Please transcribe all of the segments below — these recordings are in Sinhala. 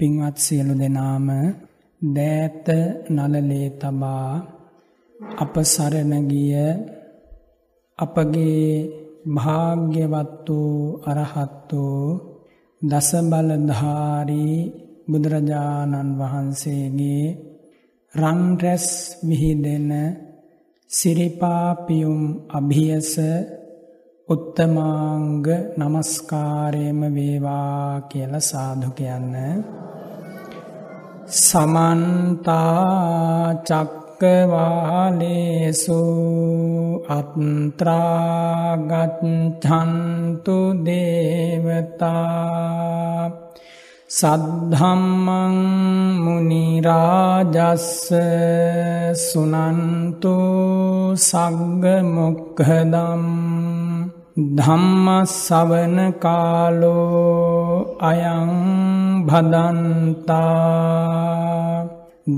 පින්වත් සියලු දෙනාම දෑත නලලේ තබා අප සරණ ගිය අපගේ භාග්‍යවත් වූ අරහත් වූ දස බලධාරී බුදුරජාණන් වහන්සේගේ රන් රැස් විහිදෙන සිරිපාපියුම් අභියස උත්තමාංග නමස්කාරයම වේවා කියලා සාදු කියන්න. සමන්තා චක්කවාලේසු අත්‍රාගච්ඡන්තු දේවතා සද්ධම්මං මුනි රාජස්ස සුනන්තු සග්ග මොක්ඛදම් ධම්මස්සවන කාලෝ අයං භදන්තා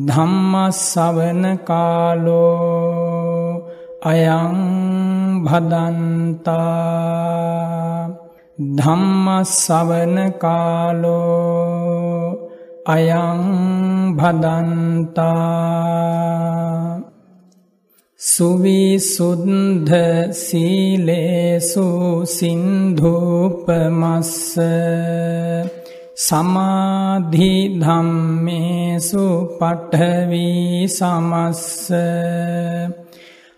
ධම්මස්සවන කාලෝ අයං භදන්තා ධම්මස්සවන කාලෝ අයං භදන්තා සුවිසුද්ධ සීලේසු සින්ධූපමස්ස සමාධි ධම්මේසු පඨවි සමස්ස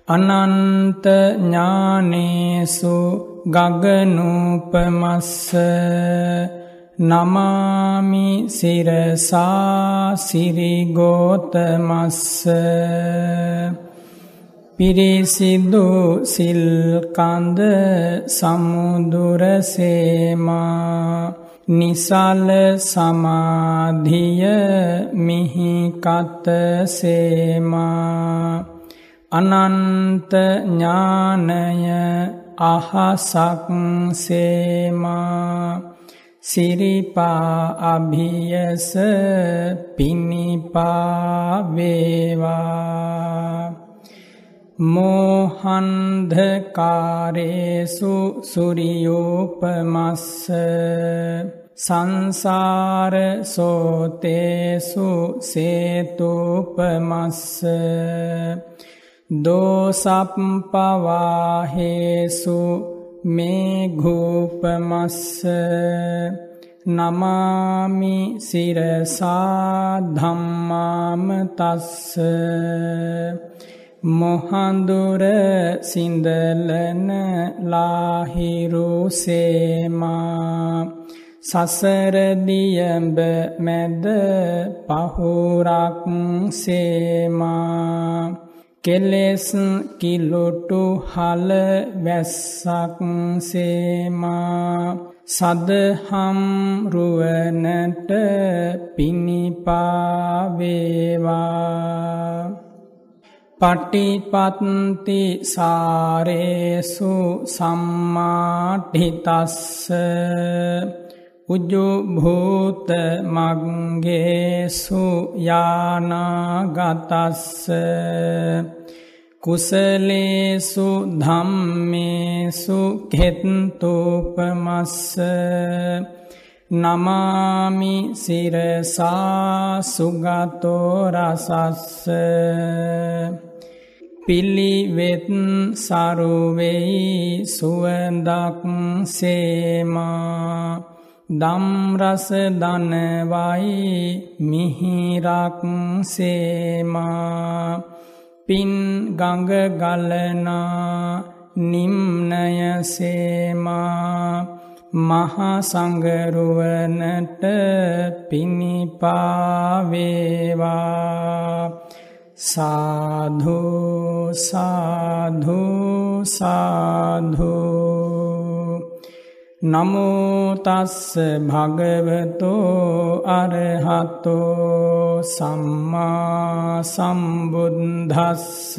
අනන්ත ඥානේසු ගගනූපමස්ස නමාමි සිරසා සිරිගෝතමස්ස පිරිසිදු සිල්කන්ද සමුදුරසේමා නිසල් සමාධිය මිහිකත්තසේමා අනන්ත ඥානය අහසක් සේමා. සිරිපා අභියස පිණිපා වේවා. මෝහන්ධකාරේසු සුරියෝපමස්ස සංසාර සෝතේසු සේතුපමස්ස දෝසප්පවාහේසු මේඝූපමස්ස නමාමි සිරසා ධම්මාම තස්ස මොහන්දුර සින්දලන ලාහිරුසේමා සසරදියඹ මැද පහුරක් සේමා. කෙලෙස් කිලොටු හල වැස්සක් සේමා. සදහම් රුවනට පිණිපාවේවා පටිපත්ති සාරේසු සම්මාටිතස්ස උජුභූත මංගේසු යානාගතස්ස කුසලේසු ධම්මේසු කෙත්තුපමස්ස නමාමි සිරසා සුගතෝ රසස්ස. පිළිවෙත් සරුවෙයි සුවඳක් සේමා. දම්රස දනවයි මිහිරක් සේමා. පින් ගඟ ගලනා නිම්නය සේමා. මහා සංගරුවනට පිණිපාවේවා. සාධු සාධු සාධු. නමෝතස්ස භගවතෝ අරහතෝ. සම්මා සම්බුද්ධස්ස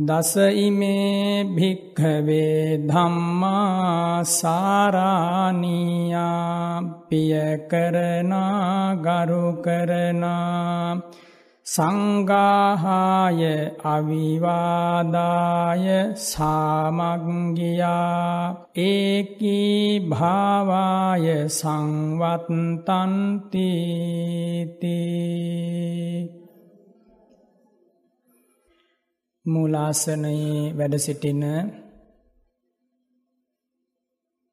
දස ඉමේ භික්ඛවේ ධම්මා සාරාණීයා පිය කරනා ගරු කරනා සංගාහාය අවිවාදාය සාමග්ගියා ඒකී භාවාය සංවත්තන්තිති මූලාසනයේ වැඩ සිටින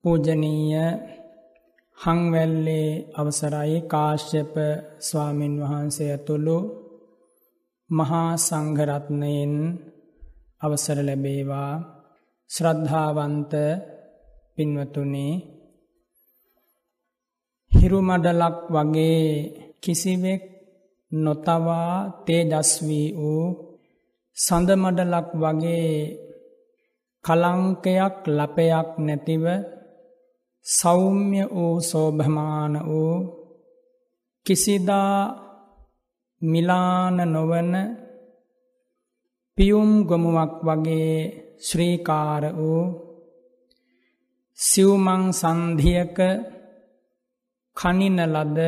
පූජනීය හංවැල්ලේ අවසරයි කාශ්‍යප ස්වාමින් වහන්සේ ඇතුළු මහා සංඝරත්නයෙන් අවසර ලැබේවා. ශ්‍රද්ධාවන්ත පින්වතුනේ හිරුමඩලක් වගේ කිසිවෙක් නොතවා තේජස්වී වූ සඳමඩලක් වගේ කලංකයක් ලපයක් නැතිව සෞම්‍ය වූ සෝභමාන වූ කිසිදා මිලාන නොවන පියුම් ගොමුවක් වගේ ශ්‍රීකාර වූ සිව්මං සන්ධියක කනින ලද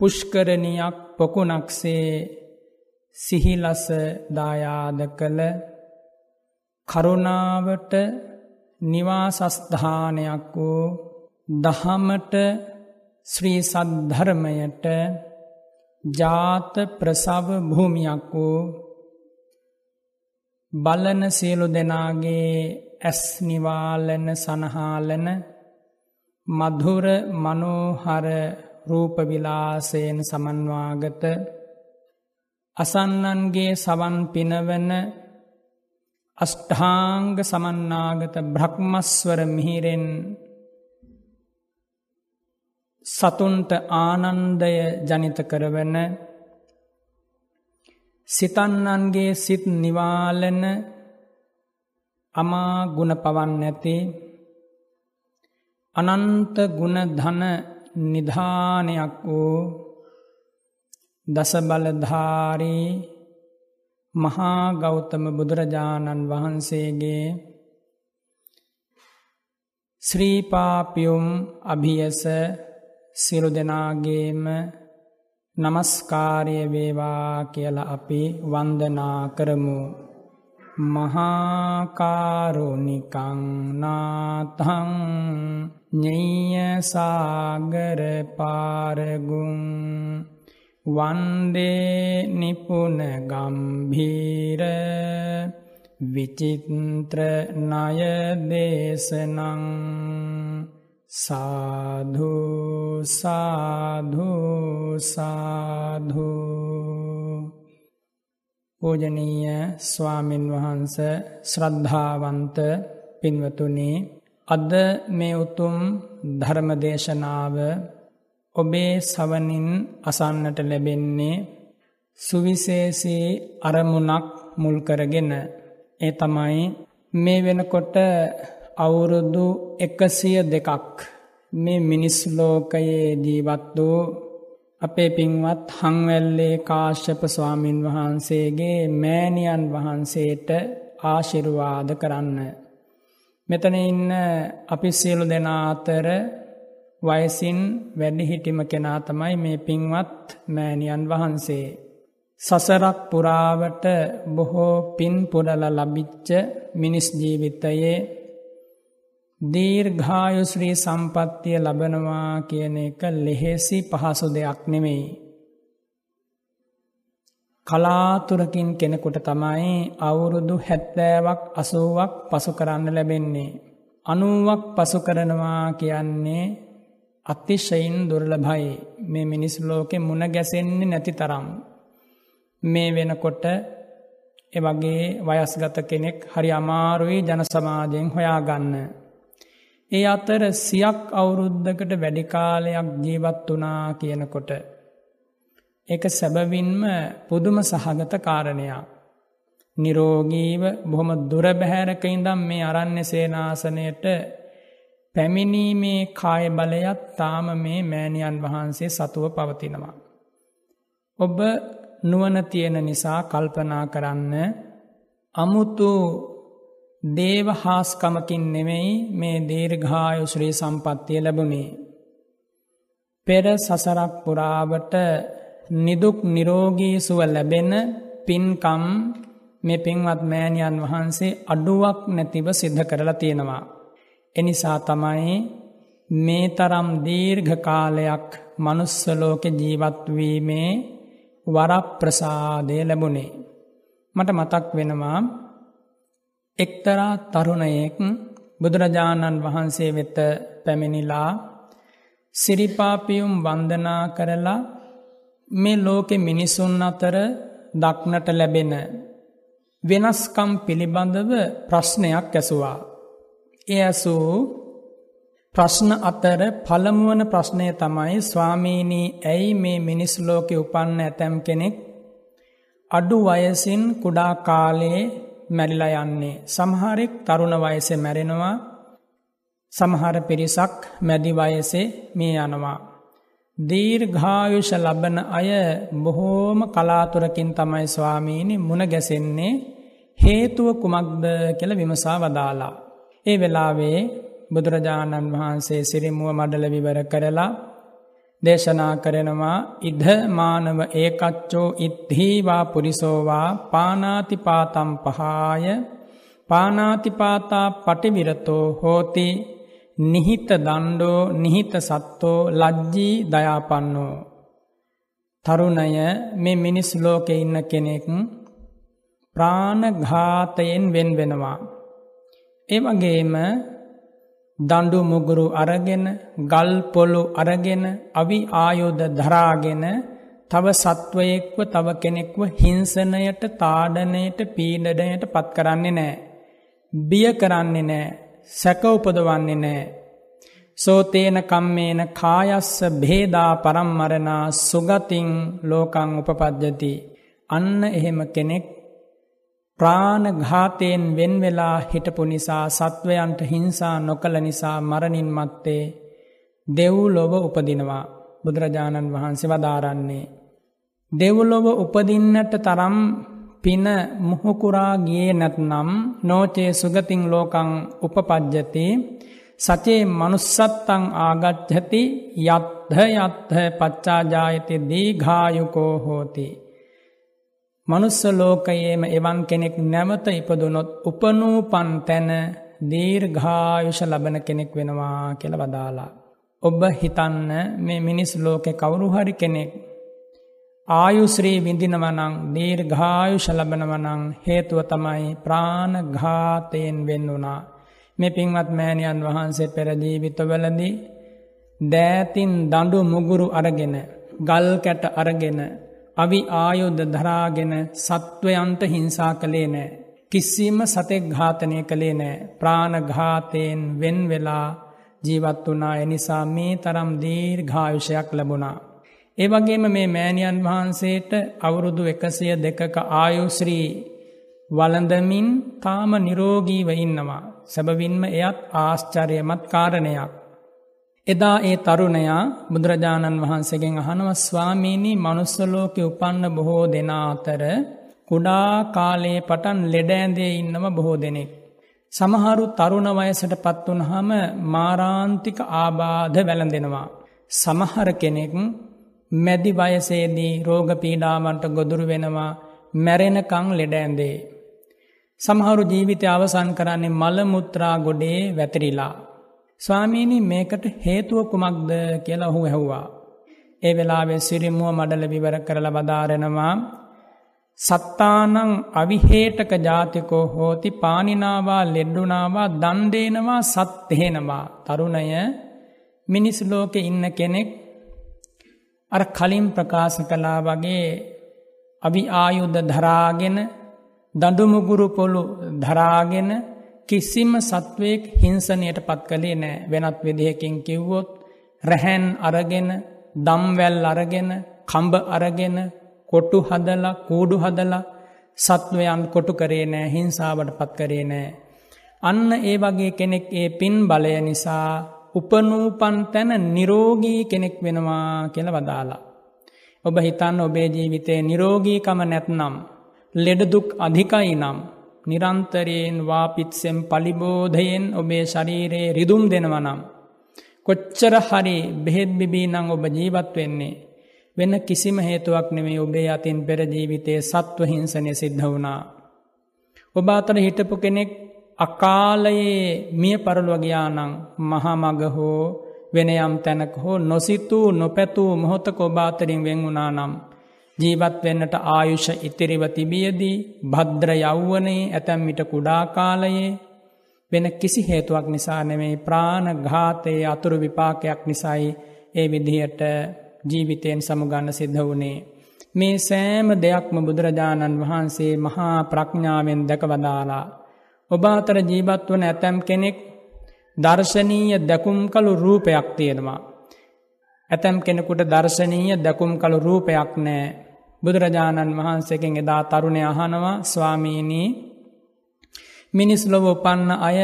පුෂ්කරණයක් පොකුණක්සේ සිහිලස දායාද කළ කරුණාවට නිවාසස්ධානයක් වූ දහමට ශ්‍රී සද්ධර්මයට ජාත ප්‍රසව භූමියක් වූ බලන සියලු දෙනාගේ ඇස් නිවාලන සනහාලන මධුර මනෝහර රූපවිලාසයෙන් සමන්වාගත අසන්නන්ගේ සවන් පිනවන අෂ්ඨාංග සමන්නාගත බ්‍රහ්මස්වර මිහිරෙන් සතුන්ට ආනන්දය ජනිත කරවන සිතන්නන්ගේ සිත් නිවාලන අමා ගුණ පවන් නැති අනන්ත ගුණ ධන නිධානයක් වූ දසබලධාරී මහා ගෞතම බුදුරජාණන් වහන්සේගේ ශ්‍රීපාපියුම් අභියස සිරු දෙනාගේම නමස්කාරය වේවා කියල අපි වන්දනා කරමු. මහාකාරුණිකං නාතං ඥෙය සාගර පාරගුන් වන්දේ නිපුන ගම්භීර විචිත්‍ර නය දේශනං සාධු සාධු සාධු පූජනීය ස්වාමින් වහන්ස ශ්‍රද්ධාවන්ත පින්වතුනි අද මේ උතුම් ධර්මදේශනාව ඔබේ සවනින් අසන්නට ලැබෙන්නේ සුවිශේෂී අරමුණක් මුල් කරගෙන ඒ තමයි මේ වෙනකොට අවුරුදු එකසිය දෙකක් මේ මිනිස් ලෝකයේ ජීවත් වූ අපේ පින්වත් හංවැල්ලේ කාශ්‍යප ස්වාමින් වහන්සේගේ මෑණියන් වහන්සේට ආශිර්වාද කරන්න. මෙතන ඉන්න අපි සියලු දෙනා අතර වයසින් වැඩිහිටිම කෙනා තමයි මේ පින්වත් මෑණියන් වහන්සේ. සසරක් පුරාවට බොහෝ පින් පුරල ලබිච්ච මිනිස් ජීවිතයේ දීර්ඝායුශ්‍රී සම්පත්තිය ලබනවා කියන එක ලෙහෙසි පහසු දෙයක් නෙමෙයි. කලාතුරකින් කෙනෙකුට තමයි අවුරුදු හැත්තෑවක් අසුවක් පසු කරන්න ලැබෙන්නේ. අනුවක් පසු කරනවා කියන්නේ අතිශයින් දුර්ලභයි මේ මිනිස් ලෝකෙ මුණ ගැසෙන්නේ නැති තරම්. මේ වෙනකොට එවගේ වයස්ගත කෙනෙක් හරි අමාරුයි ජන සමාජයෙන් හොයාගන්න. ඒ අතර සියක් අවුරුද්ධකට වැඩිකාලයක් ජීවත් වනා කියනකොට. එක සැබවින්ම පුදුම සහගත කාරණයක්. නිරෝගීව බොහොම දුරබැහැරක ඉඳම් මේ අරන්න සේනාසනයට පැමිණීමේ කාය බලයත් තාම මේ මෑණියන් වහන්සේ සතුව පවතිනවා. ඔබ නුවන තියෙන නිසා කල්පනා කරන්න අමුතු දේව හාස්කමකින් නෙමෙයි මේ දීර්ඝායු ශ්‍රී සම්පත්තිය ලැබුණේ. පෙර සසරක් පුරාවට නිදුක් නිරෝගී සුව ලැබෙන පින්කම් මේ පින්වත් මෑණියන් වහන්සේ අඩුවක් නැතිව සිද්ධ කරලා තියෙනවා. එනිසා තමයි මේ තරම් දීර්ඝ කාලයක් manuss ලෝකේ ජීවත් වීමේ වරප්‍රසාදය ලැබුණේ. මට මතක් වෙනවා එක්තරා තරුණයෙක් බුදුරජාණන් වහන්සේ වෙත පැමිණිලා සිරිපාපියුම් වන්දනා කරලා මේ ලෝකෙ මිනිසුන් අතර දක්නට ලැබෙන වෙනස්කම් පිළිබඳව ප්‍රශ්නයක් ඇසුවා. එය ඇසූ ප්‍රශ්න අතර පළමුවන ප්‍රශ්නය තමයි ස්වාමීනී ඇයි මේ මිනිස් ලෝකෙ උපන්න ඇතැම් කෙනෙක් අඩු වයසින් කුඩා කාලයේ මැරිලා යන්නේ. සමහරෙක් තරුණ වයසේ මැරෙනවා සමහර පිරිසක් මැදි වයසේ මේ යනවා. දීර්ඝායුෂ ලබන අය බොහෝම කලාතුරකින් තමයි ස්වාමීනි මුණ ගැසෙන්නේ හේතුව කුමක්ද කියල විමසා වදාලා. ඒ වෙලාවේ බුදුරජාණන් වහන්සේ සිරිමුව මඩල විවර කරලා දේශනා කරනවා ඉද්ධමානව ඒකච්චෝ ඉත්හීවා පුරිසෝවා පානාතිපාතම් පහාය පානාතිපාතා පටිවිරතෝ හෝති නිහිත දණ්ඩෝ නිහිත සත්තෝ ලජ්ජී දයාපන්නෝ. තරුණය මේ මිනිස් ලෝකෙ ඉන්න කෙනෙක් ප්‍රාණඝාතයෙන් වෙන් වෙනවා. එවගේම දඩු මුගුරු අරගෙන ගල් පොලු අරගෙන අවි ආයුධ දරාගෙන තව සත්වයෙක්ව තව කෙනෙක්ව හිංසනයට තාඩනයට පීඩනයට පත් කරන්නේ නෑ. බිය කරන්නේ නෑ සැක උපදවන්නේ නෑ. සෝතේන කම්මේන කායස්ස භේදා පරම්මරණා සුගතින් ලෝකං උපපද්ජති. අන්න එහෙම කෙනෙක් ප්‍රාණඝාතයෙන් වෙන් වෙලා හිටපු නිසා සත්වයන්ට හිංසා නොකළ නිසා මරණින් මත්තේ දෙව්ලොව උපදිනවා බුදුරජාණන් වහන්සේ වදාරන්නේ. දෙව්ලොව උපදින්නට තරම් පින මුහුකුරා ගියේ නැත්නම් නෝචේ සුගතින් ලෝකං උපපජ්ජති සචේ මනුස්සත්තං ආගච්ඡති යත්හ යත්හ පච්චාජායති දීඝායුකෝ හෝති මනුස්ස ලෝකයේම එවන් කෙනෙක් නැවත ඉපදුනොත් උපනූපන් තැන දීර්ඝායුෂ ලබන කෙනෙක් වෙනවා කියලා වදාලා. ඔබ හිතන්න මේ මිනිස් ලෝකෙ කවුරු හරි කෙනෙක් ආයුශ්‍රී විඳිනවනං දීර්ඝායුෂ ලබනවනං හේතුව තමයි ප්‍රාණඝාතයෙන් වෙන්න වුණා. මේ පින්වත් මෑණියන් වහන්සේ පෙර ජීවිතවලදී දෑතින් දඬු මුගුරු අරගෙන ගල් කැට අරගෙන අවි ආයුද්ධ දරාගෙන සත්වයන්ට හිංසා කළේ නෑ. කිසිම සතෙක් ඝාතනය කළේ නෑ ප්‍රාණඝාතයෙන් වෙන් වෙලා ජීවත් වනා එනිසා මේ තරම් දීර්ඝායුෂයක් ලැබුණා. ඒ වගේම මේ මෑණියන් වහන්සේට අවුරුදු එකසිය දෙකක ආයුශ්‍රී වලඳමින් තාම නිරෝගීව ඉන්නවා. සැබවින්ම එයත් ආශ්චර්යමත් කාරණයක්. එදා ඒ තරුණයා බුදුරජාණන් වහන්සේගෙන් අහනව ස්වාමීණී මනුස්සලෝකෙ උපන්න බොහෝ දෙනා අතර කුඩා කාලයේ පටන් ලෙඩෑන්දේ ඉන්නව බොහෝ දෙනෙක්. සමහරු තරුණ වයසට පත්වනහම මාරාන්තික ආබාධ වැළඳෙනවා. සමහර කෙනෙක් මැදි වයසේදී රෝග පීඩාවන්ට ගොදුරු වෙනවා මැරෙනකං ලෙඩෑන්දේ. සමහරු ජීවිතය අවසන් කරන්නේ මළමුත්‍රා ගොඩේ වැතිරිලා. ස්වාමීණී මේකට හේතුව කුමක්ද කියලා ඔහු ඇහුවා. ඒ වෙලාවෙ සිරිමුව මඩල විවර කරලා බදාරෙනවා සත්තානං අවිහේටක ජාතිකෝ හෝති පානිනාවා ලෙඩ්ඩුනාවා දන්දේනවා සත්හෙනවා තරුණය මිනිස් ලෝකෙ ඉන්න කෙනෙක් අර කලින් ප්‍රකාශ කලා වගේ අවි ආයුද්ධ දරාගෙන දඩුමුගුරු පොළු දරාගෙන කිසිම සත්වයෙක් හිංසනයට පත් කළේ නෑ වෙනත් විදිහකින් කිව්වොත් රැහැන් අරගෙන දම්වැල් අරගෙන කම්බ අරගෙන කොටු හදලා කූඩු හදලා සත්වයන් කොටු කරේ නෑ හිංසාවට පත් කරේ නෑ. අන්න ඒ වගේ කෙනෙක් ඒ පින් බලය නිසා උපනූපන් තැන නිරෝගී කෙනෙක් වෙනවා කියල වදාලා. ඔබ හිතන්න ඔබේ ජීවිතේ නිරෝගීකම නැත්නම් ලෙඩදුක් අධිකයි නම් නිරන්තරයෙන් වාපිත්සෙන් පලිබෝධයෙන් ඔබේ ශරීරයේ රිදුම් දෙනවනම්. කොච්චර හරි බෙහෙත් බිබී නං ඔබ ජීවත් වෙන්නේ. වෙන කිසිම හේතුවක් නෙමේ ඔබේ අතින් පෙරජීවිතයේ සත්ව හිංසනය සිද්ධ වුණා. ඔබ අතර හිටපු කෙනෙක් අකාලයේ මිය පරලුවගයානං මහමග හෝ වෙනයම් තැනක හෝ නොසිතූ නොපැතුූ මොහොතක ඔබාතරින් වෙන් වුණා නම්. ජීවත් වෙන්නට ආයුෂ ඉතිරිව තිබියදී භද්‍ර යව්වනේ ඇතැම්මිට කුඩා කාලයේ වෙන කිසි හේතුවක් නිසා නෙමෙයි ප්‍රාණ ඝාතයේ අතුරු විපාකයක් නිසයි ඒ විදිහට ජීවිතයෙන් සමුගන්න සිද්ධ වුණේ. මේ සෑම දෙයක්ම බුදුරජාණන් වහන්සේ මහා ප්‍රඥාවෙන් දැකවදාලා. ඔබ අතර ජීවත් වන ඇතැම් කෙනෙක් දර්ශනීය දැකුම් කළු රූපයක් තියෙනවා. ඇතැම් කෙනෙකුට දර්ශනීය දැකුම් කළු රූපයක් නෑ. බුදුරජාණන් වහන්සේකෙන් එදා තරුණය අහනවා ස්වාමීණී මිනිස් ලොව උපන්න අය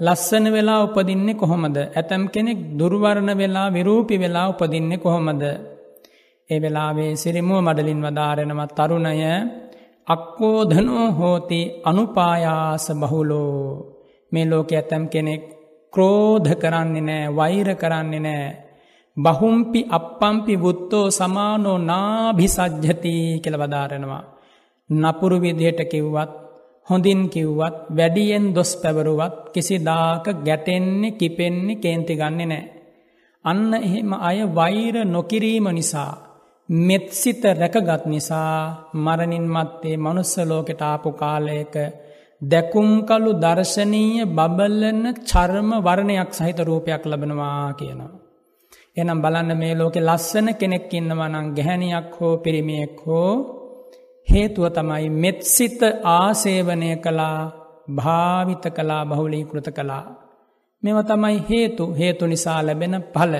ලස්සන වෙලා උපදින්නේ කොහොමද. ඇතැම් කෙනෙක් දුර්වරණ වෙලා විරූපි වෙලා උපදින්නේ කොහොමද. ඒ වෙලාවේ සිරිමුව මඩලින් වදාරෙනවත් තරුණය අක්කෝධනෝ හෝති අනුපායාස බහුලෝ මේ ලෝක ඇතැම් කෙනෙක් ක්‍රෝධ කරන්නේ නෑ වෛර කරන්නේ නෑ බහුම්පි අපපම්පි වුත්තෝ සමානෝ නාභිසජ්ජති කියල වදාරෙනවා. නපුරු විදිහට කිව්වත් හොඳින් කිව්වත් වැඩියෙන් දොස් පැවරුවත් කිසි දාක ගැටෙන්නේ කිපෙන්නේ කේන්ති ගන්නේ නෑ. අන්න එහෙම අය වෛර නොකිරීම නිසා. මෙත්සිත රැකගත් නිසා මරණින් මත්තේ මනුස්සලෝකෙට ආපු කාලයක දැකුම්කලු දර්ශනීය බබල්ලන චර්ම වර්ණයක් සහිත රූපයක් ලබනවා කියනවා. එනම් බලන්න මේ ලෝකෙ ලස්සන කෙනෙක් ඉන්නවනං ගැහැනියක් හෝ පිරිමියෙක් හෝ හේතුව තමයි මෙත්සිත ආසේවනය කළා භාවිත කලා බහුලීකෘත කළා. මෙව තමයි හේතු හේතු නිසා ලැබෙන පල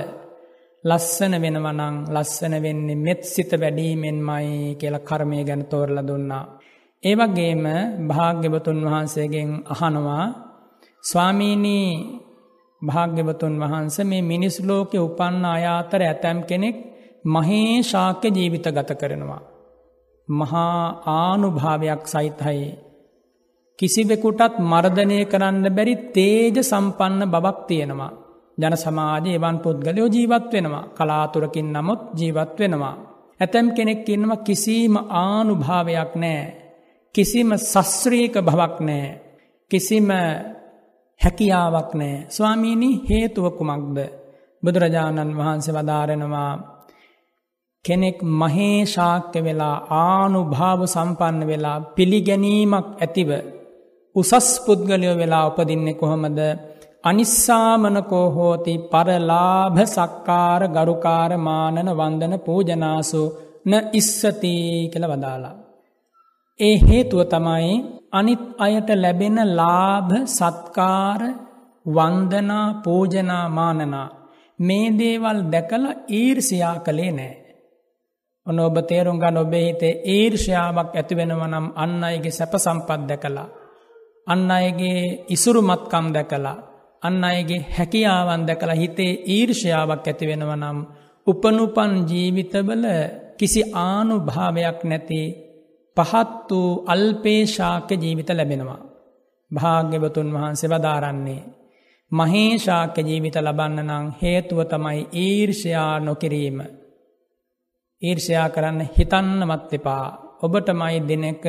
ලස්සන වෙනවනං ලස්සන වෙන්නේ මෙත්සිත වැඩීමෙන්මයි කියල කර්මය ගැන තෝරල දුන්නා. ඒවගේම භාග්‍යවතුන් වහන්සේගෙන් අහනවා ස්වාමීනී භාග්‍යවතුන් වහන්ස මේ මිනිස් ලෝකෙ උපන්න අයාතර ඇතැම් කෙනෙක් මහේ ශාක්‍ය ජීවිත ගත කරනවා. මහා ආනුභාවයක් සහිතයි. කිසිවෙකුටත් මර්ධනය කරන්න බැරි තේජ සම්පන්න බවක් තියෙනවා. ජන සමාජය එවන් පුද්ගලයෝ ජීවත් වෙනවා කලාතුරකින් නමුත් ජීවත් වෙනවා. ඇතැම් කෙනෙක් ඉන්නවා කිසිීම ආනුභාවයක් නෑ. කිසිම සස්්‍රීක භවක් නෑ. කිසිම හැකියාවක් නෑ. ස්වාමීණී හේතුවකුමක්ද. බුදුරජාණන් වහන්සේ වදාරෙනවා කෙනෙක් මහේ ශාක්‍ය වෙලා ආනුභාව සම්පන්න වෙලා පිළිගැනීමක් ඇතිව උසස් පුද්ගලයෝ වෙලා උපදින්නේ කොහොමද අනිස්සාමනකෝ හෝති පරලාභ සක්කාර ගරුකාර මානන වන්දන පූජනාසු න ඉස්සතිී කළ වදාලා. ඒ හේතුව තමයි අනිත් අයට ලැබෙන ලාභ සත්කාර වන්දනා පූජනා මානනා මේ දේවල් දැකල ඊර්සියා කළේ නෑ. ඔන ඔබ තේරුම් ගන්න ඔබේ හිතේ ඊර්ෂ්‍යාවක් ඇතිවෙනවනම් අන්න අයගේ සැප සම්පත් දැකලා. අන්න අයගේ ඉසුරුමත්කම් දැකලා. අන්න අයගේ හැකියාවන් දැකලා හිතේ ඊර්ෂ්‍යාවක් ඇතිවෙනවනම් උපනුපන් ජීවිතවල කිසි ආනු භාවයක් නැති පහත් වූ අල්පේශාක්‍ය ජීවිත ලැබෙනවා. භාග්‍යවතුන් වහන්සේ වදාරන්නේ. මහේශාක්‍ය ජීවිත ලබන්න නං හේතුව තමයි ඊර්ෂයා නොකිරීම. ඊර්ෂයා කරන්න හිතන්නමත් එපා. ඔබටමයි දෙනක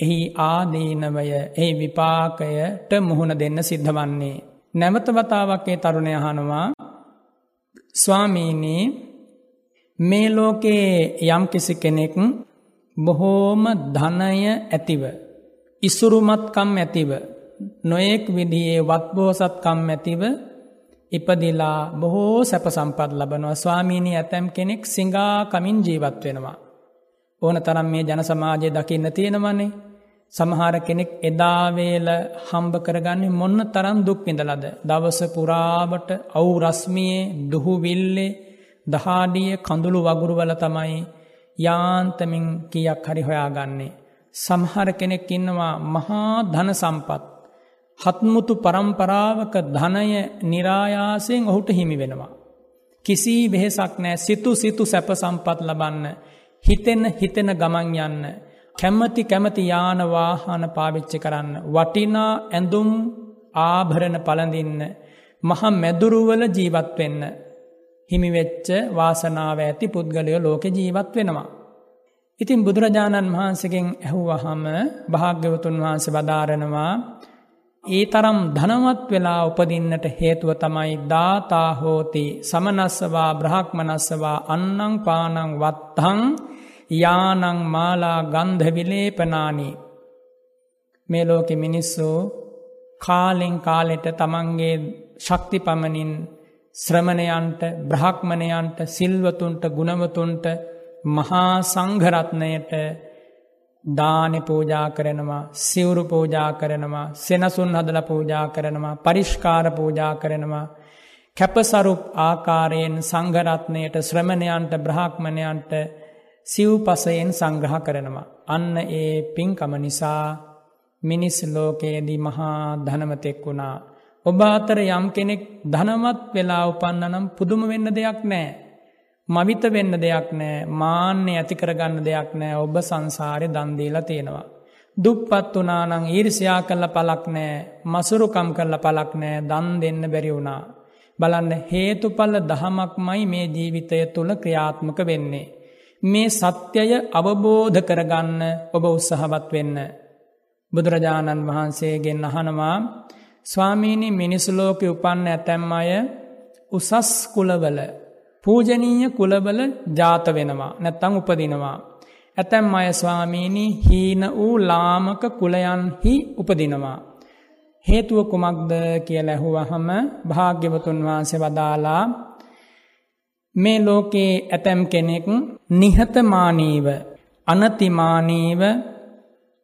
එහි ආදීනවය එහි විපාකයට මුහුණ දෙන්න සිද්ධ වන්නේ. නැවත වතාවක්ේ තරුණය හනවා ස්වාමීනී මේ ලෝකයේ යම් කිසි කෙනෙක් බොහෝම ධනය ඇතිව. ඉසුරුමත්කම් ඇතිව නොයෙක් විදියේ වත්බෝසත්කම් ඇතිව ඉපදිලා බොහෝ සැප සම්පත් ලබනවා ස්වාමීණී ඇතැම් කෙනෙක් සිංගා කමින් ජීවත් වෙනවා. ඕන තරම් මේ ජන සමාජය දකින්න තියෙනවනේ සමහර කෙනෙක් එදාවේල හම්බ කරගන්නේ මොන්න තරම් දුක් විඳලද. දවස පුරාවට අවු රස්මියයේ දුහුවිල්ලේ දහාඩිය කඳුළු වගුරුවල තමයි යාන්තමින් කියක් හරි හොයාගන්නේ. සමහර කෙනෙක් ඉන්නවා මහා ධන සම්පත්. හත්මුතු පරම්පරාවක ධනය නිරායාසයෙන් ඔහුට හිමි වෙනවා. කිසි වෙහෙසක් නෑ සිතු සිතු සැප සම්පත් ලබන්න හිතෙන හිතෙන ගමන් යන්න කැමති කැමති යාන වාහන පාවිච්චි කරන්න. වටිනා ඇඳුම් ආභරණ පළඳින්න. මහ මැදුරුවල ජීවත් වෙන්න. හිමිවෙච්ච වාසනාව ඇති පුද්ගලයෝ ලෝක ජීවත් වෙනවා. ඉතින් බුදුරජාණන් වහන්සේගෙන් ඇහුවහම භාග්‍යවතුන් වහන්සේ වදාරනවා ඒ තරම් ධනවත් වෙලා උපදින්නට හේතුව තමයි දාතා හෝති සමනස්සවා බ්‍රහක්මනස්සවා අන්නං පානං වත්තං යානං මාලා ගන්ධ විලේපනානි මේ ලෝකෙ මිනිස්සු කාලෙන් කාලෙට තමන්ගේ ශක්ති පමණින් ශ්‍රමණයන්ට බ්‍රහක්මණයන්ට සිල්වතුන්ට ගුණවතුන්ට මහා සංඝරත්නයට දානෙ පූජා කරනවා සිවුරු පූජා කරනවා සෙනසුන් හදල පූජා කරනවා පරිෂ්කාර පූජා කරනවා කැපසරුප් ආකාරයෙන් සංඝරත්නයට ශ්‍රමණයන්ට බ්‍රහක්මණයන්ට සිව්පසයෙන් සංග්‍රහ කරනවා. අන්න ඒ පින්කම නිසා මිනිස් ලෝකයේදී මහා ධනමතෙක් වුණා. ඔබ අතර යම් කෙනෙක් ධනවත් වෙලා උපන්නනම් පුදුම වෙන්න දෙයක් නෑ. මවිත වෙන්න දෙයක් නෑ මාන්‍ය ඇති කරගන්න දෙයක් නෑ ඔබ සංසාරය දන්දීලා තියෙනවා. දුප්පත් වනානං ඊරිසියා කල්ල පලක් නෑ මසුරුකම් කරල පලක් නෑ දන් දෙන්න බැරි වුණා. බලන්න හේතුපල්ල දහමක් මයි මේ ජීවිතය තුළ ක්‍රියාත්මක වෙන්නේ. මේ සත්‍යය අවබෝධ කරගන්න ඔබ උත්සහවත් වෙන්න. බුදුරජාණන් වහන්සේගෙන් අහනවා ස්වාමීණි මිනිසුලෝක උපන්න ඇතැම් අය උසස් කුලවල පූජනීය කුලවල ජාත වෙනවා නැත්තං උපදිනවා. ඇතැම් අය ස්වාමීණි හීන වූ ලාමක කුලයන්හි උපදිනවා. හේතුව කුමක්ද කියල ඇහුවහම භාග්‍යවතුන් වහන්සේ වදාලා මේ ලෝකයේ ඇතැම් කෙනෙක් නිහතමානීව අනතිමානීව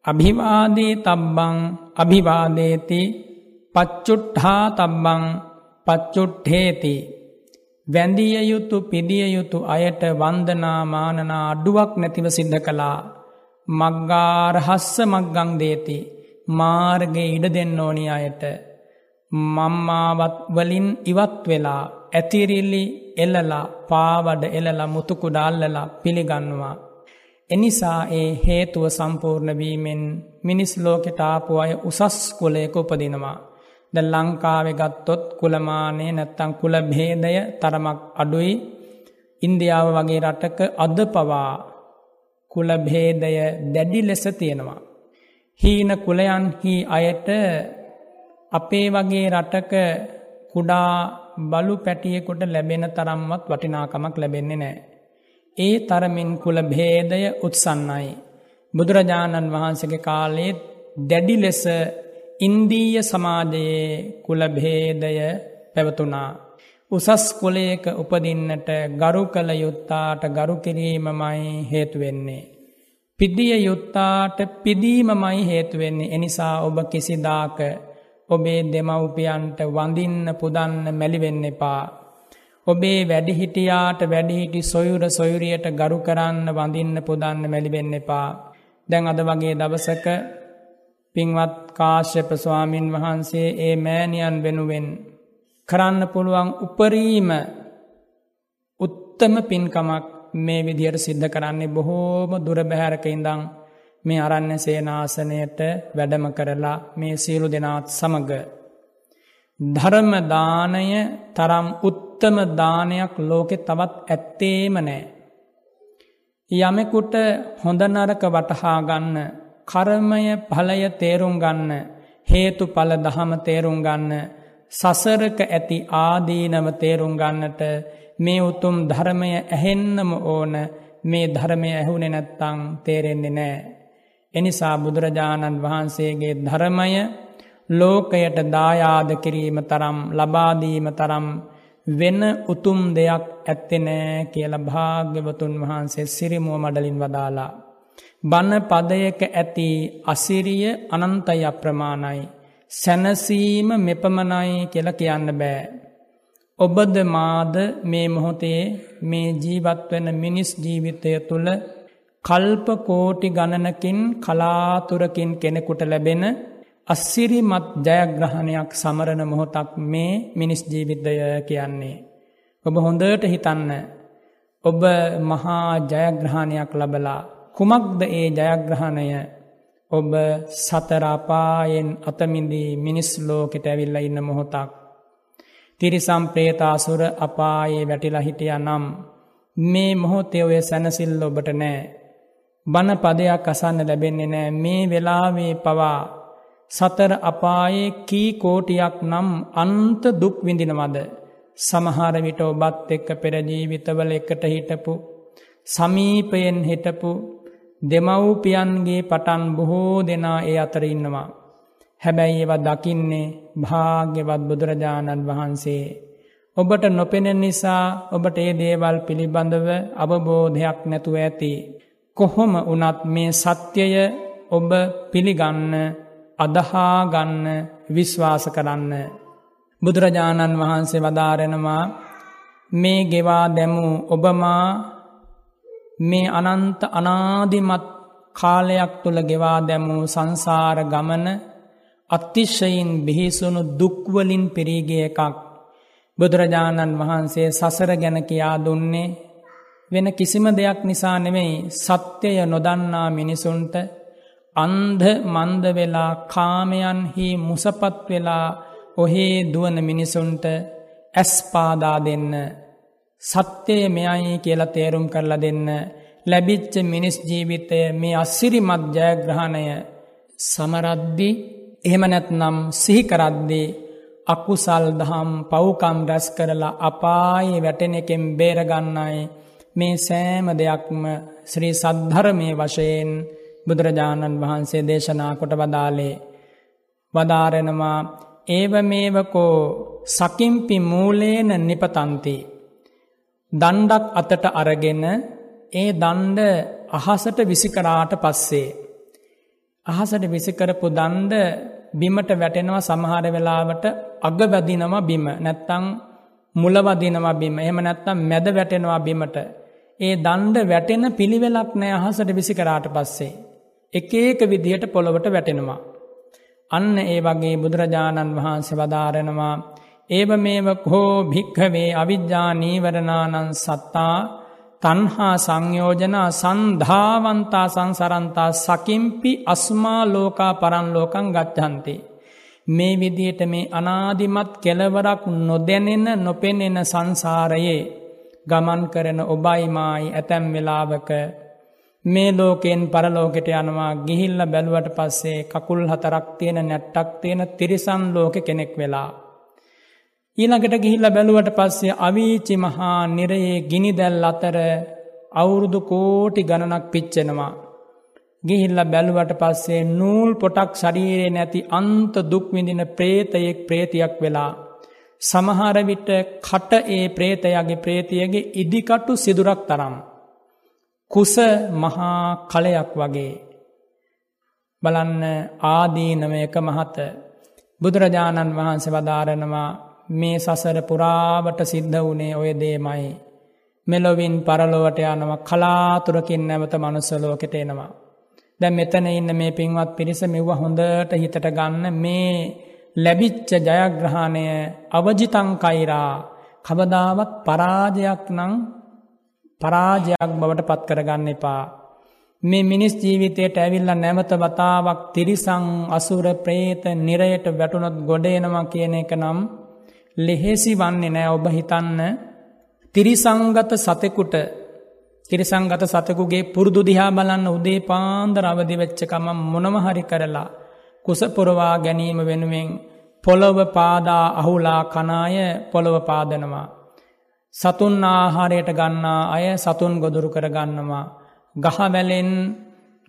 අභිවාදේ තබ්බං අභිවාදේති පච්චුට්හා තබ්බං පච්චුට්හේති වැඳිය යුතු පිදිය යුතු අයට වන්දනා මානනා අඩුවක් නැතිව සිද්ධ කළා මග්ගාරහස්ස මග්ගං දේති මාර්ගයේ ඉඩ දෙන්න ඕනි අයට මම්මාවත් වලින් ඉවත් වෙලා ඇතිරිල්ලි එල්ලලා පාවඩ එලලා මුතුකුඩ අල්ලලා පිළිගන්නවා. එනිසා ඒ හේතුව සම්පූර්ණවීමෙන් මිනිස් ලෝකෙට ආපු අය උසස් කුලයක උපදිනවා. ද ලංකාවෙ ගත්තොත් කුලමානය නැත්තං කුල භේදය තරමක් අඩුයි ඉන්දියාව වගේ රටක අද පවා කුලභේදය දැඩි ලෙස තියෙනවා. හීන කුලයන්හි අයට අපේ වගේ රටක කුඩා බලු පැටියෙකුට ලැබෙන තරම්වත් වටිනාකමක් ලැබෙන්නේ නෑ. ඒ තරමින් කුල භේදය උත්සන්නයි. බුදුරජාණන් වහන්සගේ කාලෙත් දැඩි ලෙස ඉන්දීය සමාජයේ කුලභේදය පැවතුනා. උසස් කුලයක උපදින්නට ගරු කළ යුත්තාට ගරු කිරීමමයි හේතුවෙන්නේ. පිදිය යුත්තාට පිදීමමයි හේතුවෙන්නේ එනිසා ඔබ කිසිදාක ඔබේ දෙමව්පියන්ට වඳින්න පුදන්න මැලිවෙන්න එපා. ඔබේ වැඩිහිටියාට වැඩිහිටි සොයුර සොයුරියට ගරු කරන්න වඳින්න පුදන්න මැලිවෙන්න එපා. දැන් අද වගේ දවසක පින්වත් කාශ්‍යප ස්වාමින් වහන්සේ ඒ මෑණියන් වෙනුවෙන් කරන්න පුළුවන් උපරීම උත්තම පින්කමක් මේ විදියට සිද්ධ කරන්නේ බොහෝම දුර බැහැරක ඉඳං මේ අරන්න සේනාසනයට වැඩම කරලා මේ සියලු දෙනාත් සමග. ධර්මදානය තරම් උත්තම දානයක් ලෝකෙ තවත් ඇත්තේම නෑ. යමෙකුට හොඳනරක වටහා ගන්න කරමය පලය තේරුම් ගන්න හේතු පල දහම තේරුම් ගන්න සසරක ඇති ආදීනව තේරුම් ගන්නට මේ උතුම් ධර්මය ඇහෙන්නම ඕන මේ ධර්මය ඇහුනෙ නැත්තං තේරෙන්නේ නෑ. එනිසා බුදුරජාණන් වහන්සේගේ ධර්මය ලෝකයට දායාද කිරීම තරම් ලබාදීම තරම් වෙන උතුම් දෙයක් ඇත්තෙනෑ කියල භාග්‍යවතුන් වහන්සේ සිරිමුව මඩලින් වදාලා. බණ පදයක ඇති අසිරිය අනන්තයි අප්‍රමාණයි. සැනසීම මෙපමණයි කියල කියන්න බෑ. ඔබද මාද මේ මොහොතේ මේ ජීවත්වන මිනිස් ජීවිතය තුළ කල්ප කෝටි ගණනකින් කලාතුරකින් කෙනෙකුට ලැබෙන අස්සිරිමත් ජයග්‍රහණයක් සමරණ මොහොතක් මේ මිනිස් ජීවිතය කියන්නේ. ඔබ හොඳට හිතන්න ඔබ මහා ජයග්‍රහණයක් ලබලා කුමක්ද ඒ ජයග්‍රහණය ඔබ සතරාපායෙන් අතමින්දී මිනිස් ලෝකෙට ඇවිල්ල ඉන්න මොහොතක්. තිරිසම් ප්‍රේතාසුර අපායේ වැටිලා හිටිය නම් මේ මොහොතේ ඔය සැනසිල්ල ඔබට නෑ. බණ පදයක් අසන්න ලැබෙන්නේ නෑ මේ වෙලාවේ පවා සතර අපායේ කී කෝටියක් නම් අන්ත දුක් විඳිනවද. සමහර විට ඔබත් එක්ක පෙරජීවිතවල එකට හිටපු සමීපයෙන් හිටපු දෙමව්පියන්ගේ පටන් බොහෝ දෙනා ඒ අතර ඉන්නවා. හැබැයි ඒවා දකින්නේ භාග්‍යවත් බුදුරජාණන් වහන්සේ. ඔබට නොපෙනෙන නිසා ඔබට ඒ දේවල් පිළිබඳව අවබෝධයක් නැතුව ඇති. කොහොම වනත් මේ සත්‍යය ඔබ පිළිගන්න අදහාගන්න විශ්වාස කරන්න. බුදුරජාණන් වහන්සේ වදාරෙනවා මේ ගෙවා දැමූ ඔබමා මේ අනන්ත අනාදිමත් කාලයක් තුළ ගෙවා දැමූ සංසාර ගමන අත්තිශ්‍යයින් බිහිසුණු දුක්වලින් පිරීගිය එකක්. බුදුරජාණන් වහන්සේ සසර ගැන කියා දුන්නේ වෙන කිසිම දෙයක් නිසා නෙවෙයි සත්‍යය නොදන්නා මිනිසුන්ට අන්ධ මන්ද වෙලා කාමයන්හි මුසපත් වෙලා ඔහේ දුවන මිනිසුන්ට ඇස්පාදා දෙන්න. සත්‍යය මෙයයි කියලා තේරුම් කරලා දෙන්න ලැබිච්ච මිනිස් ජීවිතය මේ අස්සිරිමත් ජයග්‍රහණය සමරද්දි එහෙම නැත්නම් සිහිකරද්දී අකුසල් දහම් පව්කම් රැස් කරලා අපායේ වැටෙන එකෙන් බේරගන්නයි මේ සෑම දෙයක්ම ශ්‍රී සද්ධර්මය වශයෙන් බුදුරජාණන් වහන්සේ දේශනා කොට වදාලේ වදාරෙනවා ඒව මේවකෝ සකිම්පි මූලේන නිපතන්ති. දණ්ඩක් අතට අරගෙන ඒ දණ්ඩ අහසට විසිකරාට පස්සේ. අහසට විසිකරපු දණ්ඩ බිමට වැටෙනවා සමහර වෙලාවට අග වැදිනවා බිම නැත්තං මුලවදිනවා බිම එහම නැත්තම් මැද වැටෙනවා බිමට. ඒ දණ්ඩ වැටෙන පිළිවෙලක් නෑ අහසට විසිකරාට පස්සේ. එක ඒක විදිහට පොළොවට වැටෙනවා. අන්න ඒ වගේ බුදුරජාණන් වහන්සේ වදාරෙනවා ඒව මේව කෝ භික්හවේ අවිද්‍යා නීවරණානන් සත්තා තන්හා සංයෝජනා සන්ධාවන්තා සංසරන්තා සකිම්පි අස්මා ලෝකා පරන්ලෝකං ගච්ඡන්ති. මේ විදියට මේ අනාදිමත් කෙලවරක් නොදැනෙන නොපෙනෙන සංසාරයේ ගමන් කරන ඔබයිමායි ඇතැම් වෙලාවක මේ ලෝකයෙන් පරලෝකෙට යනවා ගිහිල්ල බැලුවට පස්සේ කකුල් හතරක් තියෙන නැට්ටක් තියෙන තිරිසන් ලෝක කෙනෙක් වෙලා. ඊළඟට ගිහිල්ල බැලුවට පස්සේ අවීචි මහා නිරයේ ගිනිදැල් අතර අවුරුදු කෝටි ගණනක් පිච්චෙනවා. ගිහිල්ල බැලුවට පස්සේ නූල් පොටක් ශරීරයේ නැති අන්ත දුක්විඳින ප්‍රේතයෙක් ප්‍රේතියක් වෙලා. සමහරවිට කට ඒ ප්‍රේතයගේ ප්‍රේතියගේ ඉදිකටු සිදුරක් තරම්. කුස මහා කලයක් වගේ. බලන්න ආදීනමයක මහත බුදුරජාණන් වහන්සේ වදාරනවා මේ සසර පුරාවට සිද්ධ වනේ ඔය දේමයි. මෙලොවින් පරලොවට යනවා කලාතුරකින් නැවත මනුස්සලෝකෙට එනවා. දැ මෙතන ඉන්න මේ පින්වත් පිරිස මෙව්ව හොඳට හිතට ගන්න මේ ලැබිච්ච ජයග්‍රහණය අවජිතංකයිරා කවදාවත් පරාජයක් නං පරාජයක් බවට පත් කරගන්න එපා. මේ මිනිස් ජීවිතයට ඇවිල්ල නැවත වතාවක් තිරිසං අසුර ප්‍රේත නිරයට වැටුනොත් ගොඩේනවා කියන එක නම් ලෙහෙසි වන්නේ නෑ ඔබ හිතන්න තිරිසංගත සතෙකුට තිරිසංගත සතකුගේ පුරුදු දිහා බලන්න උදේ පාන්දර අවදි වෙච්චකම මොනමහරි කරලා කුසපුරවා ගැනීම වෙනුවෙන් පොළොව පාදා අහුලා කනාය පොළොව පාදනවා. සතුන් ආහාරයට ගන්නා අය සතුන් ගොදුරු කරගන්නවා. ගහවැලෙන්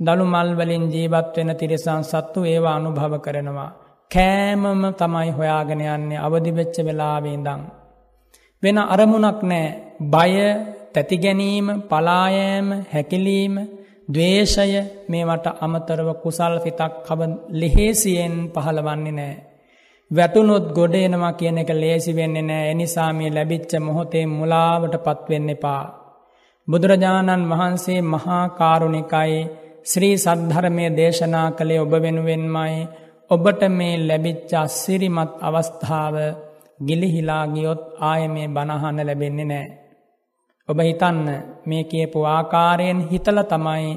දළුමල්වලින් ජීවත් වෙන තිරිසං සත්තු ඒවා අනුභව කරනවා. කෑමම තමයි හොයාගෙන යන්නේ අවදිවෙච්ච වෙලාවේදං. වෙන අරමුණක් නෑ බය තැතිගැනීම පලායෑම හැකිලීම දවේශය මේවට අමතරව කුසල් සිතක් කබ ලෙහේසියෙන් පහළවන්නේ නෑ. වැටුනොත් ගොඩේනවා කියන එක ලේසි වෙන්නේ නෑ එනිසාමී ලැබිච්ච මොහොතේ මුලාවට පත්වෙන්න එපා. බුදුරජාණන් වහන්සේ මහා කාරුණිකයි ශ්‍රී සද්ධර්මය දේශනා කළේ ඔබ වෙනුවෙන්මයි ඔබට මේ ලැබිච්ච අස්සිරිමත් අවස්ථාව ගිලිහිලා ගියොත් ආය මේ බණහන්න ලැබෙන්නේ නෑ. ඔබ හිතන්න මේ කියපු ආකාරයෙන් හිතල තමයි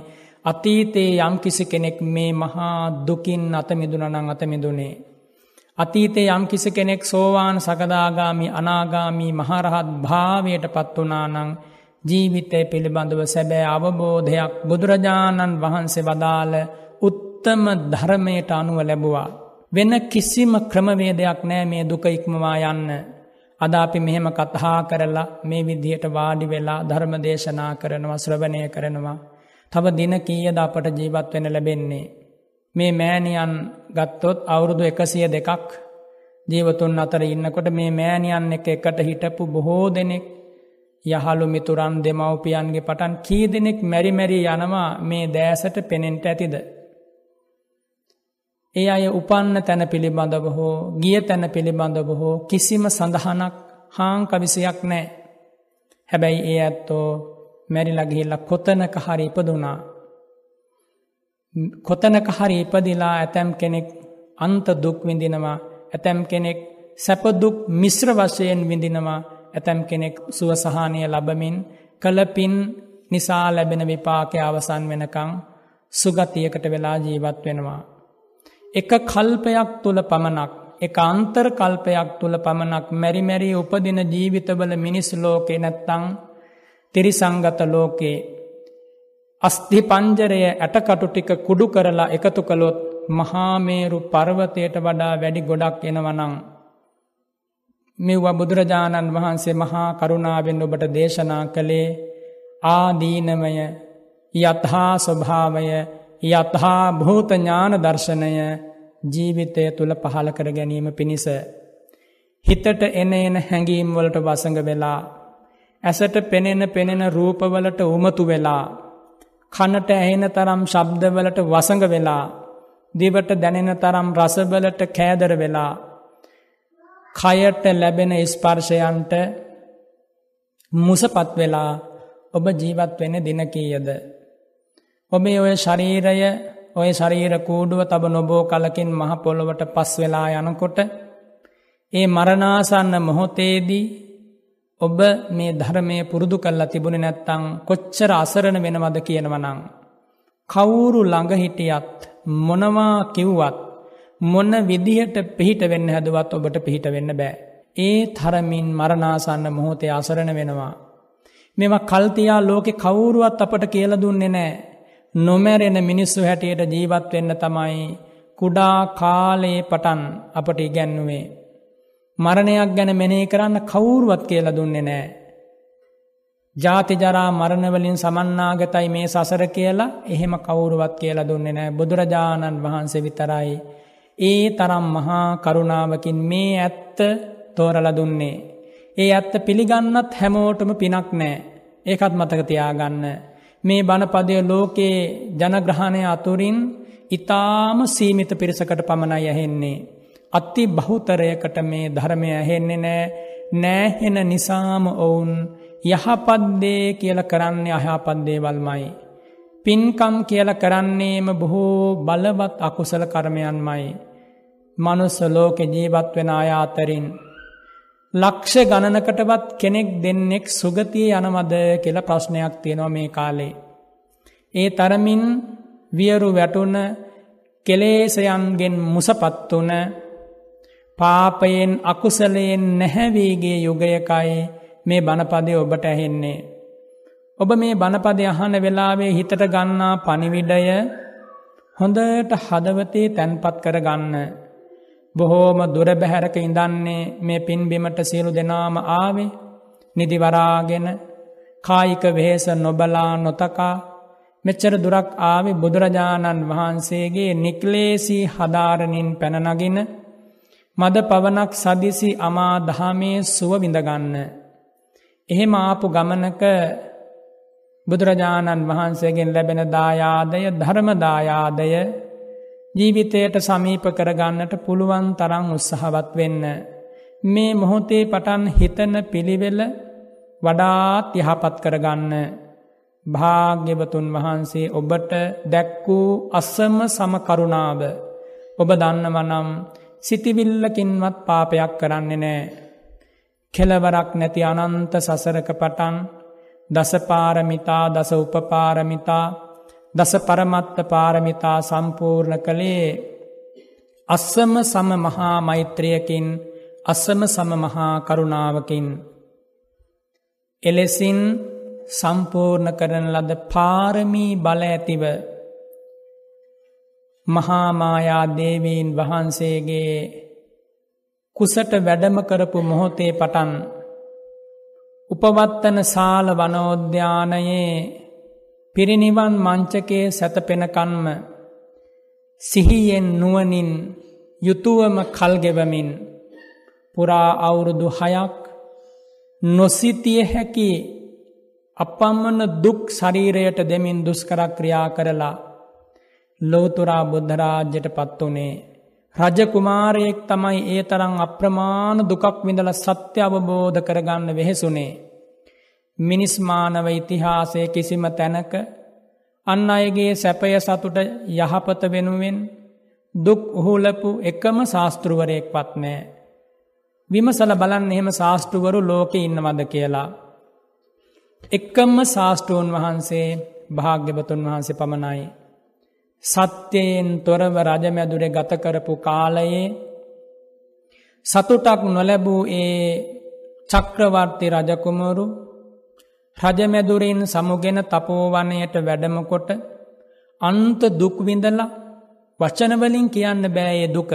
අතීතයේ යම් කිසි කෙනෙක් මේ මහා දුකින් අතමිදුනනං අතමිදුනේ. අතීතයේ යම් කිසි කෙනෙක් සෝවාන් සකදාගාමි අනාගාමී මහරහත් භාවයට පත්වනානං ජීවිතය පිළිබඳව සැබෑ අවබෝධයක් බුදුරජාණන් වහන්සේ වදාළ උත්තම ධර්මයට අනුව ලැබුවා. වෙන කිසිම ක්‍රමවේදයක් නෑ මේ දුක ඉක්මවා යන්න. අද අපි මෙහෙම කතහා කරලා මේ විදිහට වාඩි වෙලා ධර්ම දේශනා කරනවා ශ්‍රවණය කරනවා. තව දින කීයද අපට ජීවත් වෙන ලැබෙන්නේ. මේ මෑණියන් ගත්තොත් අවුරුදු එකසිය දෙකක් ජීවතුන් අතර ඉන්නකොට මේ මෑණියන් එක එකට හිටපු බොහෝ දෙනෙක් යහළු මිතුරන් දෙමව්පියන්ගේ පටන් කී දෙනෙක් මැරි මැරි යනවා මේ දෑසට පෙනෙන්ට ඇතිද. ඒ අය උපන්න තැන පිළිබඳව හෝ ගිය තැන පිළිබඳව හෝ කිසිම සඳහනක් හාංකවිසියක් නෑ. හැබැයි ඒ ඇත්තෝ මැරිලගිහිල්ල කොතනක හරි ඉපදුනා. කොතනක හරි ඉපදිලා ඇතැම් කෙනෙක් අන්ත දුක් විඳිනවා ඇතැම් කෙනෙක් සැපදුක් මිශ්‍ර වශයෙන් විඳිනවා ඇතැම් කෙනෙක් සුවසහානය ලබමින් කළපින් නිසා ලැබෙන විපාකය අවසන් වෙනකං සුගතියකට වෙලා ජීවත් වෙනවා. එක කල්පයක් තුළ පමණක් එක අන්තර් කල්පයක් තුළ පමණක් මැරිමැරී උපදින ජීවිතවල මිනිස් ලෝකේ නැත්තං තිරිසංගත ලෝකේ අස්ධි පංජරය ඇටකටු ටික කුඩු කරලා එකතු කළොත් මහාමේරු පර්වතයට වඩා වැඩි ගොඩක් එනවනං. මෙව්ව බුදුරජාණන් වහන්සේ මහා කරුණාවෙන් ඔබට දේශනා කළේ ආදීනමය යත්හා ස්වභාවය යත්හා භූතඥාන දර්ශනය ජීවිතය තුළ පහල කර ගැනීම පිණිස. හිතට එන එන හැඟීම්වලට වසඟ වෙලා ඇසට පෙනෙන පෙනෙන රූපවලට උමතු වෙලා කනට ඇහෙන තරම් ශබ්දවලට වසඟ වෙලා දිවට දැනෙන තරම් රසවලට කෑදර වෙලා කයට ලැබෙන ස්පර්ශයන්ට මුසපත් වෙලා ඔබ ජීවත් වෙන දිනකීයද. ඔබේ ඔය ශරීරය ඔය ශරීර කූඩුව තබ නොබෝ කලකින් මහ පොළොවට පස් වෙලා යනකොට ඒ මරණාසන්න මොහොතේදී ඔබ මේ ධර්මය පුරුදු කල්ලා තිබුණ නැත්තං කොච්චර අසරණ වෙනවද කියනවනං. කවුරු ළඟහිටියත් මොනවා කිව්වත් මොන්න විදිහට පිහිට වෙන්න හැදුවත් ඔබට පිහිට වෙන්න බෑ. ඒ තරමින් මරණාසන්න මොහොතේ අසරණ වෙනවා. මෙම කල්තියා ලෝකෙ කවුරුවත් අපට කියල දුන්නේ නෑ. නොමැරෙන මිනිස්සු හැටියට ජීවත් වෙන්න තමයි කුඩා කාලයේ පටන් අපට ඉගැන්නුවේ. මරණයක් ගැන මෙනේ කරන්න කවුරුවත් කියල දුන්නේ නෑ. ජාතිජරා මරණවලින් සමන්නාගතයි මේ සසර කියලා එහෙම කවුරුවත් කියලා දුන්නේ නෑ බුදුරජාණන් වහන්සේ විතරයි. ඒ තරම් මහා කරුණාවකින් මේ ඇත්ත තෝරල දුන්නේ. ඒ ඇත්ත පිළිගන්නත් හැමෝටම පිනක් නෑ. ඒකත් මතක තියාගන්න. මේ බණපදය ලෝකයේ ජනග්‍රහණය අතුරින් ඉතාම සීමිත පිරිසකට පමණයි ඇහෙන්නේ. අති බහුතරයකට මේ ධර්මය ඇහෙන්නේ නෑ නෑහෙන නිසාම ඔවුන් යහපද්දේ කියල කරන්නේ අහපද්දේවල්මයි. පින්කම් කියල කරන්නේම බොහෝ බලවත් අකුසල කරමයන්මයි. මනුස්ස ලෝකෙ ජීවත් වෙන අයාතරින්. ලක්ෂ ගණනකටවත් කෙනෙක් දෙන්නෙක් සුගතිය යනවද කියල ප්‍රශ්නයක් තියෙනවා මේ කාලේ. ඒ තරමින් වියරු වැටුන කෙලේසයන්ගෙන් මුසපත්වන පාපයෙන් අකුසලයෙන් නැහැවීගේ යුගයකයි මේ බණපදය ඔබට ඇහෙන්නේ. ඔබ මේ බණපදය අහන වෙලාවේ හිතට ගන්නා පනිවිඩය හොඳට හදවතේ තැන්පත් කර ගන්න. බොහෝම දුරබැහැරක ඉඳන්නේ මේ පින්බිමට සියලු දෙනාම ආවේ නිදිවරාගෙන කායික වෙහෙස නොබලා නොතකා මෙච්චර දුරක් ආවි බුදුරජාණන් වහන්සේගේ නික්ලේසී හදාරණින් පැනනගෙන මද පවනක් සදිසි අමා දහමේ සුව විඳගන්න. එහෙම ආපු ගමනක බුදුරජාණන් වහන්සේගෙන් ලැබෙන දායාදය ධර්මදායාදය ජීවිතයට සමීප කරගන්නට පුළුවන් තරං උත්සහවත් වෙන්න. මේ මොහොතේ පටන් හිතන පිළිවෙල වඩාත් යහපත් කරගන්න. භාග්‍යවතුන් වහන්සේ ඔබට දැක් වූ අස්සම සමකරුණාව ඔබ දන්නවනම් සිතිවිල්ලකින්වත් පාපයක් කරන්නේ නෑ. කෙලවරක් නැති අනන්ත සසරක පටන් දසපාරමිතා දස උපපාරමිතා දස පරමත්ත පාරමිතා සම්පූර්ණ කළේ අස්සම සම මහා මෛත්‍රයකින් අස්සම සම මහා කරුණාවකින්. එලෙසින් සම්පූර්ණ කරන ලද පාරමී බල ඇතිව මහාමායා දේවීන් වහන්සේගේ කුසට වැඩම කරපු මොහොතේ පටන් උපවත්තන සාල වනෝද්‍යානයේ පිරිනිවන් මංචකයේ සැතපෙනකන්ම සිහියෙන් නුවනින් යුතුවම කල්ගෙවමින් පුරා අවුරුදු හයක් නොසිතිය හැකි අපම්මන දුක් ශරීරයට දෙමින් දුස්කරක්‍රියා කරලා ලෝතුරා බුද්ධරාජ්‍යයට පත් වනේ රජකුමාරයෙක් තමයි ඒ තරං අප්‍රමාණ දුකක් විඳල සත්‍ය අවබෝධ කරගන්න වෙහෙසුනේ. මිනිස්මානව ඉතිහාසය කිසිම තැනක අන්න අයගේ සැපය සතුට යහපත වෙනුවෙන් දුක් උහුලපු එකම ශාස්තෘවරයෙක් පත්නෑ. විමසල බලන්න එහෙම ශාස්තෘවරු ලෝකෙ ඉන්නවද කියලා. එක්කම්ම ශාස්තෘූන් වහන්සේ භාග්‍යවතුන් වහන්සේ පමණයි. සත්‍යයෙන් තොරව රජමැදුර ගතකරපු කාලයේ සතුටක් නොලැබූ ඒ චක්‍රවර්ති රජකුමරු රජමැදුරින් සමුගෙන තපෝවනයට වැඩමකොට අන්ත දුක්විඳලා වචනවලින් කියන්න බෑයේ දුක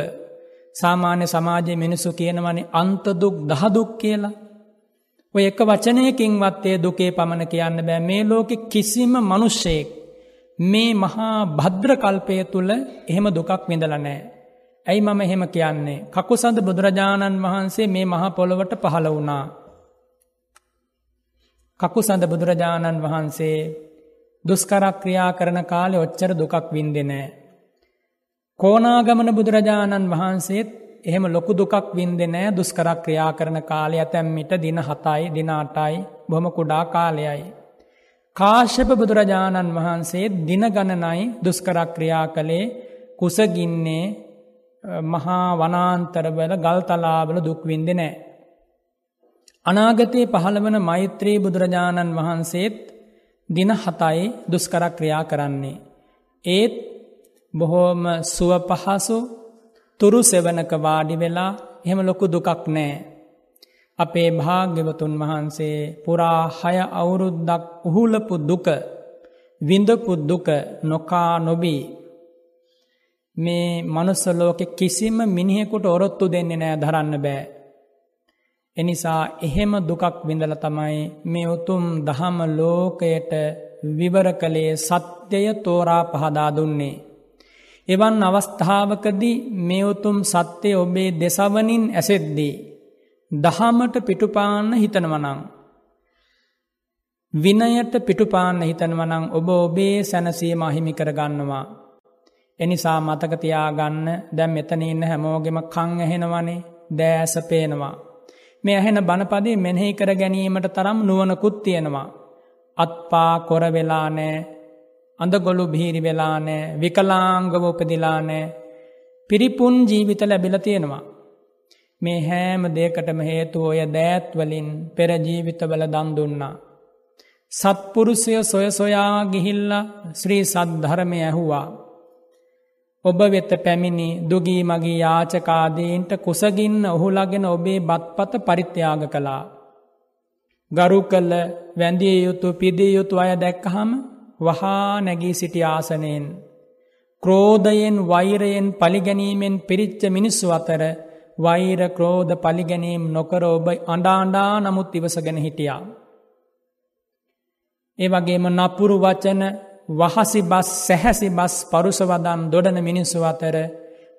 සාමාන්‍ය සමාජය මිනිසු කියනවනේ අන්තදුක් දහදුක් කියලා. ඔය එක වචනයකින්වත්තේ දුකේ පමණ කියන්න බෑ මේ ලෝකෙ කිසිම මනුෂ්‍යයෙක් මේ මහා භද්‍රකල්පය තුළ එහෙම දුකක් විඳල නෑ. ඇයි මම එහෙම කියන්නේ. කකුසඳ බුදුරජාණන් වහන්සේ මේ මහා පොළොවට පහළ වුණා. කකුසඳ බුදුරජාණන් වහන්සේ දුස්කරක් ක්‍රියා කරන කාලෙ ඔච්චර දුකක් වින්දෙනෑ. කෝනාගමන බුදුරජාණන් වහන්සේත් එහෙම ලොකු දුකක් වින්දෙනෑ දුස්කරක් ක්‍රියා කරන කාලය ඇතැම්මිට දින හතයි දිනාටයි බොම කුඩා කාලයයි. කාශ්‍යප බුදුරජාණන් වහන්සේ දින ගණනයි දුස්කරක් ක්‍රියා කළේ කුසගින්නේ මහා වනාන්තරවල ගල්තලාවල දුක්වින්ද නෑ. අනාගතයේ පහළවන මෛත්‍රී බුදුරජාණන් වහන්සේත් දින හතයි දුස්කරක් ක්‍රියා කරන්නේ. ඒත් බොහෝම සුව පහසු තුරු සෙවනක වාඩි වෙලා එහෙම ලොකු දුකක් නෑ. අපේ භාග්‍යවතුන් වහන්සේ පුරා හය අවුරුද්දක් උහුලපු දුක විඳපු දුක නොකා නොබී මේ මනුස්සලෝකෙ කිසිම මිනිහෙකුට ඔරොත්තු දෙන්නේ නෑ දරන්න බෑ. එනිසා එහෙම දුකක් විඳල තමයි මේ උතුම් දහම ලෝකයට විවර කළේ සත්‍යය තෝරා පහදා දුන්නේ. එවන් අවස්ථාවකදී මේ උතුම් සත්‍යය ඔබේ දෙසවනින් ඇසෙද්දී. දහමට පිටුපාන්න හිතනවනං. විනයට පිටුපාන්න හිතනවනං ඔබ ඔබේ සැනසීම අහිමි කරගන්නවා. එනිසා මතකතියාගන්න දැම් මෙතන ඉන්න හැමෝගෙම කං ඇහෙනවනේ දෑස පේනවා. මේ ඇහෙන බණපදේ මෙනෙහි කර ගැනීමට තරම් නුවනකුත් තියෙනවා. අත්පා කොරවෙලානෑ අඳගොලු බිහිරි වෙලානෑ විකලාංගව උපදිලානෑ පිරිපුන් ජීවිත ලැබිල තියෙනවා. මේ හෑම දේකටම හේතු ඔය දෑත්වලින් පෙරජීවිතවල දන්දුන්නා. සත්පුරුෂය සොය සොයා ගිහිල්ල ශ්‍රී සද්ධරමය ඇහුවා. ඔබ වෙත පැමිණි දුගී මගේ යාචකාදීන්ට කුසගින්න ඔහුලගෙන ඔබේ බත්පත පරිත්‍යාග කළා. ගරු කල්ල වැඳිය යුතු පිදිය යුතු අය දැක්කහම වහා නැගී සිටි ආසනයෙන්. ක්‍රෝධයෙන් වෛරයෙන් පලිගැනීමෙන් පිරිච්ච මිනිස්සු අතර වෛර ක්‍රෝධ පලිගැනීම් නොකර ඔබ අඩාණ්ඩා නමුත් ඉවසගෙන හිටියා. ඒ වගේම නපුරු වචන වහසි බස් සැහැසි බස් පරුසවදම් දොඩන මිනිස්සු අතර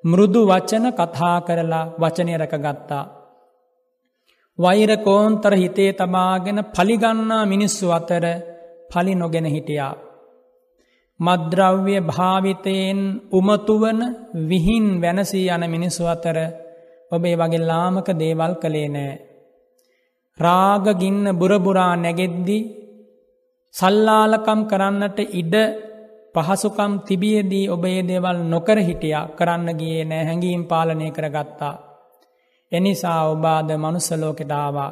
මෘදු වචන කතා කරලා වචනය රැකගත්තා. වෛර කෝන්තර හිතේ තබාගෙන පලිගන්නා මිනිස්සු අතර පලි නොගෙන හිටියා. මද්‍රව්‍ය භාවිතයෙන් උමතුවන විහින් වැනසී යන මිනිස්සු අතර ඔබේ වගේ ලාමක දේවල් කළේ නෑ. රාගගින්න බුරබුරා නැගෙද්දි සල්ලාලකම් කරන්නට ඉඩ පහසුකම් තිබියදී ඔබේ දේවල් නොකර හිටිය කරන්න ගියේ නෑ හැඟීම් පාලනය කරගත්තා. එනිසා ඔබාද මනුස්සලෝකෙටාවා.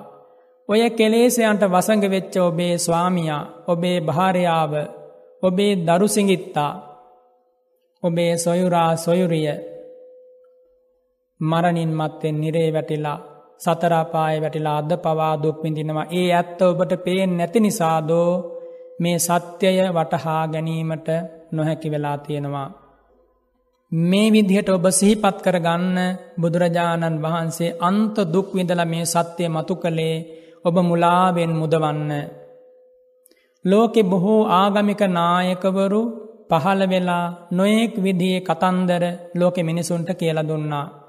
ඔය කෙලේසයන්ට වසඟ වෙච්ච ඔබේ ස්වාමියා ඔබේ භාරයාව ඔබේ දරුසිඟිත්තා ඔබේ සොයුරා සොයුරිය මරණින් මත්තෙන් නිරේ වැටිලා සතරාපාය වැටිලා අද පවා දුක් විඳිනවා ඒ ඇත්ත ඔබට පේෙන් නැති නිසාදෝ මේ සත්‍යය වටහා ගැනීමට නොහැකි වෙලා තියෙනවා. මේ විදිහට ඔබ සිහිපත් කරගන්න බුදුරජාණන් වහන්සේ අන්ත දුක් විඳල මේ සත්‍යය මතු කළේ ඔබ මුලාවෙන් මුදවන්න. ලෝකෙ බොහෝ ආගමික නායකවරු පහළ වෙලා නොයෙක් විදියේ කතන්දර ලෝකෙ මිනිසුන්ට කියල දුන්නා.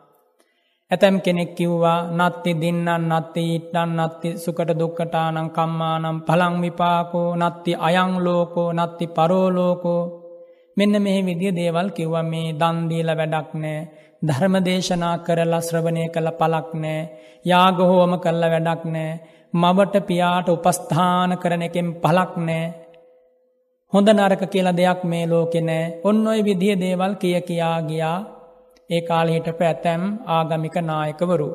ඇතැම් කෙනෙක් කිව්වා නත්ති දින්නන් නත්ති ඉට්ටන් නත්ති සුකට දුක්කටානං කම්මානම් පළං විපාකෝ නත්ති අයං ලෝකෝ නත්ති පරෝලෝකෝ මෙන්න මෙහි විදිය දේවල් කිව්ව. මේ දන්දීල වැඩක් නෑ. ධර්මදේශනා කරලා ශ්‍රවණය කළ පලක් නෑ. යාගහෝම කල්ල වැඩක් නෑ. මවට පියාට උපස්ථාන කරන එකෙන් පලක් නෑ. හොඳ නරක කියල දෙයක් මේ ලෝකෙනෑ ඔන්න ඔය විදිහ දේවල් කිය කියා ගියා. ඒ කාලහිට පැතැම් ආගමික නායකවරු.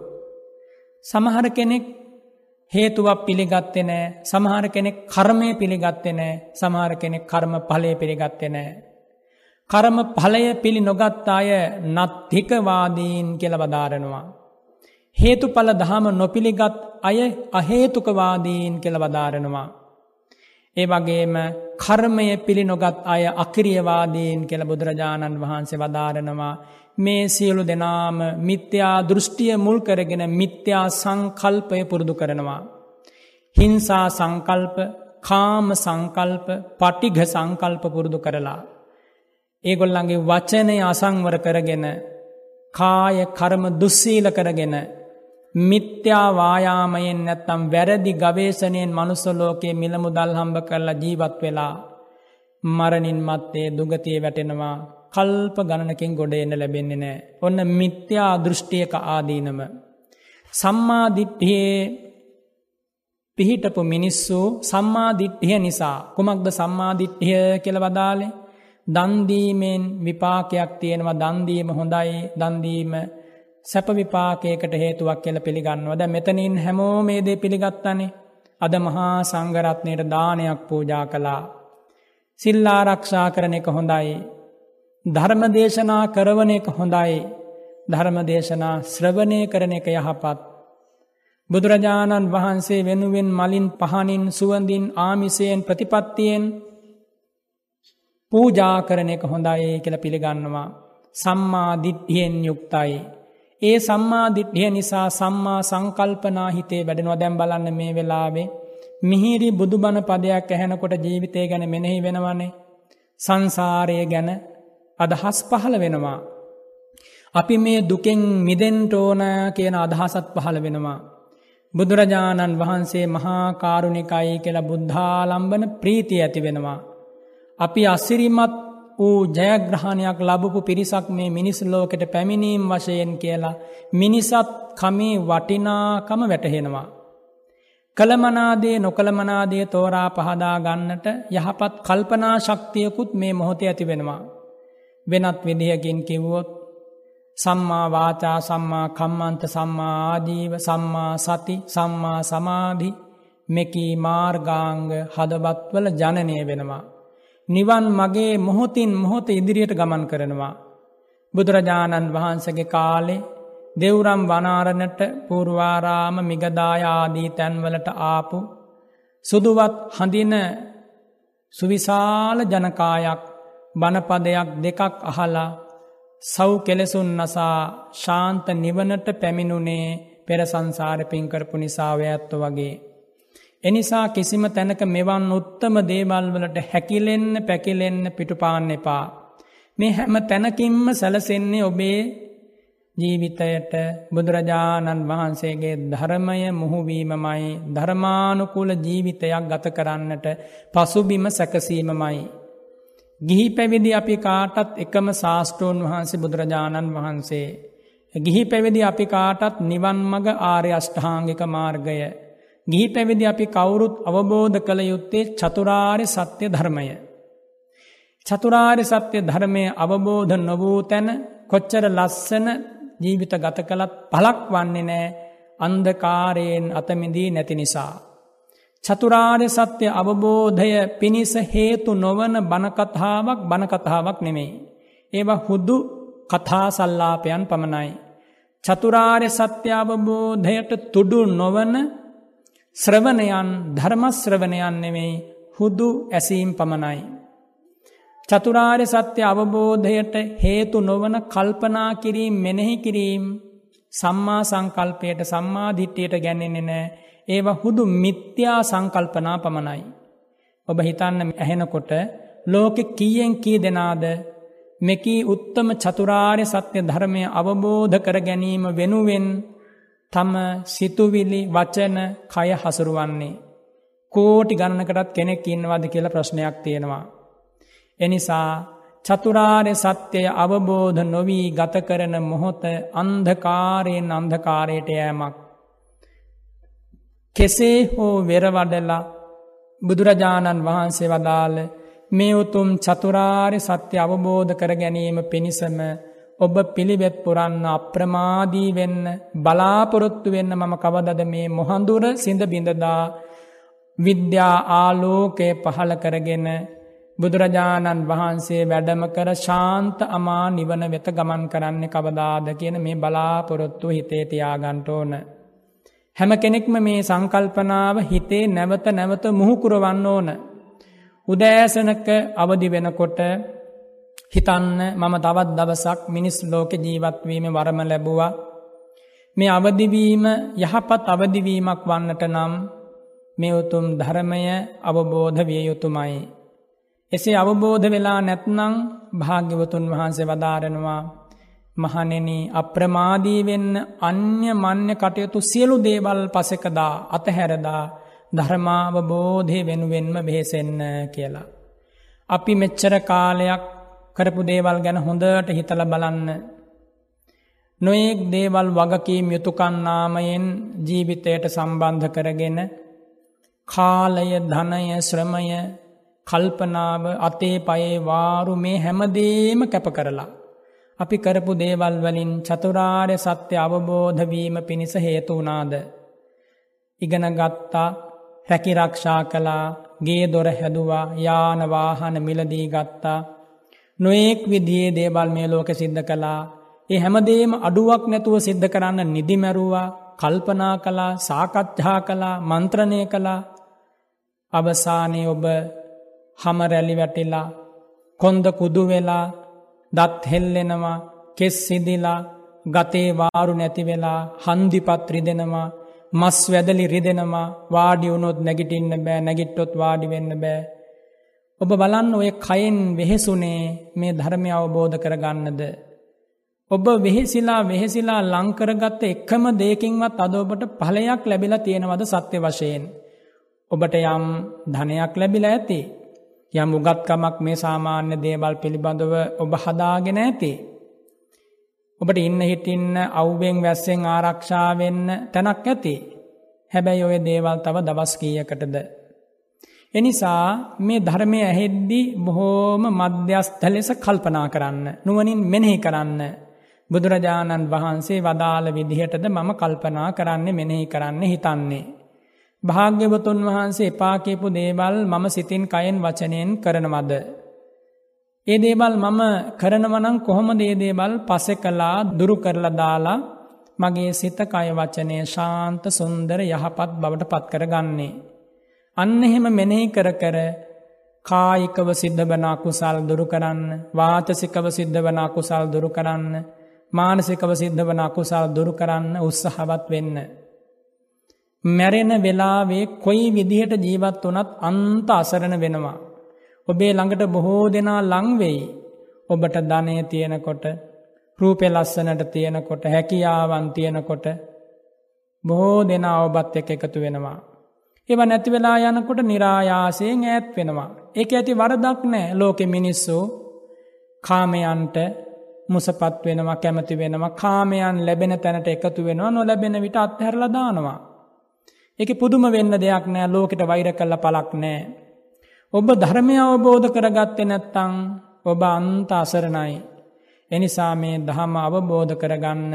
සමහර කෙනෙක් හේතුවක් පිළිගත්තෙ නෑ සමහර කෙනෙක් කර්මය පිළිගත්තෙ නෑ සමහර කෙනෙක් කර්ම පලය පිළිගත්තෙ නෑ. කරම පලය පිළි නොගත් අය නත්හිකවාදීන් කියල බදාරනවා. හේතුඵල දහම නොපිළිගත් අය අහේතුකවාදීන් කියල බදාරනවා. ඒ වගේම කර්මය පිළි නොගත් අය අකිරියවාදීන් කියල බුදුරජාණන් වහන්සේ වදාරනවා මේ සියලු දෙනාම මිත්‍යා දෘෂ්ටිය මුල් කරගෙන මිත්‍යා සංකල්පය පුරුදු කරනවා. හිංසා සංකල්ප කාම සංකල්ප පටිඝ සංකල්ප පුරුදු කරලා. ඒගොල්ලන්ගේ වචනය අසංවර කරගෙන කාය කරම දුස්සීල කරගෙන මිත්‍යා වායාමයෙන් නැත්තම් වැරදි ගවේශනයෙන් මනුස්සලෝකයේ මිළමුදල් හම්බ කරලා ජීවත් වෙලා මරණින් මත්තේ දුගතිය වැටෙනවා කල්ප ගණනකින් ගොඩ එන්න ලැබෙන්නේ නෑ. ඔන්න මිත්‍යා දෘෂ්ටියක ආදීනම. සම්මාධිට්ඨියේ පිහිටපු මිනිස්සු සම්මාධිට්ඨිය නිසා. කුමක්ද සම්මාධිට්ඨිය කියල වදාලේ දන්දීමෙන් විපාකයක් තියෙනවා. දන්දීම හොඳයි. දන්දීම සැප විපාකයකට හේතුවක් කියල පිළිගන්නවද මෙතනින් හැමෝ මේදේ පිළිගත්තනේ. අද මහා සංගරත්නයට දානයක් පූජා කළා. සිල්ලාරක්ෂා කරන එක හොඳයි. ධර්මදේශනා කරවන එක හොඳයි ධර්මදේශනා ශ්‍රවණය කරන එක යහපත්. බුදුරජාණන් වහන්සේ වෙනුවෙන් මලින් පහනින් සුවඳින් ආමිසයෙන් ප්‍රතිපත්තියෙන් පූජා කරන එක හොඳයි කියල පිළිගන්නවා. සම්මාධිට්්‍යයෙන් යුක්තයි. ඒ සම්මාධිට්්‍යය නිසා සම්මා සංකල්පනා හිතේ වැඩෙනවා දැම් බලන්න මේ වෙලාවේ මිහිරි බුදුබන පදයක් ඇහැනකොට ජීවිතය ගැන මෙනෙහි වෙනවනේ සංසාරය ගැන අදහස් පහළ වෙනවා. අපි මේ දුකෙන් මිදෙන්ට ඕන කියන අදහසත් පහළ වෙනවා. බුදුරජාණන් වහන්සේ මහා කාරුණිකයි කියලා බුද්ධාලම්බන ප්‍රීතිය ඇති වෙනවා. අපි අස්සිරිමත් වූ ජයග්‍රහණයක් ලබපු පිරිසක් මේ මිනිස් ලෝකට පැමිණීම් වශයෙන් කියලා මිනිසත් කමේ වටිනාකම වැටහෙනවා. කළමනාදේ නොකළමනාදේ තෝරා පහදා ගන්නට යහපත් කල්පනා ශක්තියකුත් මේ මොහොතේ ඇති වෙනවා. වෙනත් විදිහකින් කිව්වොත් සම්මා වාචා සම්මා කම්මන්ත සම්මා ආජීව සම්මා සති සම්මා සමාධි මෙකී මාර්ගාංග හදබත්වල ජනනය වෙනවා. නිවන් මගේ මොහොතින් මොහොත ඉදිරියට ගමන් කරනවා. බුදුරජාණන් වහන්සගේ කාලේ දෙවුරම් වනාරණට පූර්වාරාම මිගදායාදී තැන්වලට ආපු සුදුවත් හඳින සුවිශාල ජනකායක් බණපදයක් දෙකක් අහලා සව් කෙලෙසුන් නසා ශාන්ත නිවනට පැමිණුනේ පෙර සංසාර පින්කරපු නිසාව ඇත්ත වගේ. එනිසා කිසිම තැනක මෙවන් උත්තම දේවල්වලට හැකිලෙන්න පැකිලෙන්න පිටුපාන්න එපා. මේ හැම තැනකින්ම සැලසෙන්නේ ඔබේ ජීවිතයට බුදුරජාණන් වහන්සේගේ ධර්මය මුහුවීමමයි ධර්මානුකූල ජීවිතයක් ගත කරන්නට පසුබිම සැකසීමමයි. ගිහි පැවිදි අපි කාටත් එකම ශාස්ට්‍රෝන් වහන්සේ බුදුරජාණන් වහන්සේ. ගිහි පැවිදි අපි කාටත් නිවන් මග ආර්ය අෂ්ඨාංගික මාර්ගය. ගිහි පැවිදි අපි කවුරුත් අවබෝධ කළ යුත්තේ චතුරාරි සත්‍ය ධර්මය. චතුරාරි සත්‍ය ධර්මය අවබෝධ නොවූ තැන කොච්චර ලස්සන ජීවිත ගත කළත් පලක් වන්නේ නෑ අන්දකාරයෙන් අතමිදී නැති නිසා. චතුරාර්ය සත්‍ය අවබෝධය පිණිස හේතු නොවන බණකතාවක් බණකතාවක් නෙමෙයි. ඒවා හුදු කතා සල්ලාපයන් පමණයි. චතුරාර්ය සත්‍ය අවබෝධයට තුඩු නොවන ශ්‍රවණයන් ධර්මශ්‍රවණයන් නෙමෙයි හුදු ඇසීම් පමණයි. චතුරාර්ය සත්‍ය අවබෝධයට හේතු නොවන කල්පනා කිරීම මෙනෙහි කිරීම සම්මා සංකල්පයට සම්මාධිට්්‍යයට ගැන්නෙන්නේ නෑ ඒවා හුදු මිත්‍යා සංකල්පනා පමණයි. ඔබ හිතන්න ඇහෙනකොට ලෝකෙ කීයෙන් කී දෙනාද මෙකී උත්තම චතුරාර්ය සත්‍ය ධර්මය අවබෝධ කර ගැනීම වෙනුවෙන් තම සිතුවිලි වචන කය හසුරුවන්නේ. කෝටි ගණනකටත් කෙනෙක් ඉන්නවාද කියලා ප්‍රශ්නයක් තියෙනවා. එනිසා චතුරාර්ය සත්‍යය අවබෝධ නොවී ගත කරන මොහොත අන්ධකාරයෙන් අන්ධකාරයට යෑමක්. කෙසේ හෝ වෙරවඩලා බුදුරජාණන් වහන්සේ වදාළ මේ උතුම් චතුරාර්ය සත්‍ය අවබෝධ කර ගැනීම පිණිසම ඔබ පිළිවෙත් පුරන්න අප්‍රමාදී වෙන්න බලාපොරොත්තු වෙන්න මම කවදද මේ මොහඳුර සිඳ බිඳදා විද්‍යා ආලෝකය පහළ කරගෙන බුදුරජාණන් වහන්සේ වැඩම කර ශාන්ත අමා නිවන වෙත ගමන් කරන්න කවදාද කියන මේ බලාපොරොත්තු හිතේ තියාගන්ට ඕන. හැම කෙනෙක්ම මේ සංකල්පනාව හිතේ නැවත නැවත මුහුකුරවන්න ඕන. උදෑසනක අවදි වෙනකොට හිතන්න මම තවත් දවසක් මිනිස් ලෝක ජීවත්වීම වරම ලැබුවා. මේ අවදිවීම යහපත් අවදිවීමක් වන්නට නම් මේ උතුම් ධර්මය අවබෝධ විය යුතුමයි. එසේ අවබෝධ වෙලා නැත්නං භාග්‍යවතුන් වහන්සේ වදාරෙනවා මහනෙන අප්‍රමාදී වෙන්න අන්‍ය මන්‍ය කටයුතු සියලු දේවල් පසකදා අතහැරදා ධර්මාවබෝධය වෙනුවෙන්ම බෙහෙසෙන්න කියලා. අපි මෙච්චර කාලයක් කරපු දේවල් ගැන හොඳට හිතල බලන්න. නොයෙක් දේවල් වගකීම් යුතුකන්නාමයෙන් ජීවිතයට සම්බන්ධ කරගෙන කාලය ධනය ශ්‍රමය කල්පනාව අතේ පයේ වාරු මේ හැමදේම කැප කරලා. අපි කරපු දේවල් වලින් චතුරාර්ය සත්‍ය අවබෝධවීම පිණිස හේතු වනාද. ඉගෙන ගත්තා රැකිරක්ෂා කලා ගේ දොර හැදවා යානවාහන මිලදී ගත්තා. නොයෙක් විදියේ දේවල් මේ ලෝක සිද්ධ කලා ඒ හැමදේම අඩුවක් නැතුව සිද්ධ කරන්න නිදිමැරුවා කල්පනා කලා සාකච්ඡා කලා මන්ත්‍රණය කලා අවසානය ඔබ හමරැලි වැටිලා කොන්ද කුදු වෙලා දත් හෙල්ලෙනවා කෙස් සිදිලා ගතේ වාරු නැතිවෙලා හන්දිපත් රිදෙනවා මස් වැදලි රිදෙනවා වාඩි වුණොත් නැගිටින්න බෑ නැගිට්ටොත් වාඩි වෙන්න බෑ. ඔබ බලන්න ඔය කයෙන් වෙහෙසුනේ මේ ධර්මය අවබෝධ කරගන්නද. ඔබ වෙහෙසිලා වෙහෙසිලා ලංකරගත්ත එක්කම දේකින්වත් අදෝබට පලයක් ලැබිලා තියෙනවද සත්‍ය වශයෙන්. ඔබට යම් ධනයක් ලැබිලා ඇති. යම් උගත්කමක් මේ සාමාන්‍ය දේවල් පිළිබඳව ඔබ හදාගෙන ඇති. ඔබට ඉන්න හිටින්න අව්වෙන් වැස්සෙන් ආරක්ෂාවෙන්න තැනක් ඇති. හැබැයි ඔය දේවල් තව දවස් කීයකටද. එනිසා මේ ධර්මය ඇහෙද්දි බොහෝම මධ්‍යස්ථ ලෙස කල්පනා කරන්න. නුවනින් මෙනෙහි කරන්න. බුදුරජාණන් වහන්සේ වදාළ විදිහටද මම කල්පනා කරන්නේ මෙනෙහි කරන්න හිතන්නේ. භාග්‍යවතුන් වහන්සේ එපාකේපු දේවල් මම සිතින් කයෙන් වචනයෙන් කරනවද. ඒ දේවල් මම කරනවනං කොහොම දේදේවල් පසෙ කලා දුරු කරලා දාලා මගේ සිත කය වචනය ශාන්ත සුන්දර යහපත් බවට පත් කරගන්නේ. අන්න එහෙම මෙනෙහි කර කර කායිකව සිද්ධ වන අකුසල් දුරු කරන්න වාචසිකව සිද්ධ වන අකුසල් දුරු කරන්න මානසිකව සිද්ධ වන අකුසල් දුරු කරන්න උත්සහවත් වෙන්න. මැරෙන වෙලාවේ කොයි විදිහට ජීවත් වනත් අන්ත අසරණ වෙනවා. ඔබේ ළඟට බොහෝ දෙනා ලංවෙයි ඔබට ධනය තියෙනකොට රූපෙ ලස්සනට තියෙනකොට හැකියාවන් තියෙනකොට බොහෝ දෙනා ඔබත් එක එකතු වෙනවා. එව නැති වෙලා යනකොට නිරායාසයෙන් ඈත් වෙනවා. එක ඇති වරදක් නෑ ලෝකෙ මිනිස්සු කාමයන්ට මුසපත් වෙනවා කැමති වෙනවා කාමයන් ලැබෙන තැනට එකතු වෙනවා නොලැබෙන විට අත්හැරලදානවා. එක පුදුම වෙන්න දෙයක් නෑ ලෝකට වෛර කල්ල පලක් නෑ. ඔබ ධර්මය අවබෝධ කරගත්තෙ නැත්තං ඔබ අන්ත අසරණයි. එනිසා මේ දහම අවබෝධ කරගන්න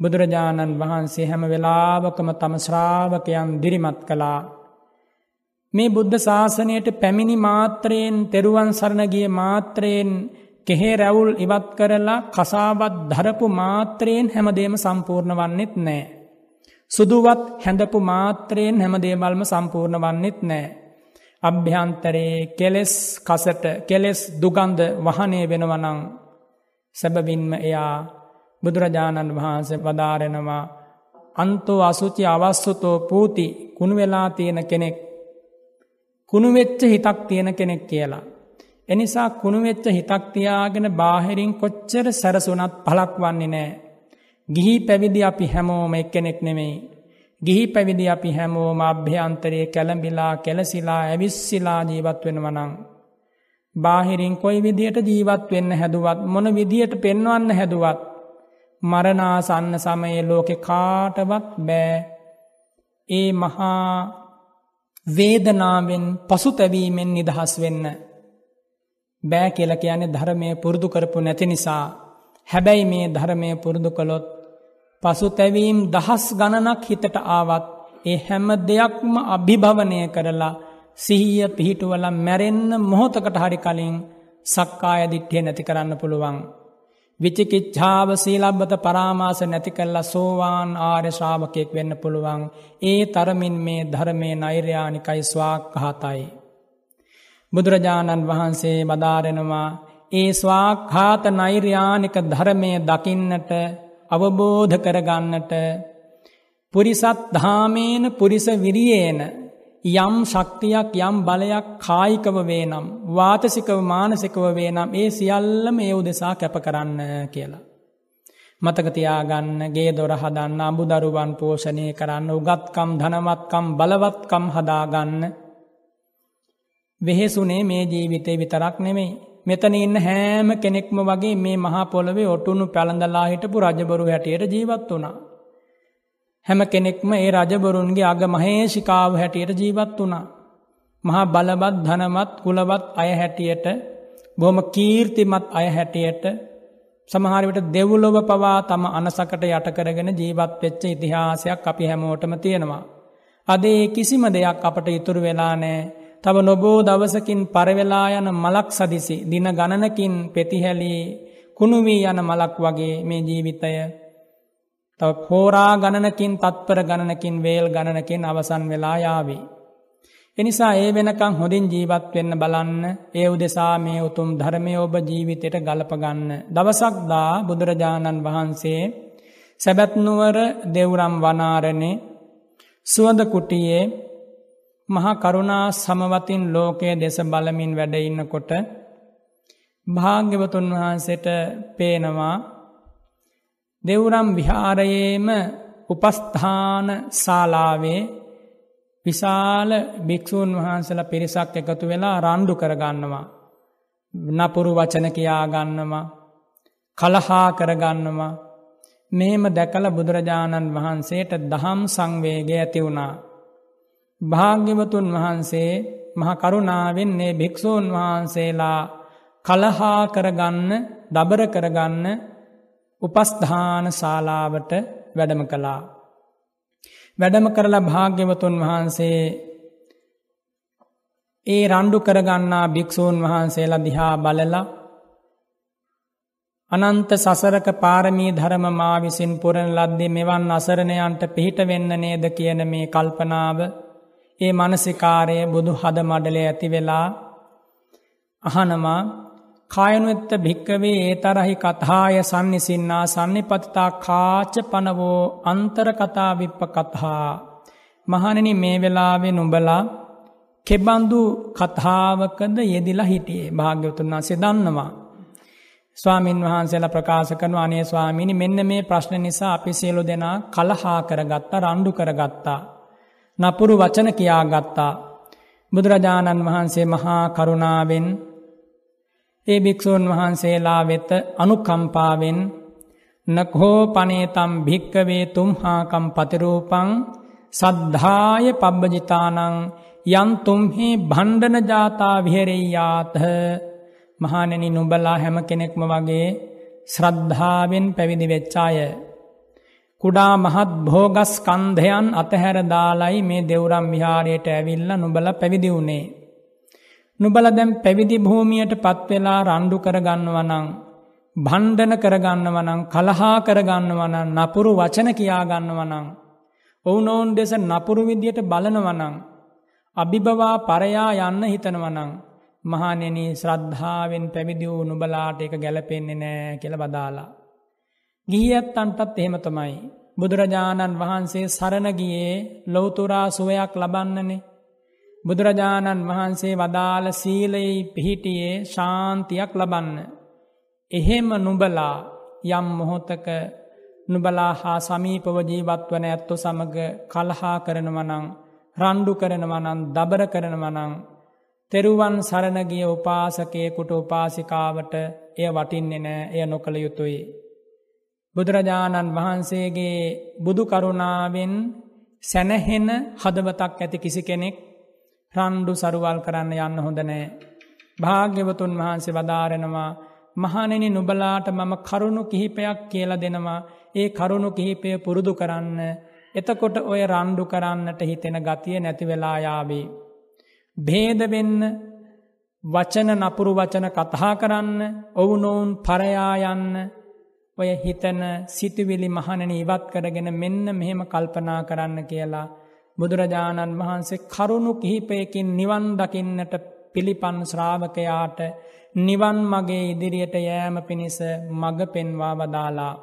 බුදුරජාණන් වහන්සේ හැම වෙලාවකම තම ශ්‍රාවකයන් දිරිමත් කළා. මේ බුද්ධ ශාසනයට පැමිණි මාත්‍රයෙන් තෙරුවන් සරණගිය මාත්‍රයෙන් කෙහේ රැවුල් ඉවත් කරලා කසාවත් ධරපු මාත්‍රයෙන් හැමදේම සම්පූර්ණ වන්නෙත් නෑ. සුදුවත් හැඳපු මාත්‍රයෙන් හැමදේමල්ම සම්පූර්ණ වන්නෙත් නෑ. අභ්‍යන්තරයේ කෙලෙස් කසට කෙලෙස් දුගන්ධ වහනය වෙනවනං සැබවින්ම එයා බුදුරජාණන් වහන්සේ වදාරෙනවා අන්තෝ අසුචි අවස්සුතෝ පූති කුණුවෙලා තියෙන කෙනෙක් කුණුවෙච්ච හිතක් තියෙන කෙනෙක් කියලා. එනිසා කුණුවෙච්ච හිතක් තියාගෙන බාහිරින් කොච්චර සැරසුනත් පලක් වන්නේ නෑ. ගිහි පැවිදි අපි හැමෝම එක්කෙනෙක් නෙමෙයි. ගිහි පැවිදි අපි හැමෝම අභ්‍යන්තරයේ කැළඹිලා කෙලසිලා ඇවිස්සිලා ජීවත් වෙන වනං. බාහිරින් කොයි විදියට ජීවත් වෙන්න හැදුවත් මොන විදියට පෙන්වන්න හැදුවත් මරණාසන්න සමයේ ලෝකෙ කාටවත් බෑ ඒ මහා වේදනාවෙන් පසුතැවීමෙන් නිදහස් වෙන්න බෑ කියල කියන්නේ ධර්මය පුරුදු කරපු නැති නිසා හැබැයි මේ ධර්මය පුරුදු කළොත් පසුතැවීම් දහස් ගණනක් හිතට ආවත් ඒ හැම දෙයක්ම අභිභවනය කරලා සිහිය පිහිටුවල මැරෙන්න මොහොතකට හරි කලින් සක්කාය දිට්ඨිය නැති කරන්න පුළුවන්. විචිකිච්ඡාව සීලබ්බත පරාමාස නැති කල්ලා සෝවාන් ආර්ය ශ්‍රාවකයෙක් වෙන්න පුළුවන්. ඒ තරමින් මේ ධර්මය නෛර්යානිකයි ස්වාක්හාතයි. බුදුරජාණන් වහන්සේ බදාරෙනවා ඒ ස්වාක්හාත නෛර්යානික ධර්මය දකින්නට අවබෝධ කරගන්නට පුරිසත් ධාමේන පුරිස විරියේන යම් ශක්තියක් යම් බලයක් කායිකව වේනම් වාතසිකව මානසිකව වේනම් ඒ සියල්ලම ඒ උදෙසා කැප කරන්න කියලා. මතකතියාගන්න ගේ දොර හදන්න අඹුදරුවන් පෝෂණය කරන්න උගත්කම් ධනවත්කම් බලවත්කම් හදාගන්න වෙහෙසුනේ මේ ජීවිතය විතරක් නෙමෙයි මෙතන ඉන්න හැම කෙනෙක්ම වගේ මේ මහා පොළොවේ ඔටුනු පැළඳලා හිටපු රජබරු හැටියට ජීවත් වුණා. හැම කෙනෙක්ම ඒ රජබරුන්ගේ අග මහේෂිකාව හැටියට ජීවත් වුණා. මහා බලවත් ධනමත් කුලවත් අය හැටියට බොහොම කීර්තිමත් අය හැටියට සමහරවිට දෙව්ලොව පවා තම අනසකට යටකරගෙන ජීවත් වෙච්ච ඉතිහාසයක් අපි හැමෝටම තියෙනවා. අද ඒ කිසිම දෙයක් අපට ඉතුරු වෙලා නෑ තව නොබෝ දවසකින් පරවෙලා යන මලක් සදිසි දින ගණනකින් පෙතිහැලී කුණුවී යන මලක් වගේ මේ ජීවිතය තව හෝරා ගණනකින් තත්පර ගණනකින් වේල් ගණනකින් අවසන් වෙලා යාවී. එනිසා ඒ වෙනකං හොඳින් ජීවත් වෙන්න බලන්න ඒ උදෙසා මේ උතුම් ධර්මය ඔබ ජීවිතයට ගලපගන්න. දවසක්දා බුදුරජාණන් වහන්සේ සැබැත්නුවර දෙවුරම් වනාරණේ සුවඳ කුටියේ මහා කරුණා සමවතින් ලෝකයේ දෙස බලමින් වැඩඉන්නකොට භාග්‍යවතුන් වහන්සේට පේනවා දෙවුරම් විහාරයේම උපස්ථාන ශාලාවේ විශාල භික්‍ෂූන් වහන්සල පිරිසක් එකතු වෙලා රණ්ඩු කරගන්නවා. නපුරු වචන කියාගන්නවා. කලහා කරගන්නවා. මෙහෙම දැකල බුදුරජාණන් වහන්සේට දහම් සංවේග ඇති වුණා. භාග්‍යවතුන් වහන්සේ මහකරුණාවෙන්නේ භික්‍ෂූන් වහන්සේලා කලහා කරගන්න දබර කරගන්න උපස්ධාන ශාලාවට වැඩම කළා. වැඩම කරලා භාග්‍යවතුන් වහන්සේ ඒ රණ්ඩු කරගන්නා භික්‍ෂූන් වහන්සේලා දිහා බලලා අනන්ත සසරක පාරමී ධර්ම මා විසින් පුරණ ලද්දේ මෙවන් අසරණයන්ට පිහිට වෙන්න නේද කියන මේ කල්පනාව ඒ මනසිකාරය බුදු හද මඩලේ ඇති වෙලා අහනමා කායනුවෙත්ත භික්කවේ ඒ තරහි කතාය සන්නිසින්නා සන්නිපතිතා කාච පනවෝ අන්තර කතා විප්ප කතා. මහණනි මේ වෙලාවෙ නුඹලා කෙබන්දු කතාවකද යෙදිලා හිටියේ භාග්‍යවතුන් වහන්සේ දන්නවා. ස්වාමින් වහන්සේලා ප්‍රකාශ කරන අනේ ස්වාමීනි මෙන්න මේ ප්‍රශ්න නිසා අපි සියලු දෙනා කලහා කරගත්තා රණ්ඩු කරගත්තා. නපුරු වචන කියාගත්තා. බුදුරජාණන් වහන්සේ මහා කරුණාවෙන් ඒ භික්‍ෂූන් වහන්සේලා වෙත අනුකම්පාවෙන් නකහෝ පනේතම් භික්කවේ තුම්හාකම් පතිරූපං සද්ධාය පබ්බජිතානං යන්තුම්හි බණ්ඩන ජාතා විහෙරෙයාත මහානෙනි නුබලා හැම කෙනෙක්ම වගේ ශ්‍රද්ධාවෙන් පැවිදි වෙච්චාය. කුඩා මහත් භෝගස් කන්ධයන් අතහැර දාලයි මේ දෙවුරම් විහාරයට ඇවිල්ල නුබල පැවිදි වුණේ. නුබල දැම් පැවිදි භූමියයට පත්වෙලා රණ්ඩු කරගන්නවනං. බණ්ඩන කරගන්නවනං කලහා කරගන්නවන නපුරු වචන කියාගන්නවනං. ඔවුනොවුන් දෙස නපුරු විදියට බලනවනං. අභිබවා පරයා යන්න හිතනවනං. මහනෙන ශ්‍රද්ධාවෙන් පැවිදි වූ නුබලාට එක ගැලපෙන්නේ නෑ කියල බදාලා. ගිහියත් අන්ටත් එහෙම තමයි. බුදුරජාණන් වහන්සේ සරණගියේ ලොවතුරා සුවයක් ලබන්නනේ. බුදුරජාණන් වහන්සේ වදාළ සීලයි පිහිටියේ ශාන්තියක් ලබන්න. එහෙම නුබලා යම් මොහොතක නුබලා හා සමීපව ජීවත්වන ඇත්තු සමග කලහා කරනවනං රණ්ඩු කරනවනන් දබර කරනවනං තෙරුවන් සරණගිය උපාසකයකුට උපාසිකාවට එය වටින්නේ නෑ එය නොකළ යුතුයි. බුදුරජාණන් වහන්සේගේ බුදු කරුණාවෙන් සැනහෙන හදවතක් ඇති කිසි කෙනෙක් රණ්ඩු සරුවල් කරන්න යන්න හොඳ නෑ. භාග්‍යවතුන් වහන්සේ වදාරෙනවා මහනෙන නුබලාට මම කරුණු කිහිපයක් කියල දෙනවා ඒ කරුණු කිහිපය පුරුදු කරන්න එතකොට ඔය රණ්ඩු කරන්නට හිතෙන ගතිය නැතිවෙලායාවේ. භේදවෙන්න වචන නපුරු වචන කතා කරන්න ඔවුනොවුන් පරයායන්න ඔය හිතන සිතුවිලි මහණන ඉවත් කරගෙන මෙන්න මෙහෙම කල්පනා කරන්න කියලා බුදුරජාණන් වහන්සේ කරුණු කිහිපයකින් නිවන් දකින්නට පිළිපන් ශ්‍රාවකයාට නිවන් මගේ ඉදිරියට යෑම පිණිස මග පෙන්වා වදාලා.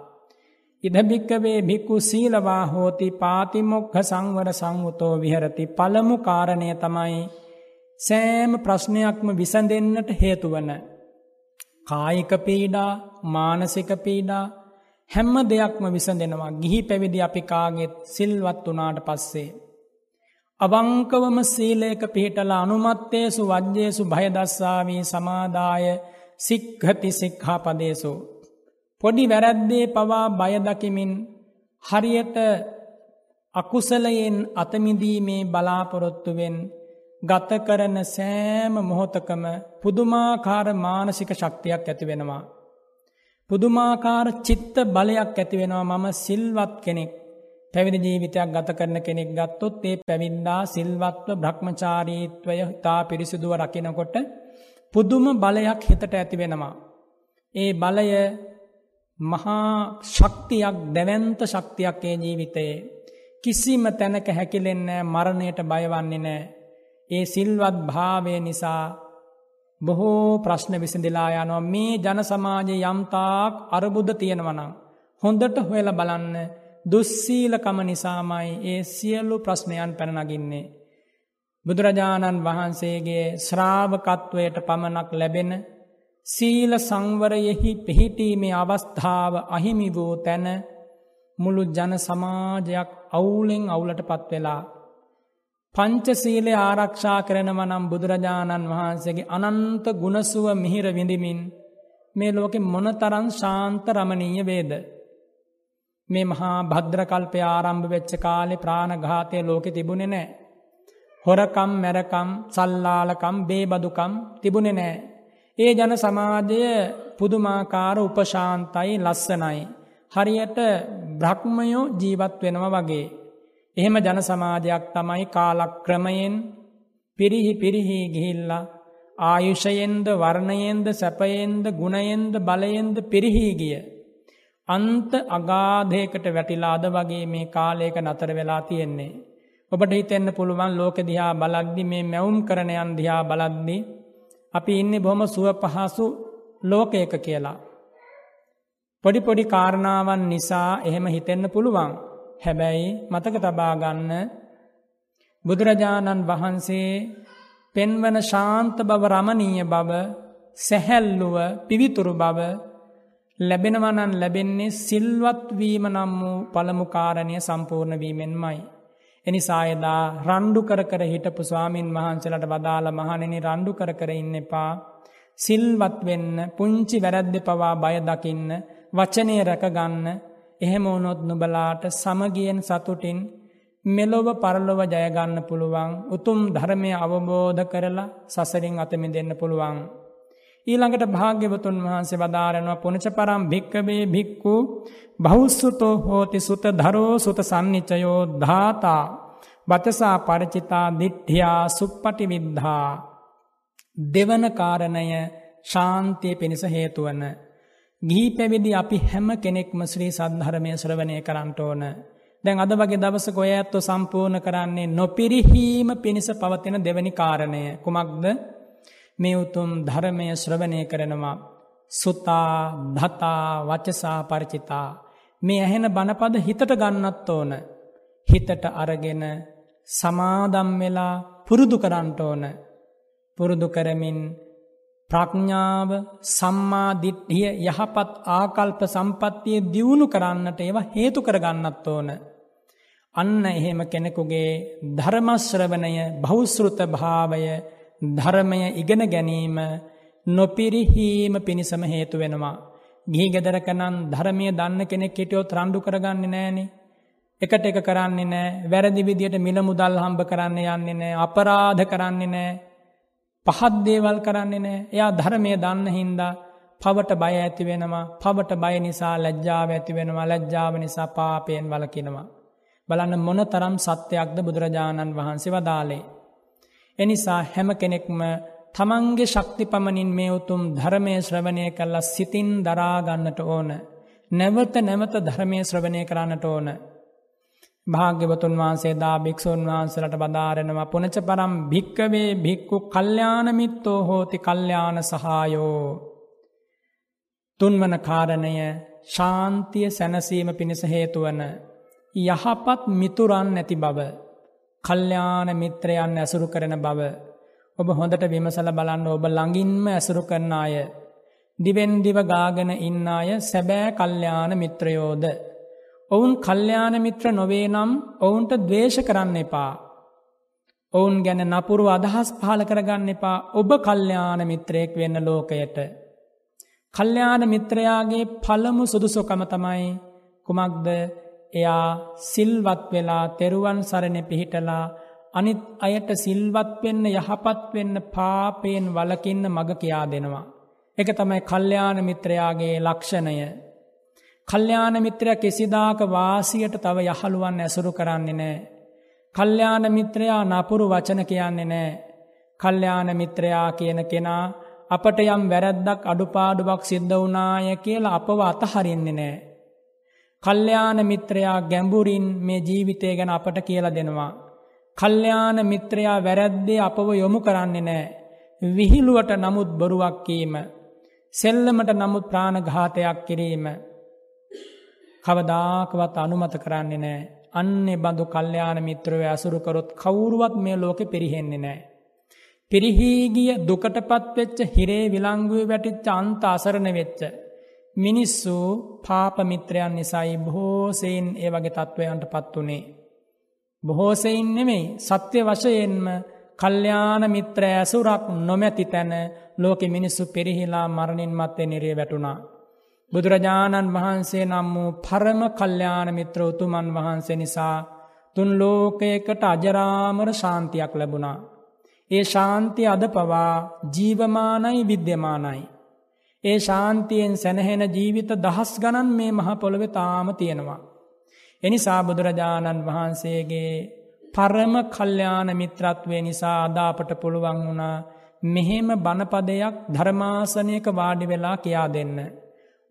ඉදභික්කවේ භික්කු සීලවා හෝති පාතිමොක්හ සංවර සංවුතෝ විහරති පළමු කාරණය තමයි සෑම ප්‍රශ්නයක්ම විසඳෙන්න්නට හේතුවන. කායික පීඩා මානසික පීඩා හැම්ම දෙයක්ම විසඳෙනවා ගිහි පැවිදි අපි කාගෙත් සිල්වත් වනාට පස්සේ. අවංකවම සීලේක පිහිටල අනුමත්තේසු වජ්‍යේසු භයදස්සාවී සමාදාය සික්හති සික්හා පදේසු. පොඩි වැරැද්දේ පවා බයදකිමින් හරියට අකුසලයෙන් අතමිදීමේ බලාපොරොත්තුවෙන් ගත කරන සෑම මොහොතකම පුදුමාකාර මානසික ශක්තියක් ඇති වෙනවා. පුදුමාකාර චිත්ත බලයක් ඇති වෙනවා මම සිල්වත් කෙනෙක් පැවිදි ජීවිතයක් ගත කරන කෙනෙක් ගත්තොත් ඒ පැවින්දා සිල්වත්ව බ්‍රහ්මචාරීත්වය තා පිරිසිදුව රකිනකොට පුදුම බලයක් හිතට ඇති වෙනවා. ඒ බලය මහා ශක්තියක් දැවන්ත ශක්තියක් ඒ ජීවිතයේ කිසිම තැනක හැකිලෙන්නෑ මරණයට බයවන්නේ නෑ ඒ සිල්වත් භාවය නිසා බොහෝ ප්‍රශ්න විසඳලා යනවා මේ ජන සමාජය යම්තාක් අරබුද්ධ තියෙනවනම්. හොඳට හොයල බලන්න දුස්සීලකම නිසාමයි ඒ සියල්ලු ප්‍රශ්නයන් පැනනගින්නේ. බුදුරජාණන් වහන්සේගේ ශ්‍රාවකත්වයට පමණක් ලැබෙන සීල සංවරයෙහි පිහිටීමේ අවස්ථාව අහිමි වූ තැන මුළු ජන සමාජයක් අවුලෙන් අවුලට පත්වෙලා පංචසීලය ආරක්ෂා කරනවනම් බුදුරජාණන් වහන්සේගේ අනන්ත ගුණසුව මිහිර විඳිමින් මේ ලෝකෙ මොනතරන් ශාන්ත රමණීය වේද. මේ මහා භද්‍රකල්පය ආරම්භ වෙච්ච කාලෙ ප්‍රාණඝාතය ලෝකෙ තිබුණෙ නෑ. හොරකම් මැරකම් සල්ලාලකම් බේබදුකම් තිබුණෙ නෑ. ඒ ජන සමාජය පුදුමාකාර උපශාන්තයි ලස්සනයි. හරියට බ්‍රහ්මයෝ ජීවත් වෙනව වගේ. එහෙම ජන සමාජයක් තමයි කාලක්‍රමයෙන් පිරිහි පිරිහි ගිහිල්ලා ආයුෂයෙන්ද වර්ණයෙන්ද සැපයෙන්ද ගුණයෙන්ද බලයෙන්ද පිරිහී ගිය. අන්ත අගාධයකට වැටිලාද වගේ මේ කාලයක නතර වෙලා තියෙන්නේ. ඔබට හිතෙන්න පුළුවන් ලෝක දිහා බලද්දි මේ මැවුම් කරණයන් දිහා බලද්දි අපි ඉන්න බොහොම සුව පහසු ලෝකයක කියලා. පොඩි පොඩි කාරණාවන් නිසා එහෙම හිතෙන්න පුළුවන්. හැබැයි මතක තබාගන්න බුදුරජාණන් වහන්සේ පෙන්වන ශාන්ත බව රමණීය බව සැහැල්ලුව පිවිතුරු බව ලැබෙනවනන් ලැබෙන්නේ සිල්වත්වීම නම් වූ පළමුකාරණය සම්පූර්ණ වීමෙන්මයි. එනිසායදා රණ්ඩු කර කර හිටපු ස්වාමීන් වහන්සලට වදාළ මහනෙන රණ්ඩු කර කර ඉන්න එපා සිල්වත් වෙන්න පුංචි වැරැද්ද පවා බය දකින්න වචනය රැකගන්න එහෙම වුණොත් නුබලාට සමගියෙන් සතුටින් මෙලොව පරලොව ජයගන්න පුළුවන් උතුම් ධර්මය අවබෝධ කරලා සසරින් අතමි දෙන්න පුළුවන්. ඊළඟට භාග්‍යවතුන් වහන්සේ වදාරනවා පුනච පරම් භික්කවේ භික්කු බෞස්සුතෝ හෝති සුත දරෝ සුත සන්නිචයෝ ධාතා වචසා පරචිතා දිට්ඨියා සුප්පටි විද්ධා දෙවන කාරණය ශාන්තිය පිණිස හේතුවන ගිහි පැවිදි අපි හැම කෙනෙක්ම ශ්‍රී සද්ධර්මය ශ්‍රවණය කරන්නට ඕන. දැන් අද වගේ දවසක ඔය ඇත්තෝ සම්පූර්ණ කරන්නේ නොපිරිහීම පිණිස පවතින දෙවැනි කාරණය. කුමක්ද? මේ උතුම් ධර්මය ශ්‍රවණය කරනවා සුතා ධතා වචසා පරිචිතා. මේ ඇහෙන බණපද හිතට ගන්නත් ඕන. හිතට අරගෙන සමාදම් වෙලා පුරුදු කරන්නට ඕන. පුරුදු කරමින් ප්‍රඥාව සම්මාදිට්ඨිය යහපත් ආකල්ප සම්පත්තිය දියුණු කරන්නට ඒවා හේතු කරගන්නත් ඕන අන්න එහෙම කෙනෙකුගේ ධර්මශ්‍රවණය බෞස්ෘත භාවය ධර්මය ඉගෙන ගැනීම නොපිරිහීම පිණිසම හේතු වෙනවා. ගිහි ගෙදරකනන් ධර්මය දන්න කෙනෙක් හිටියොත් රණ්ඩු කරගන්නේ නෑනේ. එකට එක කරන්නේ නෑ වැරදි විදියට මිල මුදල් හම්බ කරන්න යන්නේ නෑ අපරාධ කරන්නේ නෑ පහත් දේවල් කරන්නේ නෑ එයා ධර්මය දන්න හින්දා පවට බය ඇති වෙනවා පවට බය නිසා ලැජ්ජාව ඇති වෙනවා ලැජ්ජාව නිසා පාපයෙන් වලකිනවා. බලන්න මොන තරම් සත්‍යයක්ද බුදුරජාණන් වහන්සේ වදාලේ. එනිසා හැම කෙනෙක්ම තමන්ගේ ශක්ති පමණින් මේ උතුම් ධර්මය ශ්‍රවණය කල්ලා සිතින් දරාගන්නට ඕන. නැවත නැවත ධර්මය ශ්‍රවණය කරන්නට ඕන. භාග්‍යවතුන් වහන්සේ දා භික්‍ෂූන් වහන්සලට බදාරෙනවා පුනච පරම් භික්කවේ භික්කු කල්්‍යානමිත්තෝ හෝති කල්්‍යාන සහායෝ. තුන්වන කාරණය ශාන්තිය සැනසීම පිණිස හේතුවන යහපත් මිතුරන් නැති බව කල්්‍යාන මිත්‍රයන් ඇසුරු කරන බව ඔබ හොඳට විමසල බලන්න ඔබ ළඟින්ම ඇසුරු කරන අය දිවෙන්දිව ගාගෙන ඉන්න අය සැබෑ කල්්‍යාන මිත්‍රයෝද ඔවුන් කල්්‍යාන මිත්‍ර නොවේ නම් ඔවුන්ට දවේශ කරන්න එපා ඔවුන් ගැන නපුරු අදහස් පහල කරගන්න එපා ඔබ කල්්‍යාන මිත්‍රයෙක් වෙන්න ලෝකයට කල්්‍යාන මිත්‍රයාගේ පළමු සුදුසොකම තමයි කුමක්ද එයා සිල්වත් වෙලා තෙරුවන් සරණ පිහිටලා අනිත් අයට සිල්වත් වෙන්න යහපත් වෙන්න පාපයෙන් වලකින්න මග කියා දෙනවා. එක තමයි කල්්‍යාන මිත්‍රයාගේ ලක්ෂණය. කල්්‍යාන මිත්‍රය කෙසිදාක වාසියට තව යහළුවන් ඇසුරු කරන්නේ නෑ. කල්්‍යාන මිත්‍රයා නපුරු වචන කියන්නේ නෑ. කල්්‍යාන මිත්‍රයා කියන කෙනා අපට යම් වැරැද්දක් අඩුපාඩුවක් සිද්ධ වනාය කියලා අපව අතහරින්නේ නෑ. කල්්‍යාන මිත්‍රයා ගැඹුරින් මේ ජීවිතය ගැන අපට කියල දෙනවා. කල්්‍යාන මිත්‍රයා වැරැද්දේ අපව යොමු කරන්නේ නෑ. විහිළුවට නමුත් බොරුවක් කීම. සෙල්ලමට නමුත් ප්‍රාණඝාතයක් කිරීම. කවදාකවත් අනුමත කරන්නේ නෑ. අන්නේ බඳු කල්්‍යාන මිත්‍රව ඇසුරුකරොත් කවුරුවත් මේ ලෝකෙ පිරිහෙන්නේ නෑ. පිරිහීගිය දුකටපත් වෙච්ච හිරේ විලංගුව වැටිච්ච අන්ත අසරණ වෙච්ච. මිනිස්සු පාපමිත්‍රයන් නිසයි බොහෝසයින් ඒ වගේ තත්ත්වයන්ට පත් වනේ. බොහෝසයින් නෙමෙයි සත්‍ය වශයෙන්ම කල්්‍යාන මිත්‍ර ඇසුරක් නොමැති තැන ලෝකෙ මිනිස්සු පිරිහිලා මරණින් මත්තේ නිරේ වැටුණා. බුදුරජාණන් වහන්සේ නම් වූ පරම කල්්‍යාන මිත්‍ර උතුමන් වහන්සේ නිසා තුන් ලෝකයකට අජරාමර ශාන්තියක් ලැබුණා. ඒ ශාන්තිය අද පවා ජීවමානයි විද්‍යමානයි. ඒ ශාන්තියෙන් සැනහෙන ජීවිත දහස් ගණන් මේ මහපොළොවෙ තාම තියෙනවා. එනිසා බුදුරජාණන් වහන්සේගේ පරම කල්්‍යාන මිත්‍රත්වය නිසා අදාපට පුළුවන් වුණා මෙහෙම බණපදයක් ධර්මාසනයක වාඩි වෙලා කියා දෙන්න.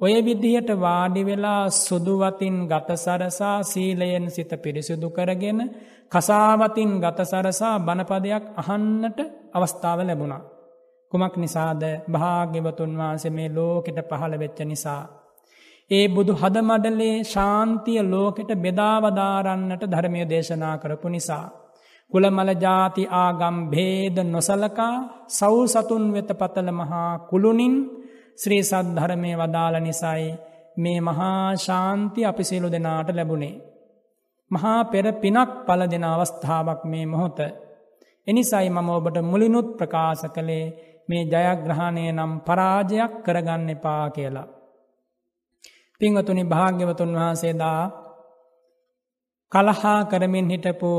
ඔය විදිහට වාඩි වෙලා සුදුවතින් ගතසරසා සීලයෙන් සිත පිරිසිදු කරගෙන කසාවතින් ගතසරසා බණපදයක් අහන්නට අවස්ථාව ලැබුණා. කුමක් නිසාද භාග්‍යවතුන් වහන්සේ මේ ලෝකෙට පහළ වෙච්ච නිසා. ඒ බුදු හදමඩලේ ශාන්තිය ලෝකෙට බෙදාවදාරන්නට ධර්මය දේශනා කරපු නිසා. කුළමල ජාති ආගම් භේද නොසලකා සව් සතුන් වෙත පතල මහා කුළුණින් ශ්‍රී සද්ධරමය වදාළ නිසයි මේ මහා ශාන්ති අපි සිලු දෙනාට ලැබුණේ. මහා පෙර පිනක් පල දෙන අවස්ථාවක් මේ මොහොත. එනිසයි මම ඔබට මුලිනුත් ප්‍රකාශ කළේ මේ ජයග්‍රහණය නම් පරාජයක් කරගන්න එපා කියලා. පිංවතුනි භාග්‍යවතුන් වහන්සේදා කලහා කරමින් හිටපු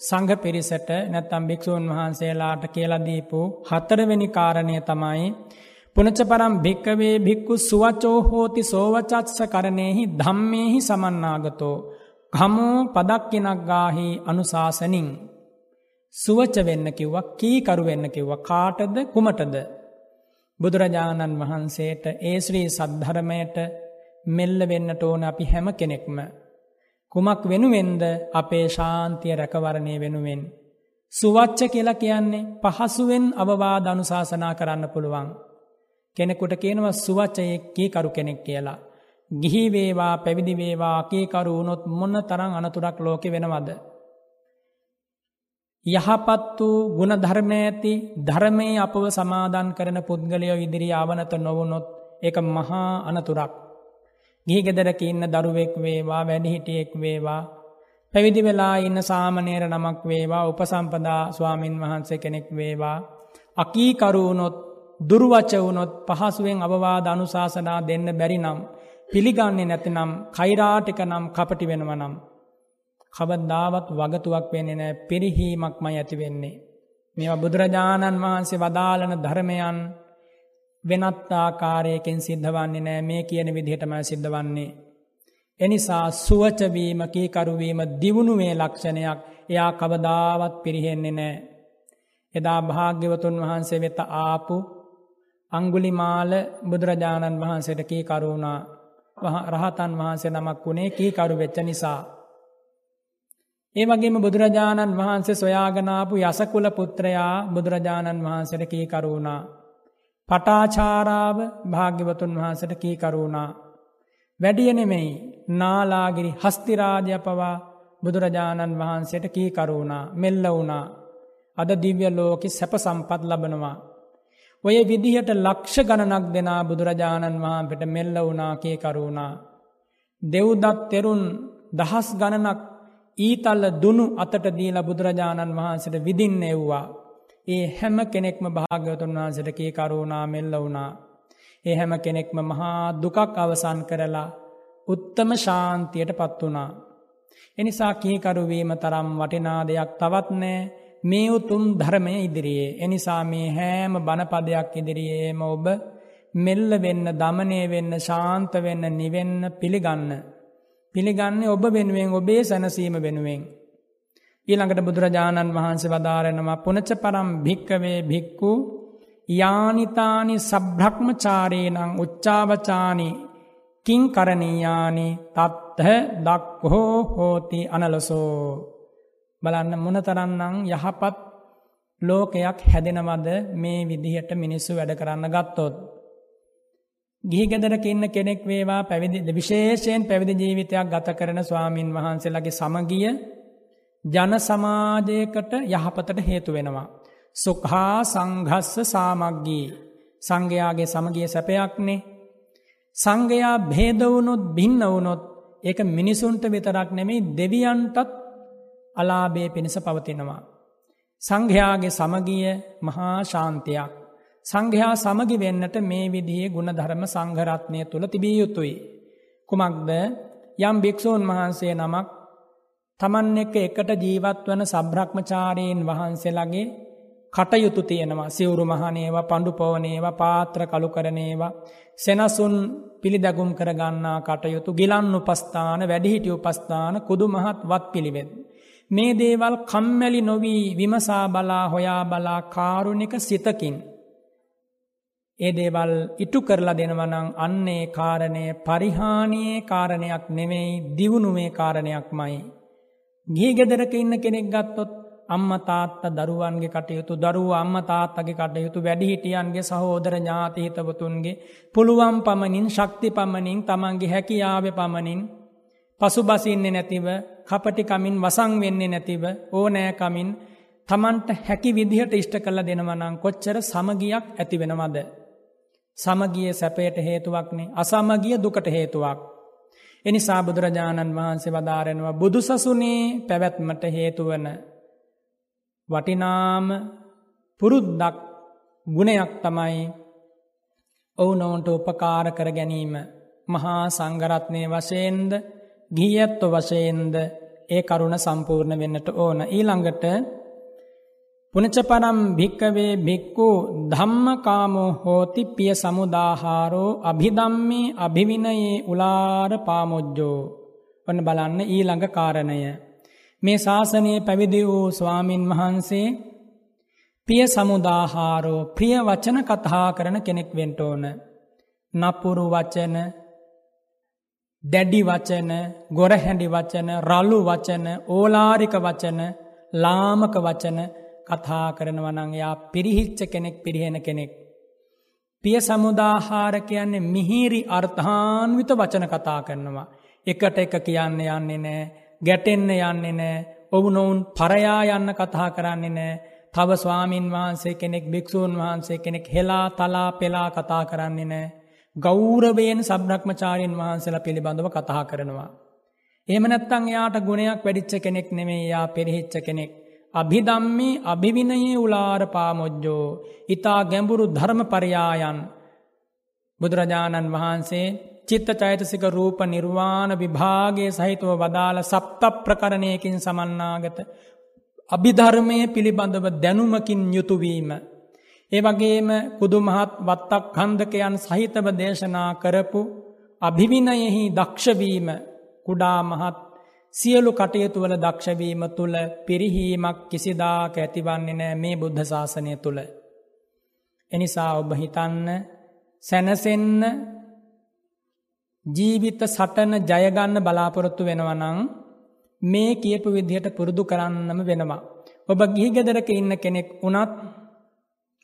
සංඝ පිරිසට නැත්තම් භික්‍ෂූන් වහන්සේලාට කියලදීපු හතරවෙනි කාරණය තමයි පුනච පරම් භික්කවේ භික්කු සුවචෝ හෝති සෝවචත්ස කරණයෙහි ධම්මේහි සමන්නාගතෝ කමෝ පදක්කිනක් ගාහි අනුශාසනින්. සුවච වෙන්න කිව්වා කීකරු වෙන්න කිව්වා කාටද කුමටද? බුදුරජාණන් වහන්සේට ඒ ශ්‍රී සද්ධර්මයට මෙල්ල වෙන්නට ඕන අපි හැම කෙනෙක්ම. කුමක් වෙනුවෙන්ද අපේ ශාන්තිය රැකවරණය වෙනුවෙන්? සුවච්ච කියලා කියන්නේ පහසුවෙන් අවවාද අනුශාසනා කරන්න පුළුවන්. කෙනෙකුට කියනවා සුවච්චයෙක් කීකරු කෙනෙක් කියලා ගිහි වේවා පැවිදි වේවා කීකරු වුණොත් මොන තරම් අනතුරක් ලෝකෙ වෙනවද යහපත් වූ ගුණධර්ම ඇති ධර්මයේ අපව සමාදන් කරන පුද්ගලයෝ ඉදිරි ආවනත නොවුනොත් ඒක මහා අනතුරක්. ගිහි ගෙදරක ඉන්න දරුවෙක් වේවා වැඩිහිටියෙක් වේවා පැවිදි වෙලා ඉන්න සාමනේර නමක් වේවා උපසම්පදා ස්වාමින් වහන්සේ කෙනෙක් වේවා අකීකරු වුණොත් දුර්වච වුණොත් පහසුවෙන් අවවාද අනුශාසනා දෙන්න බැරි නම් පිළිගන්නේ නැතිනම් කෛරාටික නම් කපටි වෙනව නම් කවදාවත් වගතුවක් වෙන්නේ නෑ පිරිහීමක්මයි ඇති වෙන්නේ. මේවා බුදුරජාණන් වහන්සේ වදාලන ධර්මයන් වෙනත් ආකාරයකින් සිද්ධ වන්නේ නෑ මේ කියන විදිහටම සිද්ධ වන්නේ. එනිසා සුවචවීම කීකරුවීම දියුණුවේ ලක්ෂණයක් එයා කවදාවත් පිරිහෙන්නේ නෑ. එදා භාග්‍යවතුන් වහන්සේ වෙත ආපු අංගුලිමාල බුදුරජාණන් වහන්සේට කීකරුණා රහතන් වහන්සේ නමක් වුණේ කීකරු වෙච්ච නිසා. ඒ වගේම බුදුරජාණන් වහන්සේ සොයාගනාපු යසකුල පුත්‍රයා බුදුරජාණන් වහන්සට කීකරුණා. පටාචාරාව භාග්‍යවතුන් වහන්සට කීකරුණා. වැඩිය නෙමෙයි නාලාගිරි හස්තිරාජය පවා බුදුරජාණන් වහන්සේට කීකරුණා මෙල්ල වුණා. අද දිව්‍ය ලෝකෙ සැප සම්පත් ලබනවා. ඔය විදිහට ලක්ෂ ගණනක් දෙනා බුදුරජාණන් වහන්පට මෙල්ල වුණා කීකරුණා. දෙව්දත් තෙරුන් දහස් ගණනක් ඊතල්ල දුනු අතට දීලා බුදුරජාණන් වහන්සට විදින්න එව්වා. ඒ හැම කෙනෙක්ම භාග්‍යවතුන් වහන්සට කී කරුණා මෙල්ල වුණා. ඒ හැම කෙනෙක්ම මහා දුකක් අවසන් කරලා උත්තම ශාන්තියට පත් වනා. එනිසා කීකරුවීම තරම් වටිනා දෙයක් තවත් නෑ මේ උතුම් ධර්මය ඉදිරියේ. එනිසා මේ හෑම බණපදයක් ඉදිරියේම ඔබ මෙල්ල වෙන්න දමනය වෙන්න ශාන්ත වෙන්න නිවෙන්න පිළිගන්න. පිළිගන්නේ ඔබ වෙනුවෙන් ඔබේ සැනසීම වෙනුවෙන්. ඊළඟට බුදුරජාණන් වහන්සේ වදාරෙනවා පුනච පරම් භික්කවේ භික්කු යානිතානි සබ්‍රහ්මචාරේනං උච්චාවචානි කිං කරණීයානි තත්හ දක්හෝ හෝති අනලසෝ. බලන්න මොනතරන්නම් යහපත් ලෝකයක් හැදෙනවද මේ විදිහට මිනිස්සු වැඩ කරන්න ගත්තොත්. ගිහිගෙදරක ඉන්න කෙනෙක් වේවා පැවිදි විශේෂයෙන් පැවිදි ජීවිතයක් ගත කරන ස්වාමින් වහන්සේලාගේ සමගිය ජන සමාජයකට යහපතට හේතු වෙනවා. සුඛා සංඝස්ස සාමග්ගී සංඝයාගේ සමගිය සැපයක්නේ. සංඝයා භේද වුණොත් භින්න වුණොත් ඒක මිනිසුන්ට විතරක් නෙමෙයි දෙවියන්ටත් අලාභය පිණිස පවතිනවා. සංඝයාගේ සමගිය මහා ශාන්තියක්. සංඝයා සමගි වෙන්නට මේ විදිහේ ගුණධර්ම සංඝරත්නය තුළ තිබිය යුතුයි. කුමක්ද යම් භික්‍ෂූන් වහන්සේ නමක් තමන් එක එකට ජීවත් වන සබ්‍රහ්මචාරයෙන් වහන්සේලගේ කටයුතු තියෙනවා සිවුරු මහනේවා පණ්ඩු පෝනේවා පාත්‍ර කළු කරනේවා සෙනසුන් පිළිදැගුම් කරගන්නා කටයුතු ගිලන් උපස්ථාන වැඩිහිටිය උපස්ථාන කුදු මහත් වත් පිළිවෙත්. මේ දේවල් කම්මැලි නොවී විමසා බලා හොයා බලා කාරුණික සිතකින් ඒ දේවල් ඉටු කරලා දෙනවනං අන්නේ කාරණය පරිහානියේ කාරණයක් නෙමෙයි දියුණුවේ කාරණයක් මයි. ගිහි ගෙදරක ඉන්න කෙනෙක් ගත්තොත් අම්ම තාත්ත දරුවන්ගේ කටයුතු දරුව අම්ම තාත්තගේ කටයුතු වැඩිහිටියන්ගේ සහෝදර ඥාතීතවතුන්ගේ පුළුවන් පමණින් ශක්ති පමණින් තමන්ගේ හැකියාව පමණින් පසු බසින්නේ නැතිව කපටිකමින් වසං වෙන්නේ නැතිව ඕනෑකමින් තමන්ට හැකි විදිහට ඉෂ්ට කළ දෙනවනං කොච්චර සමගියක් ඇති වෙනවද. සමගිය සැපයට හේතුවක්නේ අසමගිය දුකට හේතුවක්. එනිසා බුදුරජාණන් වහන්සේ වදාරෙනවා බුදු සසුනේ පැවැත්මට හේතුවන වටිනාම පුරුද්දක් ගුණයක් තමයි ඔවුනොවුන්ට උපකාර කර ගැනීම මහා සංගරත්නය වශයෙන්ද ගිහියත්ව වශයෙන්ද ඒ කරුණ සම්පූර්ණ වෙන්නට ඕන ඊළඟට පුනචපරම් භික්කවේ භික්කු ධම්මකාමෝ හෝති පිය සමුදාහාරෝ අභිදම්මේ අභිවිනයේ උලාර පාමොජ්ජෝ. ඔන්න බලන්න ඊළඟ කාරණය. මේ ශාසනයේ පැවිදි වූ ස්වාමින් වහන්සේ පිය සමුදාහාරෝ ප්‍රිය වචන කතා කරන කෙනෙක් වෙන්ටෝන. නපුරු වචන දැඩි වචන ගොරහැඩි වචන රල්ලු වචන ඕලාරික වචන ලාමක වචන කතා කරනවනං යා පිරිහිච්ච කෙනෙක් පිරිහෙන කෙනෙක්. පිය සමුදාහාර කියන්නේ මිහිරි අර්ථාන්විත වචන කතා කරනවා. එකට එක කියන්න යන්නේ නෑ ගැටෙන්න යන්නේ නෑ ඔවුනොවුන් පරයා යන්න කතා කරන්නේ නෑ තව ස්වාමීන් වහන්සේ කෙනෙක් භික්‍ෂූන් වහන්සේ කෙනෙක් හෙලා තලා පෙලා කතා කරන්නේ නෑ ගෞරවයෙන් සබ්‍රක්්මචාරීන් වහන්සේලා පිළිබඳව කතා කරනවා. එහෙම නැත්තං යාට ගුණයක් වැඩිච්ච කෙනෙක් නෙමේ යා පෙරහිච්ච කෙනෙක්. අභිදම්මේ අභිවිනයේ උලාර පාමොජ්ජෝ ඉතා ගැඹුරු ධර්ම පරියායන් බුදුරජාණන් වහන්සේ චිත්ත චෛතසික රූප නිර්වාණ විභාගේ සහිතුව වදාළ සප්ත ප්‍රකරණයකින් සමන්නාගත අභිධර්මය පිළිබඳව දැනුමකින් යුතුවීම. ඒ වගේම කුදුමහත් වත්තක් කන්දකයන් සහිතව දේශනා කරපු අභිවිනයෙහි දක්ෂවීම කුඩා මහත් සියලු කටයුතුවල දක්ෂවීම තුළ පිරිහීමක් කිසිදාක ඇතිවන්නේ නෑ මේ බුද්ධ ශාසනය තුළ. එනිසා ඔබ හිතන්න සැනසෙන්න ජීවිත සටන ජයගන්න බලාපොරොත්තු වෙනවනං මේ කියපු විදිහට පුරුදු කරන්නම වෙනවා. ඔබ ගිහිගෙදරක ඉන්න කෙනෙක් වනත්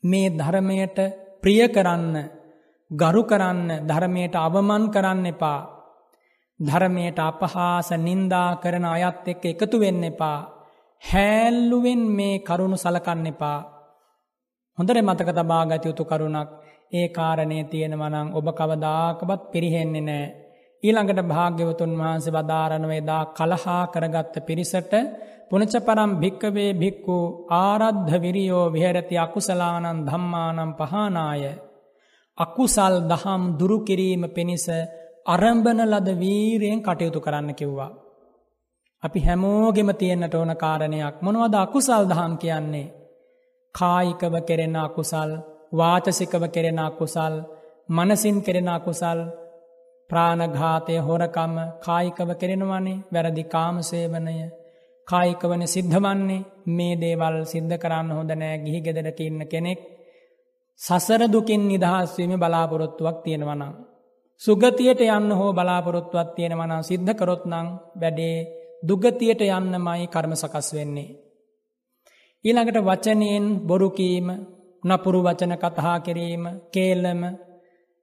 මේ ධර්මයට ප්‍රිය කරන්න ගරු කරන්න ධර්මයට අවමන් කරන්න එපා. ධර්මයට අපහාස නින්දා කරන අයත් එක්ක එකතු වෙන්න එපා. හැල්ලුවෙන් මේ කරුණු සලකන්න එපා. හොඳර මතක තබාගත යුතු කරුණක් ඒ කාරණය තියෙනවනං ඔබ කවදාකවත් පිරිහෙන්නේ නෑ. ඊළඟට භාග්‍යවතුන් වහන්සේ වදාරණවේදා කලහා කරගත්ත පිරිසට පුනචපරම් භික්කවේ භික්කු ආරද්ධ විරියෝ විහරති අකුසලානන් ධම්මානම් පහනාය. අකුසල් දහම් දුරුකිරීම පිණිස අරම්භන ලද වීරයෙන් කටයුතු කරන්න කිව්වා. අපි හැමෝගෙම තියෙන්න්නට ඕන කාරණයක් මොනවද අකුසල් දහම් කියන්නේ. කායිකව කෙරෙන අකුසල් වාචසිකව කෙරෙන අකුසල් මනසින් කෙරෙන අකුසල් ප්‍රාණඝාතය හොරකම කායිකව කෙරෙනවනේ වැරදි කාමසේවනය කායිකවන සිද්ධවන්නේ මේ දේවල් සිද්ධ කරන්න හොඳ නෑ ගිහි ගෙදරක ඉන්න කෙනෙක් සසර දුකින් නිදහස්වීම බලාපොරොත්තුවක් තියෙනවනම්. සුගතියට යන්න හෝ බලාපොරොත්තුවත් තියෙනවනම් සිද්ධ කරොත්නං වැඩේ දුගතියට යන්න මයි කර්ම සකස් වෙන්නේ. ඊළඟට වචනයෙන් බොරුකීම නපුරු වචන කතහා කිරීම කේල්ලම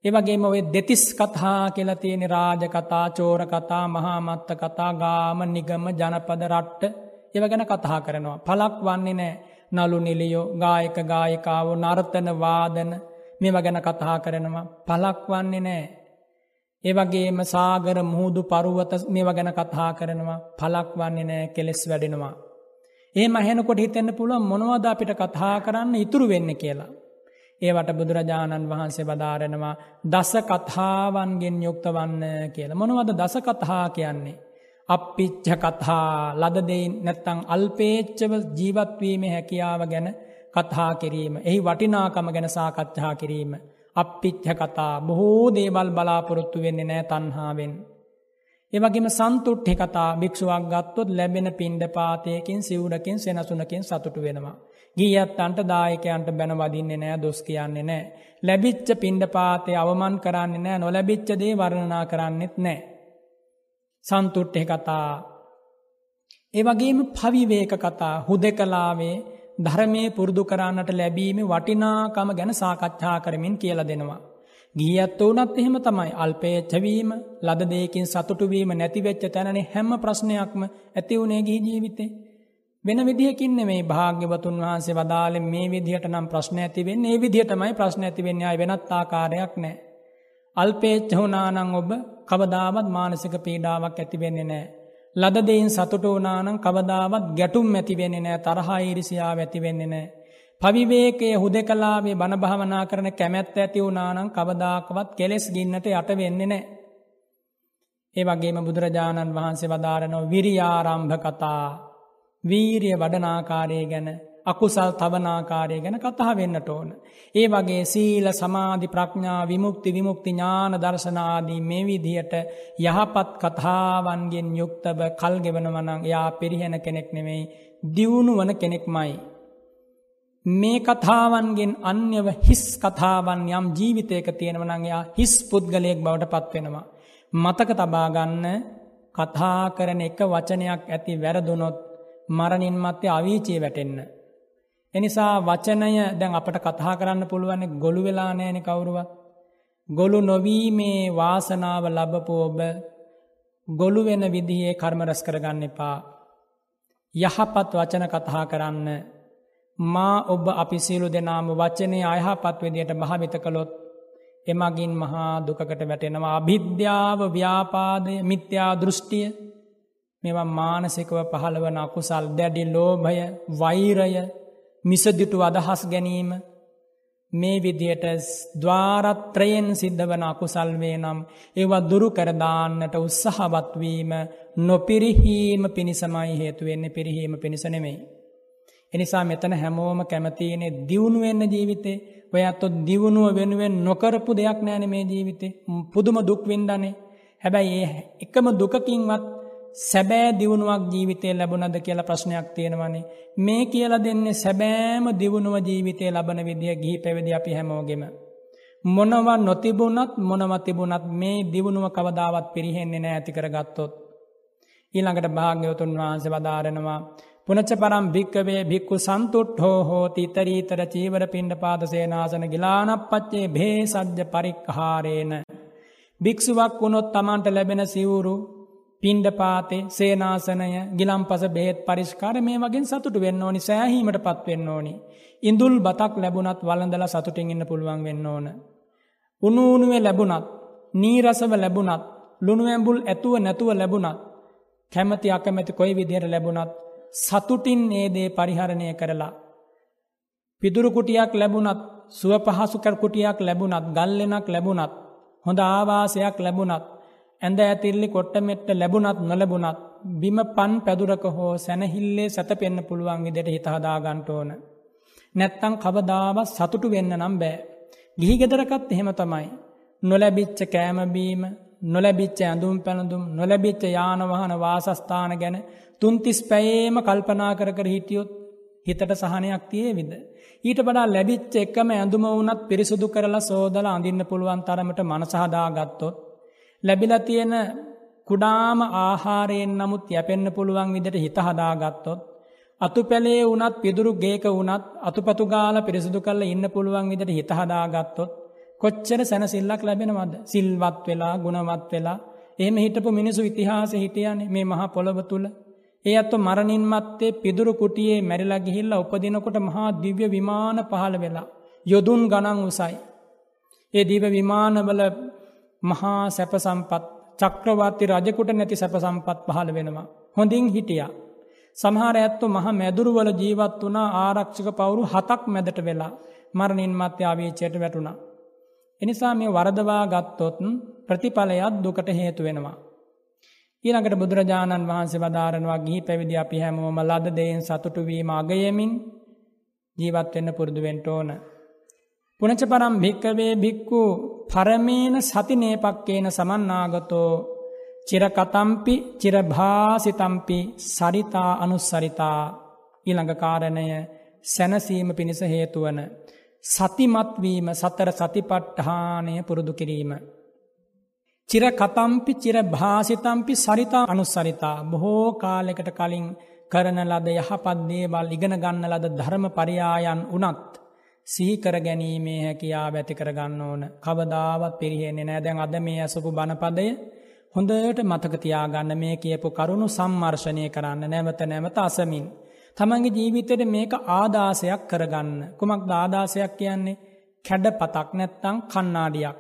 ඒවගේම ඔය දෙතිස් කතා කියලා තියෙන රාජ කතා චෝර කතා මහාමත්ත කතා ගාම නිගම ජනපද රට්ට ඒව ගැන කතා කරනවා. පලක් වන්නේ නෑ නලු නිලියෝ ගායක ගායකාවෝ නර්තන වාදන මෙව ගැන කතා කරනවා. පලක් වන්නේ නෑ. ඒවගේම සාගර මුහුදු පරුවත මෙව ගැන කතා කරනවා පලක් වන්නේ නෑ කෙලෙස් වැඩෙනවා. ඒ මහැනකොට හිතෙන්න්න පුළුව මොනවද අපිට කතා කරන්න ඉතුරු වෙන්න කියලා. ඒවට බුදුරජාණන් වහන්සේ බදාරෙනවා දස කතාවන්ගෙන් යුක්ත වන්න කියලා. මොනවද දස කතා කියන්නේ. අපිච්ච කතා ලදදෙයින් නැත්තං අල්පේච්චව ජීවත්වීම හැකියාව ගැන කතා කිරීම. එහි වටිනාකම ගැන සාකච්ඡා කිරීම. අපිච්ච කතා බොහෝ දේවල් බලාපොරොත්තු වෙන්නේ නෑ තන්හාාවෙන්. ඒවගේම සන්තුට්ටි කතා භික්ෂුවක් ගත්තොත් ලැබෙන පින්ඩ පාතයකින් සිවුඩකින් සෙනසුනකින් සතුටු වෙනවා. ගීයත් අන්ට දායකයන්ට බැන වදින්නේ නෑ දොස් කියන්නේ නෑ. ලැබිච්ච පින්ඩ පාතය අවමන් කරන්නේ නෑ නොලැබිච්චදේ වර්ණනා කරන්නෙත් නෑ. සන්තුට්ටෙ කතා. ඒවගේම පවිවේක කතා හුද කලාවේ ධර්මය පුරුදු කරන්නට ලැබීම වටිනාකම ගැන සාකච්ඡා කරමින් කියල දෙනවා. ගියත් වනත් එහෙම තමයි අල්පේච්චවීම ලද දෙයකින් සතුටුවීම නැතිවෙච්ච තැනනේ හැම ප්‍රශ්නයක්ම ඇතිවුණේ ගිහි ජීවිතේ. වෙන විදිහකින් මේ භාග්‍යවතුන් වහන්සේ වදාලෙන් මේ විදිහට නම් ප්‍රශ්න ඇතිවෙන්න ඒ විදිහටමයි ප්‍රශ්න ඇතිවෙන්නේ අය වෙනත් ආකාරයක් නෑ. අල්පේච්ච වුනානං ඔබ කවදාවත් මානසික පීඩාවක් ඇතිවෙන්නේ නෑ. ලදදයින් සතුට වනානං කවදාවත් ගැටුම් ඇතිවෙන්නේ නෑ තරහා ඉරිසියාව ඇතිවෙන්නේ නෑ. පවිවේකය හුද කලාවේ බණභාවනා කරන කැමැත්ත ඇති වුනානං කවදාකවත් කෙලෙස් ගින්නට යට වෙන්නේ නෑ. ඒ වගේම බුදුරජාණන් වහන්සේ වදාරනෝ විරියාරම්භ කතා වීරිය වඩනාකාරය ගැන අකුසල් තවනාකාරය ගැන කතා වෙන්නට ඕන. ඒ වගේ සීල සමාධි ප්‍රඥා විමුක්ති විමුක්ති ඥාන දර්ශනාදී මේ විදිහට යහපත් කතාවන්ගෙන් යුක්තව කල්ගෙවනවනං යා පිරිහෙන කෙනෙක් නෙමෙයි දියුණු වන කෙනෙක්මයි. මේ කතාවන්ගෙන් අන්‍යව හිස් කතාවන් යම් ජීවිතයක තියෙනවනංයා හිස් පුද්ගලයෙක් බවට පත්වෙනවා. මතක තබාගන්න කතා කරන එක වචනයක් ඇති වැරදුනොත් මරණින් මත්තේ අවීචය වැටෙන්න. එනිසා වචනය දැන් අපට කතා කරන්න පුළුවන් ගොළු වෙලා නෑන කවුරුවත්. ගොළු නොවීමේ වාසනාව ලබපු ඔබ ගොළු වෙන විදිහේ කර්මරස් කරගන්න එපා. යහපත් වචන කතා කරන්න මා ඔබ අපි සියලු දෙනාම වචනය අයහපත් විදියට භාවිත කළොත් එමගින් මහා දුකකට වැටෙනවා අභිද්‍යාව ව්‍යාපාදය මිත්‍යා දෘෂ්ටිය මෙවා මානසිකව පහළවන අකුසල් දැඩි ලෝභය වෛරය මිසදිටු අදහස් ගැනීම මේ විදියට ద్వාරත්‍රයෙන් සිද්ධ වන අකුසල් වේ නම් ඒවා දුරු කරදාන්නට උත්සාහවත්වීම නොපිරිහීම පිණිසමයි හේතු වෙන්නේ පිරිහීම පිණිස නෙමෙයි. එනිසා මෙතන හැමෝම කැමතිනේ දියුණු වෙන්න ජීවිතේ ඔය අතො දියුණුව වෙනුවෙන් නොකරපු දෙයක් නෑනේ මේ ජීවිතේ පුදුම දුක් විඳන්නේ. හැබැයි ඒ එකම දුකකින්වත් සැබෑ දියුණුවක් ජීවිතය ලැබුණද කියලා ප්‍රශ්නයක් තියෙනවනේ. මේ කියල දෙන්නේ සැබෑම දියුණුව ජීවිතය ලබන විදිිය ගිහි පැවිදි අපි හැමෝගෙම. මොනවා නොතිබුණත් මොනව තිබුණත් මේ දියුණුව කවදාවත් පිරිහෙන්නේ නෑ ඇතිකර ගත්තොත්. ඊළඟට භාග්‍යවතුන් වහන්සේ වදාරෙනවා. පුනච පරම් භික්කවේ භික්කු සන්තුට් හෝ හෝති ඉතරීතර චීවර පිණ්ඩ පාදසේනාසන ගිලානක් පච්චේ භේ සජ්‍ය පරික්හාරේන. භික්ෂුවක් වුණොත් තමන්ට ලැබෙන සිවුරු පින්ඩපාතේ සේනාසනය ගිලම් පස බෙහෙත් පරිෂ්කාර මේ වගේ සතුට වෙන්න ඕනි සෑහීමට පත්වෙන්න ඕනි. ඉඳුල් බතක් ලැබුණත් වලඳල සතුටින් ඉන්න පුළුවන් වෙන්න ඕන. උනුූනුවේ ලැබුණත් නීරසව ලැබුණත් ලුණුවැම්බුල් ඇතුව නැතුව ලැබුණත් කැමති අකමැති කොයි විදියට ලැබුණත් සතුටින් ඒදේ පරිහරණය කරලා. පිදුරුකුටියක් ලැබුණත් සුව පහසුකර කුටියක් ලැබුණත් ගල්ලෙනක් ලැබුණත් හොඳ ආවාසයක් ලැබුණත් ඇඳ ඇතිල්ලි කොට්ටමෙට්ට ලැබුණත් නොලැබුණත් බිම පන් පැදුරක හෝ සැනහිල්ලේ සැතපෙන්න්න පුළුවන් විදිට හිතහදාගන්ටඕන. නැත්තං කවදාව සතුටු වෙන්න නම් බෑ. ගිහි ගෙදරකත් එහෙම තමයි. නොලැබිච්ච කෑමබීම නොලැබිච්ච ඇඳුම් පැළඳුම් නොලැබිච්ච යානවහන වාසස්ථාන ගැන තුන්තිස් පැයේම කල්පනා කර කර හිටියොත් හිතට සහනයක් තියේ විද. ඊට වඩා ලැබිච්ච එකම ඇඳුම වනත් පිරිසුදු කරලා සෝදල අඳන්න පුළුවන් තරමට මනසහදා ගත්තොත් ලැබිල තියෙන කුඩාම ආහාරයෙන් නමුත් යැපෙන්න්න පුළුවන් විදිට හිත හදාගත්තොත්. අතු පැළේ වනත් පිදුරු ගේක වනත් අතුපතු ගාල පිරිසිදු කල්ල ඉන්න පුළුවන් විදිට හිත හදාගත්තොත්. කොච්චර සැනසිල්ලක් ලැබෙනවද සිල්වත් වෙලා ගුණවත් වෙලා එහෙම හිටපු මිනිසු ඉතිහාස හිටියන මේ මහා පොළොව තුළ. ඒ අත්තු මරණින් මත්තේ පිදුරු කුටියේ මැරිලා ගිහිල්ල උපදිනකොට මහා දිව්‍ය විමාන පහළ වෙලා. යොදුන් ගණන් උසයි. ඒ දීව විමානවල මහා සැපසම්පත් චක්‍රවර්ති රජකුට නැති සැපසම්පත් පහළ වෙනවා. හොඳින් හිටිය. සමහර ඇත්තු මහ මැදුරුවල ජීවත් වනා ආරක්ෂක පවුරු හතක් මැදට වෙලා මරණින් මත්‍ය ආවීචයට වැටුණා. එනිසා මේ වරදවා ගත්තොත් ප්‍රතිඵලයත් දුකට හේතු වෙනවා. ඊළඟට බුදුරජාණන් වහන්සේ වදාරනවා ගිහි පැවිදි අපි හැමෝම ලද දෙයෙන් සතුටුවීම අගයමින් ජීවත්වෙන්න පුරුදුුවෙන්ට ඕන. පුනච පරම් භික්කවේ භික්කු පරමේන සතිනේපක්කේන සමන්නාගතෝ චිරකතම්පි චිරභාසිතම්පි සරිතා අනුස්සරිතා ඊළඟකාරණය සැනසීම පිණිස හේතුවන. සතිමත්වීම සතර සතිපට්ඨානය පුරුදු කිරීම. චිර කතම්පි චිර භාසිතම්පි සරිතා අනුස්සරිතා බොහෝ කාලෙකට කලින් කරන ලද යහපත් දේවල් ඉගෙන ගන්න ලද ධර්ම පරියායන් වනත් සිහිකර ගැනීමේ හැකියා ඇති කරගන්න ඕන. කවදාවත් පිරිහෙන්නේ නෑ. දැන් අද මේ ඇසපු බණපදය හොඳට මතකතියාගන්න මේ කියපු කරුණු සම්මර්ශණය කරන්න. නැවත නැවත අසමින්. තමන්ගේ ජීවිතයට මේක ආදාසයක් කරගන්න. කුමක් දාදාසයක් කියන්නේ? කැඩ පතක් නැත්තං කන්නාඩියක්.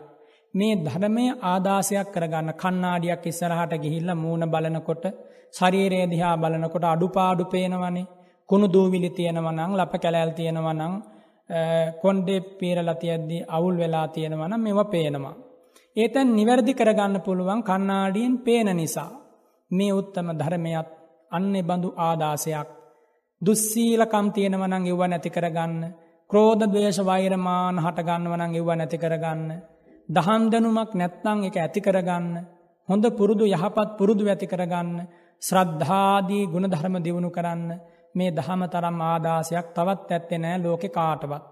මේ ධර්මය ආදාසයක් කරගන්න. කන්නාඩියක් ඉස්සරහට ගිහිල්ල මූුණ බලනකොට ශරීරයේ දිහා බලනකොට අඩුපාඩු පේනවනේ. කුණු දූවිලි තියෙනවනං ලප කැලෑල් තියෙනවනං කොන්්ඩේ පීරලා තියද්දී අවුල් වෙලා තියෙනවන මෙව පේනවා. ඒතැන් නිවැරදි කරගන්න පුළුවන් කන්නාඩියෙන් පේන නිසා. මේ උත්තම ධර්මයත් අන්න බඳු ආදාසයක් දුස්සීලකම් තියෙනවනං එව්ව නැති කරගන්න. ක්‍රෝධ දවේශ වෛරමාන හටගන්නවනං එව්ව නැති කරගන්න. දහම් දැනුමක් නැත්තං එක ඇති කරගන්න. හොඳ පුරුදු යහපත් පුරුදු ඇති කරගන්න. ශ්‍රද්ධාදී ගුණධර්ම දියුණු කරන්න මේ දහම තරම් ආදාසයක් තවත් ඇත්තෙ නෑ ලෝකෙ කාටවත්.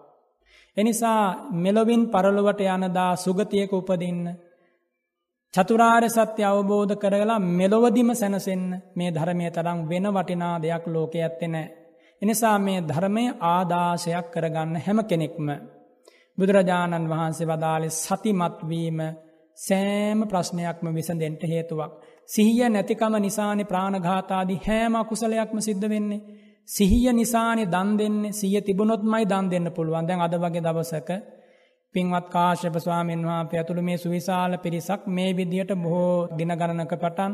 එනිසා මෙලොවින් පරලොවට යනදා සුගතියක උපදින්න. චතුරාර්ය සත්‍ය අවබෝධ කරගලා මෙලොවදිම සැනසෙන්න මේ ධර්මය තරම් වෙන වටිනා දෙයක් ලෝකෙ ඇත්තෙ නෑ. එනිසා මේ ධර්මය ආදාශයක් කරගන්න හැම කෙනෙක්ම. බුදුරජාණන් වහන්සේ වදාළෙ සතිමත්වීම සෑම ප්‍රශ්නයක්ම විසඳෙන්ට හේතුවක්. සිහිය නැතිකම නිසානි ප්‍රාණඝාතාදී හෑම අකුසලයක්ම සිද්ධ වෙන්නේ. සිහිය නිසානි දන් දෙන්නේ සිය තිබුණොත්මයි දන් දෙන්න පුළුවන්. දැන් අද වගේ දවසක පින්වත් කාශ්‍යප ස්වාමීන් වහන්සේ ඇතුළු මේ සුවිශාල පිරිසක් මේ විදියට බොහෝ දින ගණනක පටන්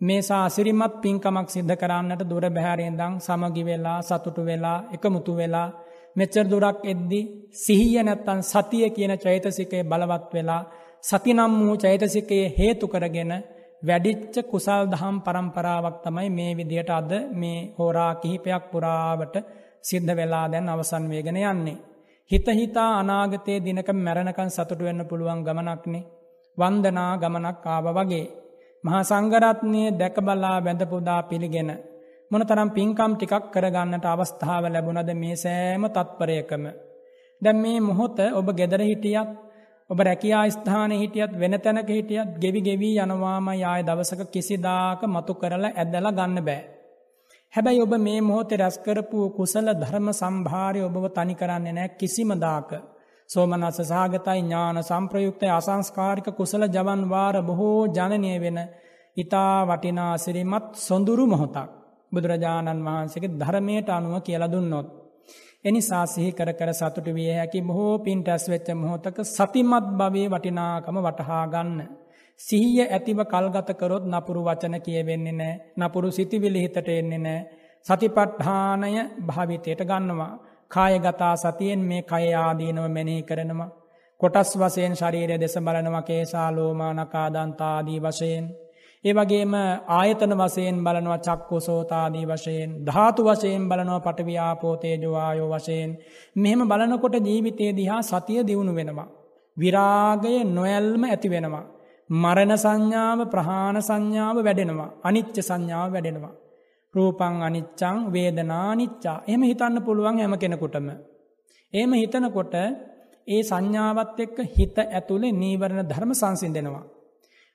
මේ සාසිරිමත් පින්කමක් සිද්ධ කරන්නට දුර බැහැරෙන්දං සමගි වෙලා සතුටු වෙලා එකමුතු වෙලා මෙච්චර දුරක් එද්දි සිහිය නැත්තන් සතිය කියන චෛතසිකය බලවත් වෙලා සතිනම් වූ චෛතසිකයේ හේතු කරගෙන වැඩිච්ච කුසල් දහම් පරම්පරාවක් තමයි මේ විදියට අද මේ හෝරා කිහිපයක් පුරාවට සිද්ධ වෙලා දැන් අවසන් වේගෙන යන්නේ. හිත හිතා අනාගතයේ දිනක මැරණකන් සතුටු වෙන්න පුළුවන් ගමනක්නේ. වන්දනා ගමනක් ආව වගේ. මහා සංඝරත්නය දැක බලා වැඳපුදා පිළිගෙන. මොනතරම් පින්කම් ටිකක් කරගන්නට අවස්ථාව ලැබුණද මේ සෑම තත්පරයකම. දැන් මේ මොහොත ඔබ ගෙදර හිටියත් ඔබ රැකියා ස්ථානය හිටියත් වෙන තැනක හිටියත් ගෙවි ගෙවී යනවාම යාය දවසක කිසිදාක මතු කරලා ඇදල ගන්න බෑ. හැබැයි ඔබ මේ මොහොතේ රැස්කරපු කුසල ධර්ම සම්භාරය ඔබව තනි කරන්නේ නෑ කිසිම දාක. සෝමනස්ස සාගතයි ඥාන සම්ප්‍රයුක්තය අසංස්කාරික කුසල ජවන්වාර බොහෝ ජනනය වෙන ඉතා වටිනා සිරිමත් සොඳුරු මොහොතක්. බුදුරජාණන් වහන්සේගේ ධර්මයට අනුව කියලා දුන්නොත්. එනිසා සිහි කර කර සතුටු විය හැකි බොහෝ පින් ටැස් වෙච්ච මොහොතක සතිමත් භවයේ වටිනාකම වටහා ගන්න. සිහිය ඇතිව කල්ගත කරොත් නපුරු වචන කියවෙන්නේ නෑ නපුරු සිතිවිලි හිතට එන්නේ නෑ සතිපට්ඨානය භාවිතයට ගන්නවා. කායගතා සතියෙන් මේ කය ආදීනව මෙනෙහි කරනවා. කොටස් වසයෙන් ශරීරය දෙස බලනවා කේසා ලෝමානකාදන්තාදී වශයෙන් ඒ වගේම ආයතන වශයෙන් බලනවා චක්කු සෝතාදී වශයෙන් ධාතු වශයෙන් බලනවා පටවියාපෝතේජවායෝ වශයෙන් මෙහෙම බලනකොට ජීවිතයේ දිහා සතිය දියුණු වෙනවා. විරාගය නොඇල්ම ඇති වෙනවා. මරණ සංඥාව ප්‍රහාණ සංඥාව වැඩෙනවා. අනිච්ච සංඥාව වැඩෙනවා. රූපං අනිච්චං වේදනානිච්චා එහෙම හිතන්න පුළුවන් හැම කෙනෙකුටම. එහෙම හිතනකොට ඒ සංඥාවත් එක්ක හිත ඇතුළේ නීවරණ ධර්ම සංසිඳෙනවා.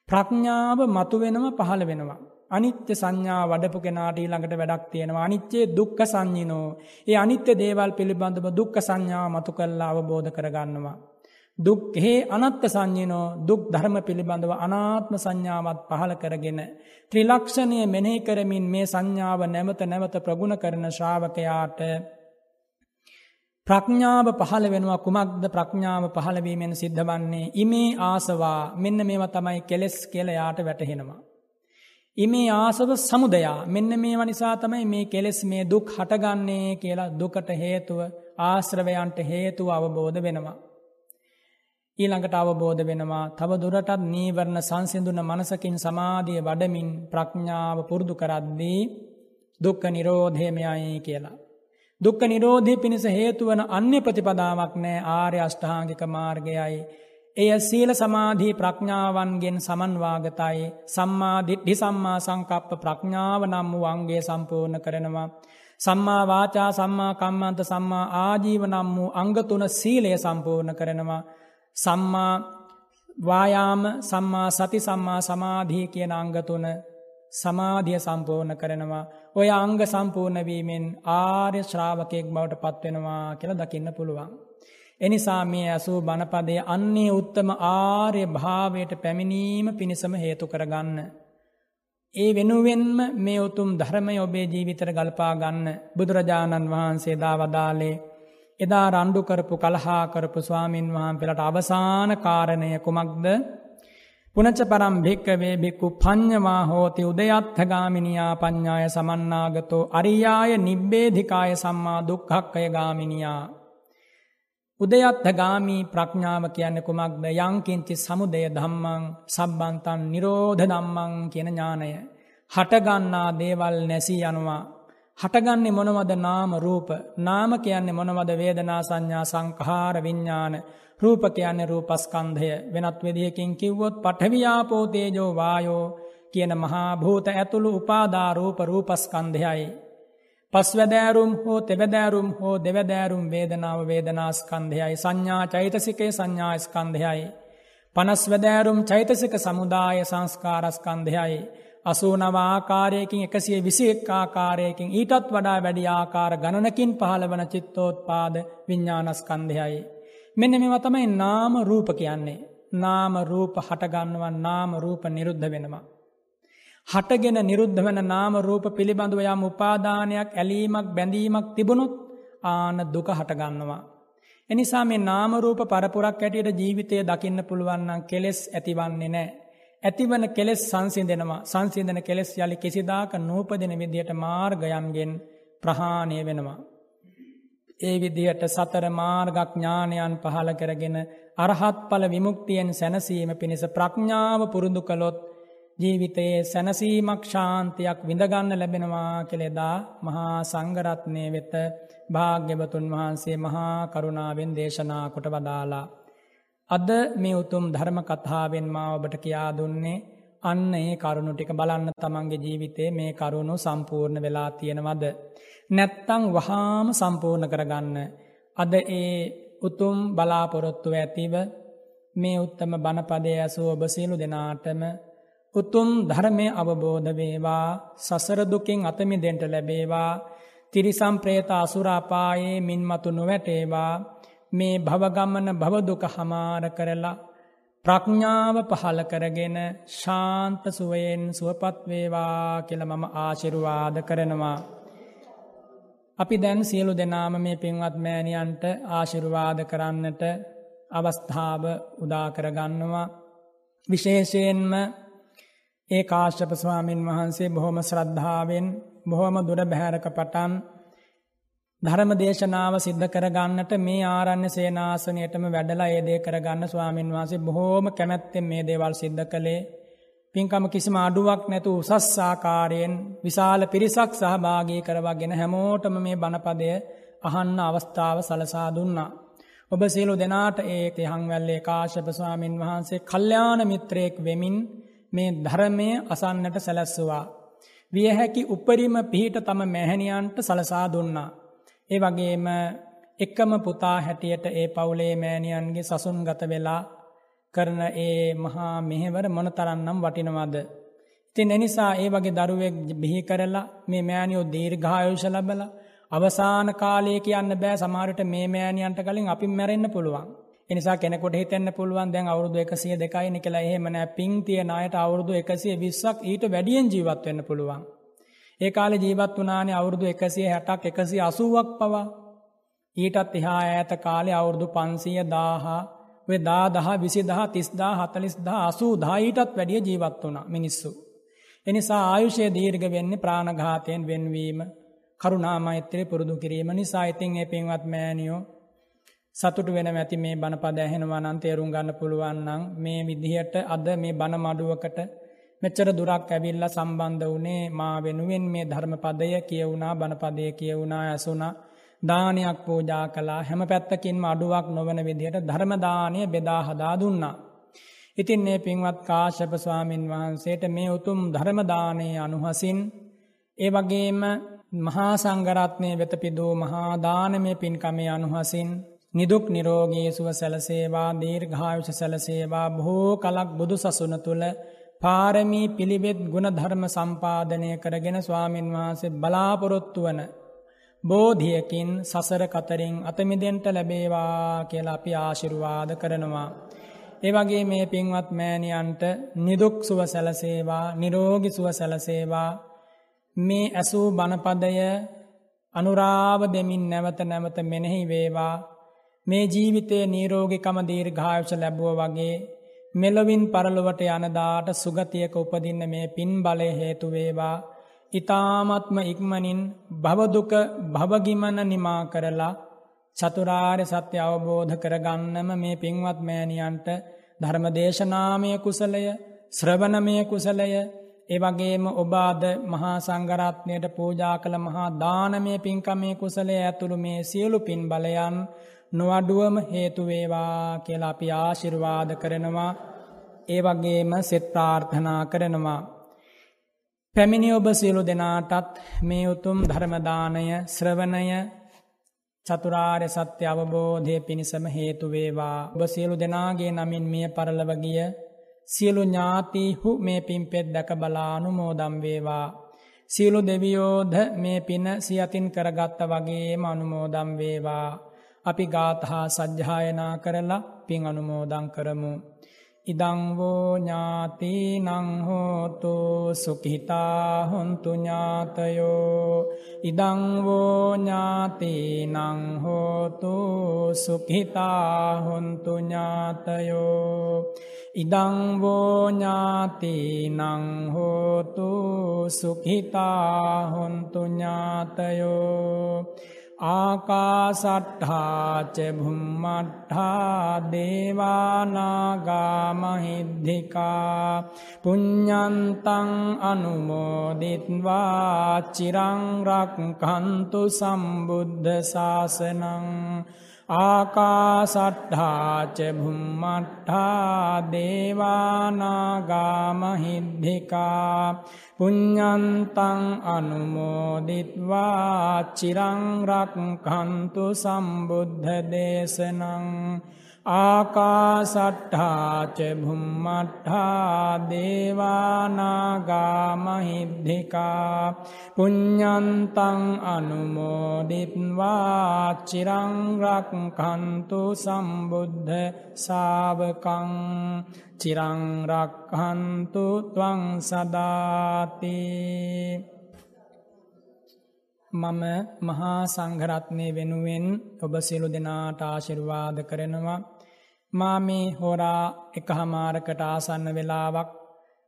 ප්‍රඥාව මතුවෙනම පහළ වෙනවා. අනිත්‍ය සංඥා වඩපු කෙනාට ඊළඟට වැඩක් තියෙනවා. අනිත්‍යයේ දුක්ඛ සංඤිනෝ. ඒ අනිත්‍ය දේවල් පිළිබඳව දුක්ඛ සංඥා මතු කරලා අවබෝධ කරගන්නවා. දුක්හේ අනත්ත සංඤිනෝ දුක් ධර්ම පිළිබඳව අනාත්ම සංඥාවත් පහළ කරගෙන ත්‍රිලක්ෂණය මෙනෙහි කරමින් මේ සංඥාව නැවත නැවත ප්‍රගුණ කරන ශ්‍රාවකයාට ප්‍රඥාව පහළ වෙනවා කුමක්ද ප්‍රඥාව පහළවීමෙන් සිද්ධ වන්නේ ඉමේ ආසවා මෙන්න මේවා තමයි කෙලෙස් කියලයාට වැටහෙනවා. ඉමේ ආසව සමුදයා මෙන්න මේවා නිසා තමයි මේ කෙලෙස් මේ දුක් හටගන්නේ කියලා දුකට හේතුව ආශ්‍රවයන්ට හේතුව අවබෝධ වෙනවා. ඊළඟට අවබෝධ වෙනවා තව දුරටත් නීවරණ සංසිඳුන මනසකින් සමාධිය වඩමින් ප්‍රඥාව පුරුදු කරද්දී දුක්ක නිරෝධයමයයි කියලා. දුක්ක නිරෝධය පිණිස හේතුවන අන්‍ය ප්‍රතිපදාවක් නෑ ආර්ය අෂ්ඨාංගික මාර්ගයයි. එය සීල සමාධී ප්‍රඥාවන්ගෙන් සමන්වාගතයි සම්මාධිට්හි සම්මා සංකප්ප ප්‍රඥාව නම් වූ අන්ගේ සම්පූර්ණ කරනවා. සම්මා වාචා සම්මා කම්මන්ත සම්මා ආජීව නම් වූ අංගතුන සීලය සම්පූර්ණ කරනවා. සම්මා වායාම සම්මා සති සම්මා සමාධී කියන අංගතුන සමාධිය සම්පූර්ණ කරනවා ඔය අංග සම්පූර්ණවීමෙන් ආර්ය ශ්‍රාවකයෙක් බවට පත්වෙනවා කියලා දකින්න පුළුවන්. එනිසා මේ ඇසූ බණපදය අන්නේ උත්තම ආර්ය භාවයට පැමිණීම පිණිසම හේතු කරගන්න. ඒ වෙනුවෙන්ම මේ උතුම් ධර්මය ඔබේ ජීවිතර ගල්පා ගන්න බුදුරජාණන් වහන්සේ දාවදාලේ එදා රණ්ඩු කරපු කලහා කරපු ස්වාමීන් වහන් පෙළට අවසාන කාරණය කුමක්ද පුනච පරම් භික්කවේ බික්කු පඤ්ඤවා හෝති උදයත්ථගාමිනියා පඤ්ඤාය සමන්නාගතෝ අරියාය නිබ්බේධිකාය සම්මා දුක්ඛක්ඛය ගාමිනියා. උදයත්ථගාමි ප්‍රඥාව කියන්නේ කුමක්ද? යංකින්චි සමුදය ධම්මං සම්බන්තං නිරෝධ ධම්මං කියන ඥානය හටගන්නා දේවල් නැසී යනවා. හටගන්නේ මොනවද? නාම රූප. නාම කියන්නේ මොනවද? වේදනා සංඥා සංඛාර විඤ්ඥාන රූප කියන්නේ රූපස්කන්ධය වෙනත් වෙදිහකින් කිව්වොත් පටවියාපෝ තේජෝ වායෝ කියන මහා භූත ඇතුළු උපාදාරූප රූපස්කන්ධයයි. පස්වැදෑරුම් හෝ තෙබැදෑරුම් හෝ දෙවැදෑරුම් වේදනාව වේදනාස්කන්ධයයි සංඥා චෛතසිකේ සංඥාස්කන්ධයයි. පනස්වදෑරුම් චෛතසික සමුදාය සංස්කාරස්කන්ධයයි. අසූනව ආකාරයකින් එකසිය විසිෙක් ආකාරයකින් ඊටත් වඩා වැඩි ආකාර ගණනකින් පහළ වන චිත්තෝත්පාද විඤ්ඥානස්කන්ධයයි. මෙන්න මෙම තමයි නාම රූප කියන්නේ. නාම රූප හටගන්නුවන් නාම රූප නිරුද්ධ වෙනවා. හටගෙන නිරුද්ධ වන නාම රූප පිළිබඳව යම් උපාදානයක් ඇලීමක් බැඳීමක් තිබුණොත් ආන දුක හටගන්නවා. එනිසා මේ නාමරූප පරපුරක් ඇටියට ජීවිතය දකින්න පුළුවන්නම් කෙලෙස් ඇතිවන්නේ නෑ. ඇතිවන කෙලෙස් සංසිදෙනවා සංසිදන කෙලෙස් යළි කිසිදාක නූපදින විදියට මාර්ගයන්ගෙන් ප්‍රහාණය වෙනවා. ඒ විදිහට සතර මාර්ගඥානයන් පහල කරගෙන අරහත් පල විමුක්තියෙන් සැනසීම පිණිස ප්‍රඥාව පුරුදු කළොත් ජීවිතයේ සැනසීමක් ශාන්තියක් විඳගන්න ලැබෙනවා කෙළෙදා මහා සංගරත්නය වෙත භාග්‍යවතුන් වහන්සේ මහා කරුණාවෙන් දේශනා කොට වදාලා. අද මේ උතුම් ධර්ම කතාවෙන් මා ඔබට කියා දුන්නේ අන්න ඒ කරුණු ටික බලන්න තමන්ගේ ජීවිතේ මේ කරුණු සම්පූර්ණ වෙලා තියෙනවද. නැත්තං වහාම සම්පූර්ණ කරගන්න. අද ඒ උතුම් බලාපොරොත්තුව ඇතිව මේ උත්තම බණපදය ඇසූ ඔබ සියලු දෙනාටම උතුම් ධර්මය අවබෝධ වේවා සසරදුකින් අතමි දෙන්ට ලැබේවා තිරිසම් ප්‍රේත අසුරාපායේ මින්මතු නොවැටේවා මේ භවගමන භවදුක හමාර කරලා ප්‍රඥාව පහල කරගෙන ශාන්ත සුවයෙන් සුවපත්වේවා කියල මම ආශිරුවාද කරනවා. අපි දැන් සියලු දෙනාම මේ පින්වත් මෑණියන්ට ආශිරුවාද කරන්නට අවස්ථාව උදා කරගන්නවා. විශේෂයෙන්ම ඒ කාශ්‍යප ස්වාමීන් වහන්සේ බොහොම ශ්‍රද්ධාවෙන් බොහොම දුර බැහැරක පටන් ධර්ම දේශනාව සිද්ධ කරගන්නට මේ ආරණ්‍ය සේනාසනයටම වැඩලා ඒදේ කරගන්න ස්වාමීන් වහන්සේ බොහෝම කැමැත්තෙන් මේ දේවල් සිද්ධ කළේ පින්කම කිසිම අඩුවක් නැතු උසස්සාකාරයෙන් විශාල පිරිසක් සහභාගී කරවගෙන හැමෝටම මේ බණපදය අහන්න අවස්ථාව සලසා දුන්නා. ඔබ සියලු දෙනාට ඒ තෙහංවැල්ලේ කාශප ස්වාමීන් වහන්සේ කල්්‍යාන මිත්‍රයෙක් වෙමින් මේ ධර්මය අසන්නට සැලැස්සවා. විය හැකි උපරිම පිහිට තම මැහැණියන්ට සලසා දුන්නා. ඒ වගේම එක්කම පුතා හැටියට ඒ පවුලේ මෑණියන්ගේ සසුන් ගත වෙලා කරන ඒ මහා මෙහෙවර මොන තරන්නම් වටිනවද. ඉතින් එනිසා ඒ වගේ දරුවෙක් බිහි කරලා මේ මෑනියෝ දීර්ඝායුෂ ලබල අවසාන කාලය කියන්න බෑ සමාරට මේ මෑණියන්ට කලින් අපි මැරෙන්න්න පුළුවන්. එනිසා කෙනෙකොට හිතෙන්න්න පුළුවන් දැන් අවුරුදු එකසිය දෙකයි කියලා එහෙමනෑ පින් තියන අයට අවුරුදු එකසිය විස්සක් ඊට වැඩියෙන් ජීවත් වෙන්න පුළුවන්. ඒ කාලෙ ජීවත් වනානේ අවුරුදු එකසිය හැටක් එකසි අසුවක් පවා ඊටත් එහා ඇත කාලෙ අවුරුදු පන්සිය දාහා ඔය දා දහ විසි දහ තිස්දා හතලිස් දා අසූ දායිටත් වැඩිය ජීවත් වුණ මිනිස්සු. එනිසා ආයුෂය දීර්ග වෙන්නේ ප්‍රාණඝාතයෙන් වෙන්වීම කරුණාමෛත්‍රය පුරුදු කිරීම නිසා ඉතින් ඒ පින්වත් මෑනියෝ සතුට වෙන ඇති මේ බණපද ඇහෙනවා නම් තේරුම් ගන්න පුළුවන්නම් මේ විදිහට අද මේ බණ මඩුවකට මෙච්චර දුරක් ඇවිල්ලා සම්බන්ධ වනේ මා වෙනුවෙන් මේ ධර්මපදය කියවුණා බණපදය කියවුණා ඇසුනා දානයක් පූජා කලා හැම පැත්තකින්ම අඩුවක් නොවන විදිහට ධර්මදානය බෙදා හදා දුන්නා. ඉතින් මේ පින්වත් කාශප ස්වාමීන් වහන්සේට මේ උතුම් ධර්මදානය අනුහසින් ඒ වගේම මහා සංගරත්නය වෙත පිදූ මහාදානමය පින්කමේ අනුහසින් නිදුක් නිරෝගී සුව සැලසේවා දීර්ඝායුෂ සැලසේවා බොහෝ කලක් බුදු සසුන තුළ පාරමී පිළිවෙත් ගුණධර්ම සම්පාධනය කරගෙන ස්වාමීන් වහන්සේ බලාපොරොත්තු වන බෝධියකින් සසර කතරින් අතමිදෙන්ට ලැබේවා කියලා අපි ආශිරුවාද කරනවා. ඒවගේ මේ පින්වත් මෑණියන්ට නිදුක් සුව සැලසේවා නිරෝගි සුව සැලසේවා මේ ඇසූ බණපදය අනුරාව දෙමින් නැවත නැවත මෙනෙහි වේවා මේ ජීවිතයේ නීරෝගිකම දීර්ඝායුෂ ලැබුව වගේ මෙලොවින් පරලොවට යනදාට සුගතියක උපදින්න මේ පින් බලය හේතුවේවා ඉතාමත්ම ඉක්මනින් භවදුක භවගිමන නිමා කරලා චතුරාර්ය සත්‍ය අවබෝධ කරගන්නම මේ පින්වත් මෑණියන්ට ධර්මදේශනාමය කුසලය ශ්‍රවණමය කුසලය එවගේම ඔබාද මහා සංගරත්නයට පූජා කළ මහා දානමය පින්කමේ කුසලේ ඇතුළු මේ සියලු පින් බලයන් නොවඩුවම හේතුවේවා කියලා අපි ආශිර්වාද කරනවා ඒ වගේම සෙත් ප්‍රාර්ථනා කරනවා. පැමිණි ඔබ සියලු දෙනාටත් මේ උතුම් ධර්මදානය ශ්‍රවණය චතුරාර්ය සත්‍ය අවබෝධය පිණිසම හේතුවේවා ඔබ සියලු දෙනාගේ නමින් මිය පරලවගිය සියලු ඥාතිහු මේ පින්පෙත් දැක බලානු මෝදම් වේවා. සියලු දෙවියෝධ මේ පින සියතින් කරගත්ත වගේම අනුමෝදම් වේවා. අපි ගාතහා සජ්්‍යායනා කරලා පින් අනුමෝදං කරමු. ඉදංවෝ ඥාති නංහෝතු සුකිහිතා හොන්තු ඥාතයෝ. ඉදංවෝ ඥාති නංහෝතු සුකිහිතා හොන්තු ඥාතයෝ. ඉදංවෝ ඥාති නංහෝතු සුකිහිතා හොන්තු ඥාතයෝ. ආකාසට්ඨාච භුම්මට්ඨා දේවානාගාමහිද්ධිකා පුඤ්ඤන්තං අනුමෝදිත්වා චිරං රක්ඛන්තු සම්බුද්ධ ශාසනං ආකාසට්ඨාච භුම්මට්ඨා දේවානාගාමහිද්ධිකා පුඤ්ඤන්තං අනුමෝදිත්වා චිරං රක්ඛන්තු සම්බුද්ධ දේශනං ආකාසට්ඨාච භුම්මට්ඨා දේවානාගාමහිද්ධිකා පුඤ්ඤන්තං අනුමෝදිත්වා චිරං රක්ඛන්තු සම්බුද්ධ ශාවකං චිරං රක්ඛන්තු ත්වං සදාති මම මහා සංඝරත්නය වෙනුවෙන් ඔබ සියලු දෙනාට ආශිර්වාද කරනවා. මා මේ හෝරා එක හමාරකට ආසන්න වෙලාවක්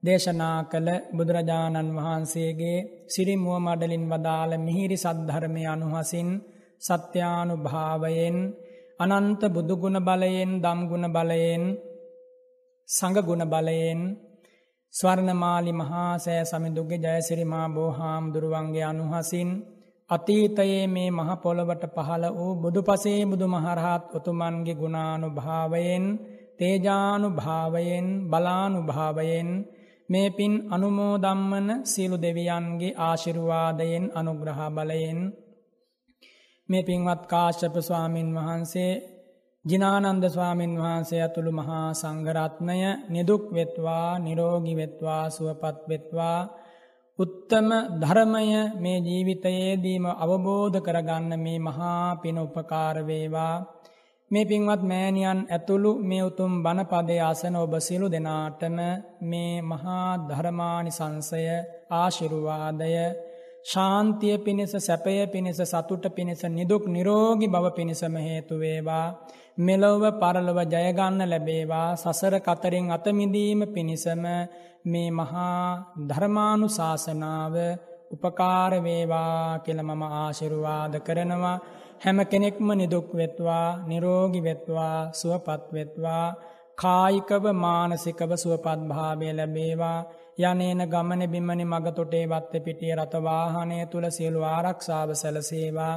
දේශනා කළ බුදුරජාණන් වහන්සේගේ සිරිමුව මඩලින් වදාළ මිහිරි සද්ධර්මය අනුහසින් සත්‍යානු භාවයෙන් අනන්ත බුදුගුණ බලයෙන් දම්ගුණ බලයෙන් සඟගුණ බලයෙන් ස්වර්ණමාලි මහා සෑ සමිදුගේ ජයසිරිමා බෝහාම් දුරුවන්ගේ අනුහසින් අතීතයේ මේ මහ පොළොවට පහළ වූ බුදු පසේ බුදු මහරහත් උතුමන්ගේ ගුණානු භාවයෙන් තේජානු භාවයෙන් බලානු භාවයෙන් මේ පින් අනුමෝදම්මන සියලු දෙවියන්ගේ ආශිරුවාදයෙන් අනුග්‍රහ බලයෙන් මේ පින්වත් කාශ්‍යප ස්වාමින් වහන්සේ ජිනානන්ද ස්වාමින් වහන්සේ ඇතුළු මහා සංඝරත්නය නිදුක් වෙත්වා නිරෝගි වෙත්වා සුවපත් වෙත්වා උත්තම ධර්මය මේ ජීවිතයේදීම අවබෝධ කරගන්න මේ මහා පින උපකාර වේවා. මේ පින්වත් මෑණියන් ඇතුළු මේ උතුම් බණපදයේ අසන ඔබ සියලු දෙනාටම මේ මහා ධර්මානිසංසය ආශිර්වාදය. ශාන්තිය පිණිස සැපය පිණිස සතුට පිණිස නිදුක් නිරෝගී බව පිණිසම හේතු වේවා. මෙලොව පරලොව ජයගන්න ලැබේවා. සසර කතරින් අතමිදීම පිණිසම මේ මහා ධර්මානුශාසනාව උපකාර වේවා කියලා මම ආශිර්වාද කරනවා. හැම කෙනෙක්ම නිදුක් වෙත්වා නිරෝගී වෙත්වා සුවපත් වෙත්වා. කායිකව මානසිකව සුවපත් භාවය ලැබේවා. යනේන ගමන බිමනි මග තොටේ වත්ත පිටිය රථවාහනය තුළ සියලු ආරක්ෂාව සැලසේවා.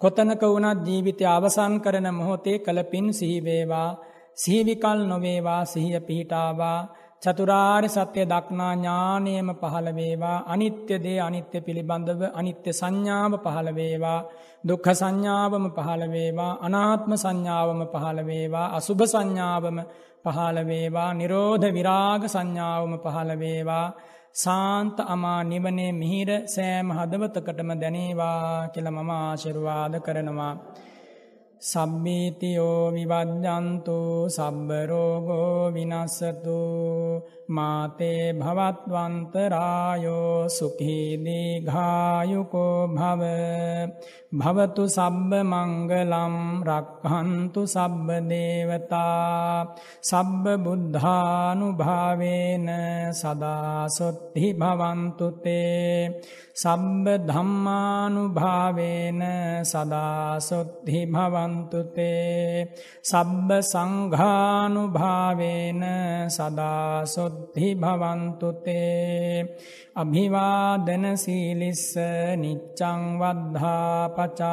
කොතනක වුණත් ජීවිතය අවසන් කරන මොහොතේ කළපින් සිහිවේවා සිහිවිකල් නොවේවා සිහිය පිහිටාවා චතුරාර්ය සත්‍ය දක්නා ඥානයම පහළ වේවා අනිත්‍ය දේ අනිත්‍ය පිළිබඳව අනිත්‍ය සංඥාව පහළ වේවා දුක්ඛ සංඥාවම පහළ වේවා අනාත්ම සංඥාවම පහළ වේවා අසුභ සංඥාවම පහළ වේවා නිරෝධ විරාග සංඥාවම පහළ වේවා සාන්ත අමා නිවනේ මිහිර සෑම හදවතකටම දැනේවා කියලා මම ආශිර්වාද කරනවා. සබ්බීතියෝ විවජ්ජන්තු සබ්බරෝගෝ විනස්සතු. මාතේ භවත්වන්තරායෝ සුඛීදී घायुකෝ භව භවතු සබ්බ මංගලම් රක්ඛන්තු සබ්බ දේවතා සබ්බ බුද්ධානුභාවේන සදා සොත්ති භවන්තු තේ සබ්බ ධම්මානුභාවේන සදා සොත්ති භවන්තු භවන්තුතේ සබ්බ සංඝානුභාවේන සදාසොද්ධි භවන්තුතේ අභිවාදන සීලිස්ස නිච්චං වද්ධාපචායිනෝ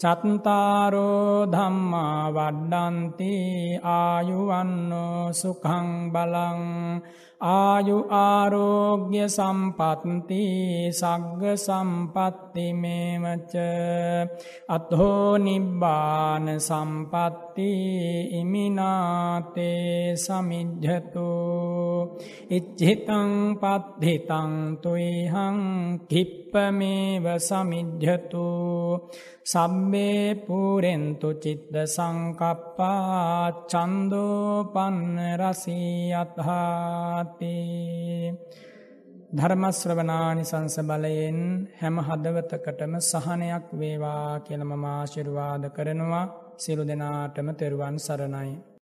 චත්තාරෝ ධම්මා වඩ්ඩන්ති ආයුවන්නෝ සුඛං බලං ආයු ආරෝග්‍ය සම්පත්ති සග්ග සම්පත්ති මේමච අත්හෝ නිබ්බාන සම්පත්ති ඉමිනාතේ සමිජ්ජතු. ඉච්ඡිතං පද්ධිතං තුයිහං කිප්පමේව සමිජ්ජතු. සබ්බේ පුරෙන්තු චිත්ත සංකප්පා චන්දෝපන්න රසී අත්හාති ධර්මශ්‍රවනානිසංස බලයෙන් හැම හදවතකටම සහනයක් වේවා කියල මමාශිර්වාද කරනවා සිරු දෙනාටම තෙරුවන් සරණයි.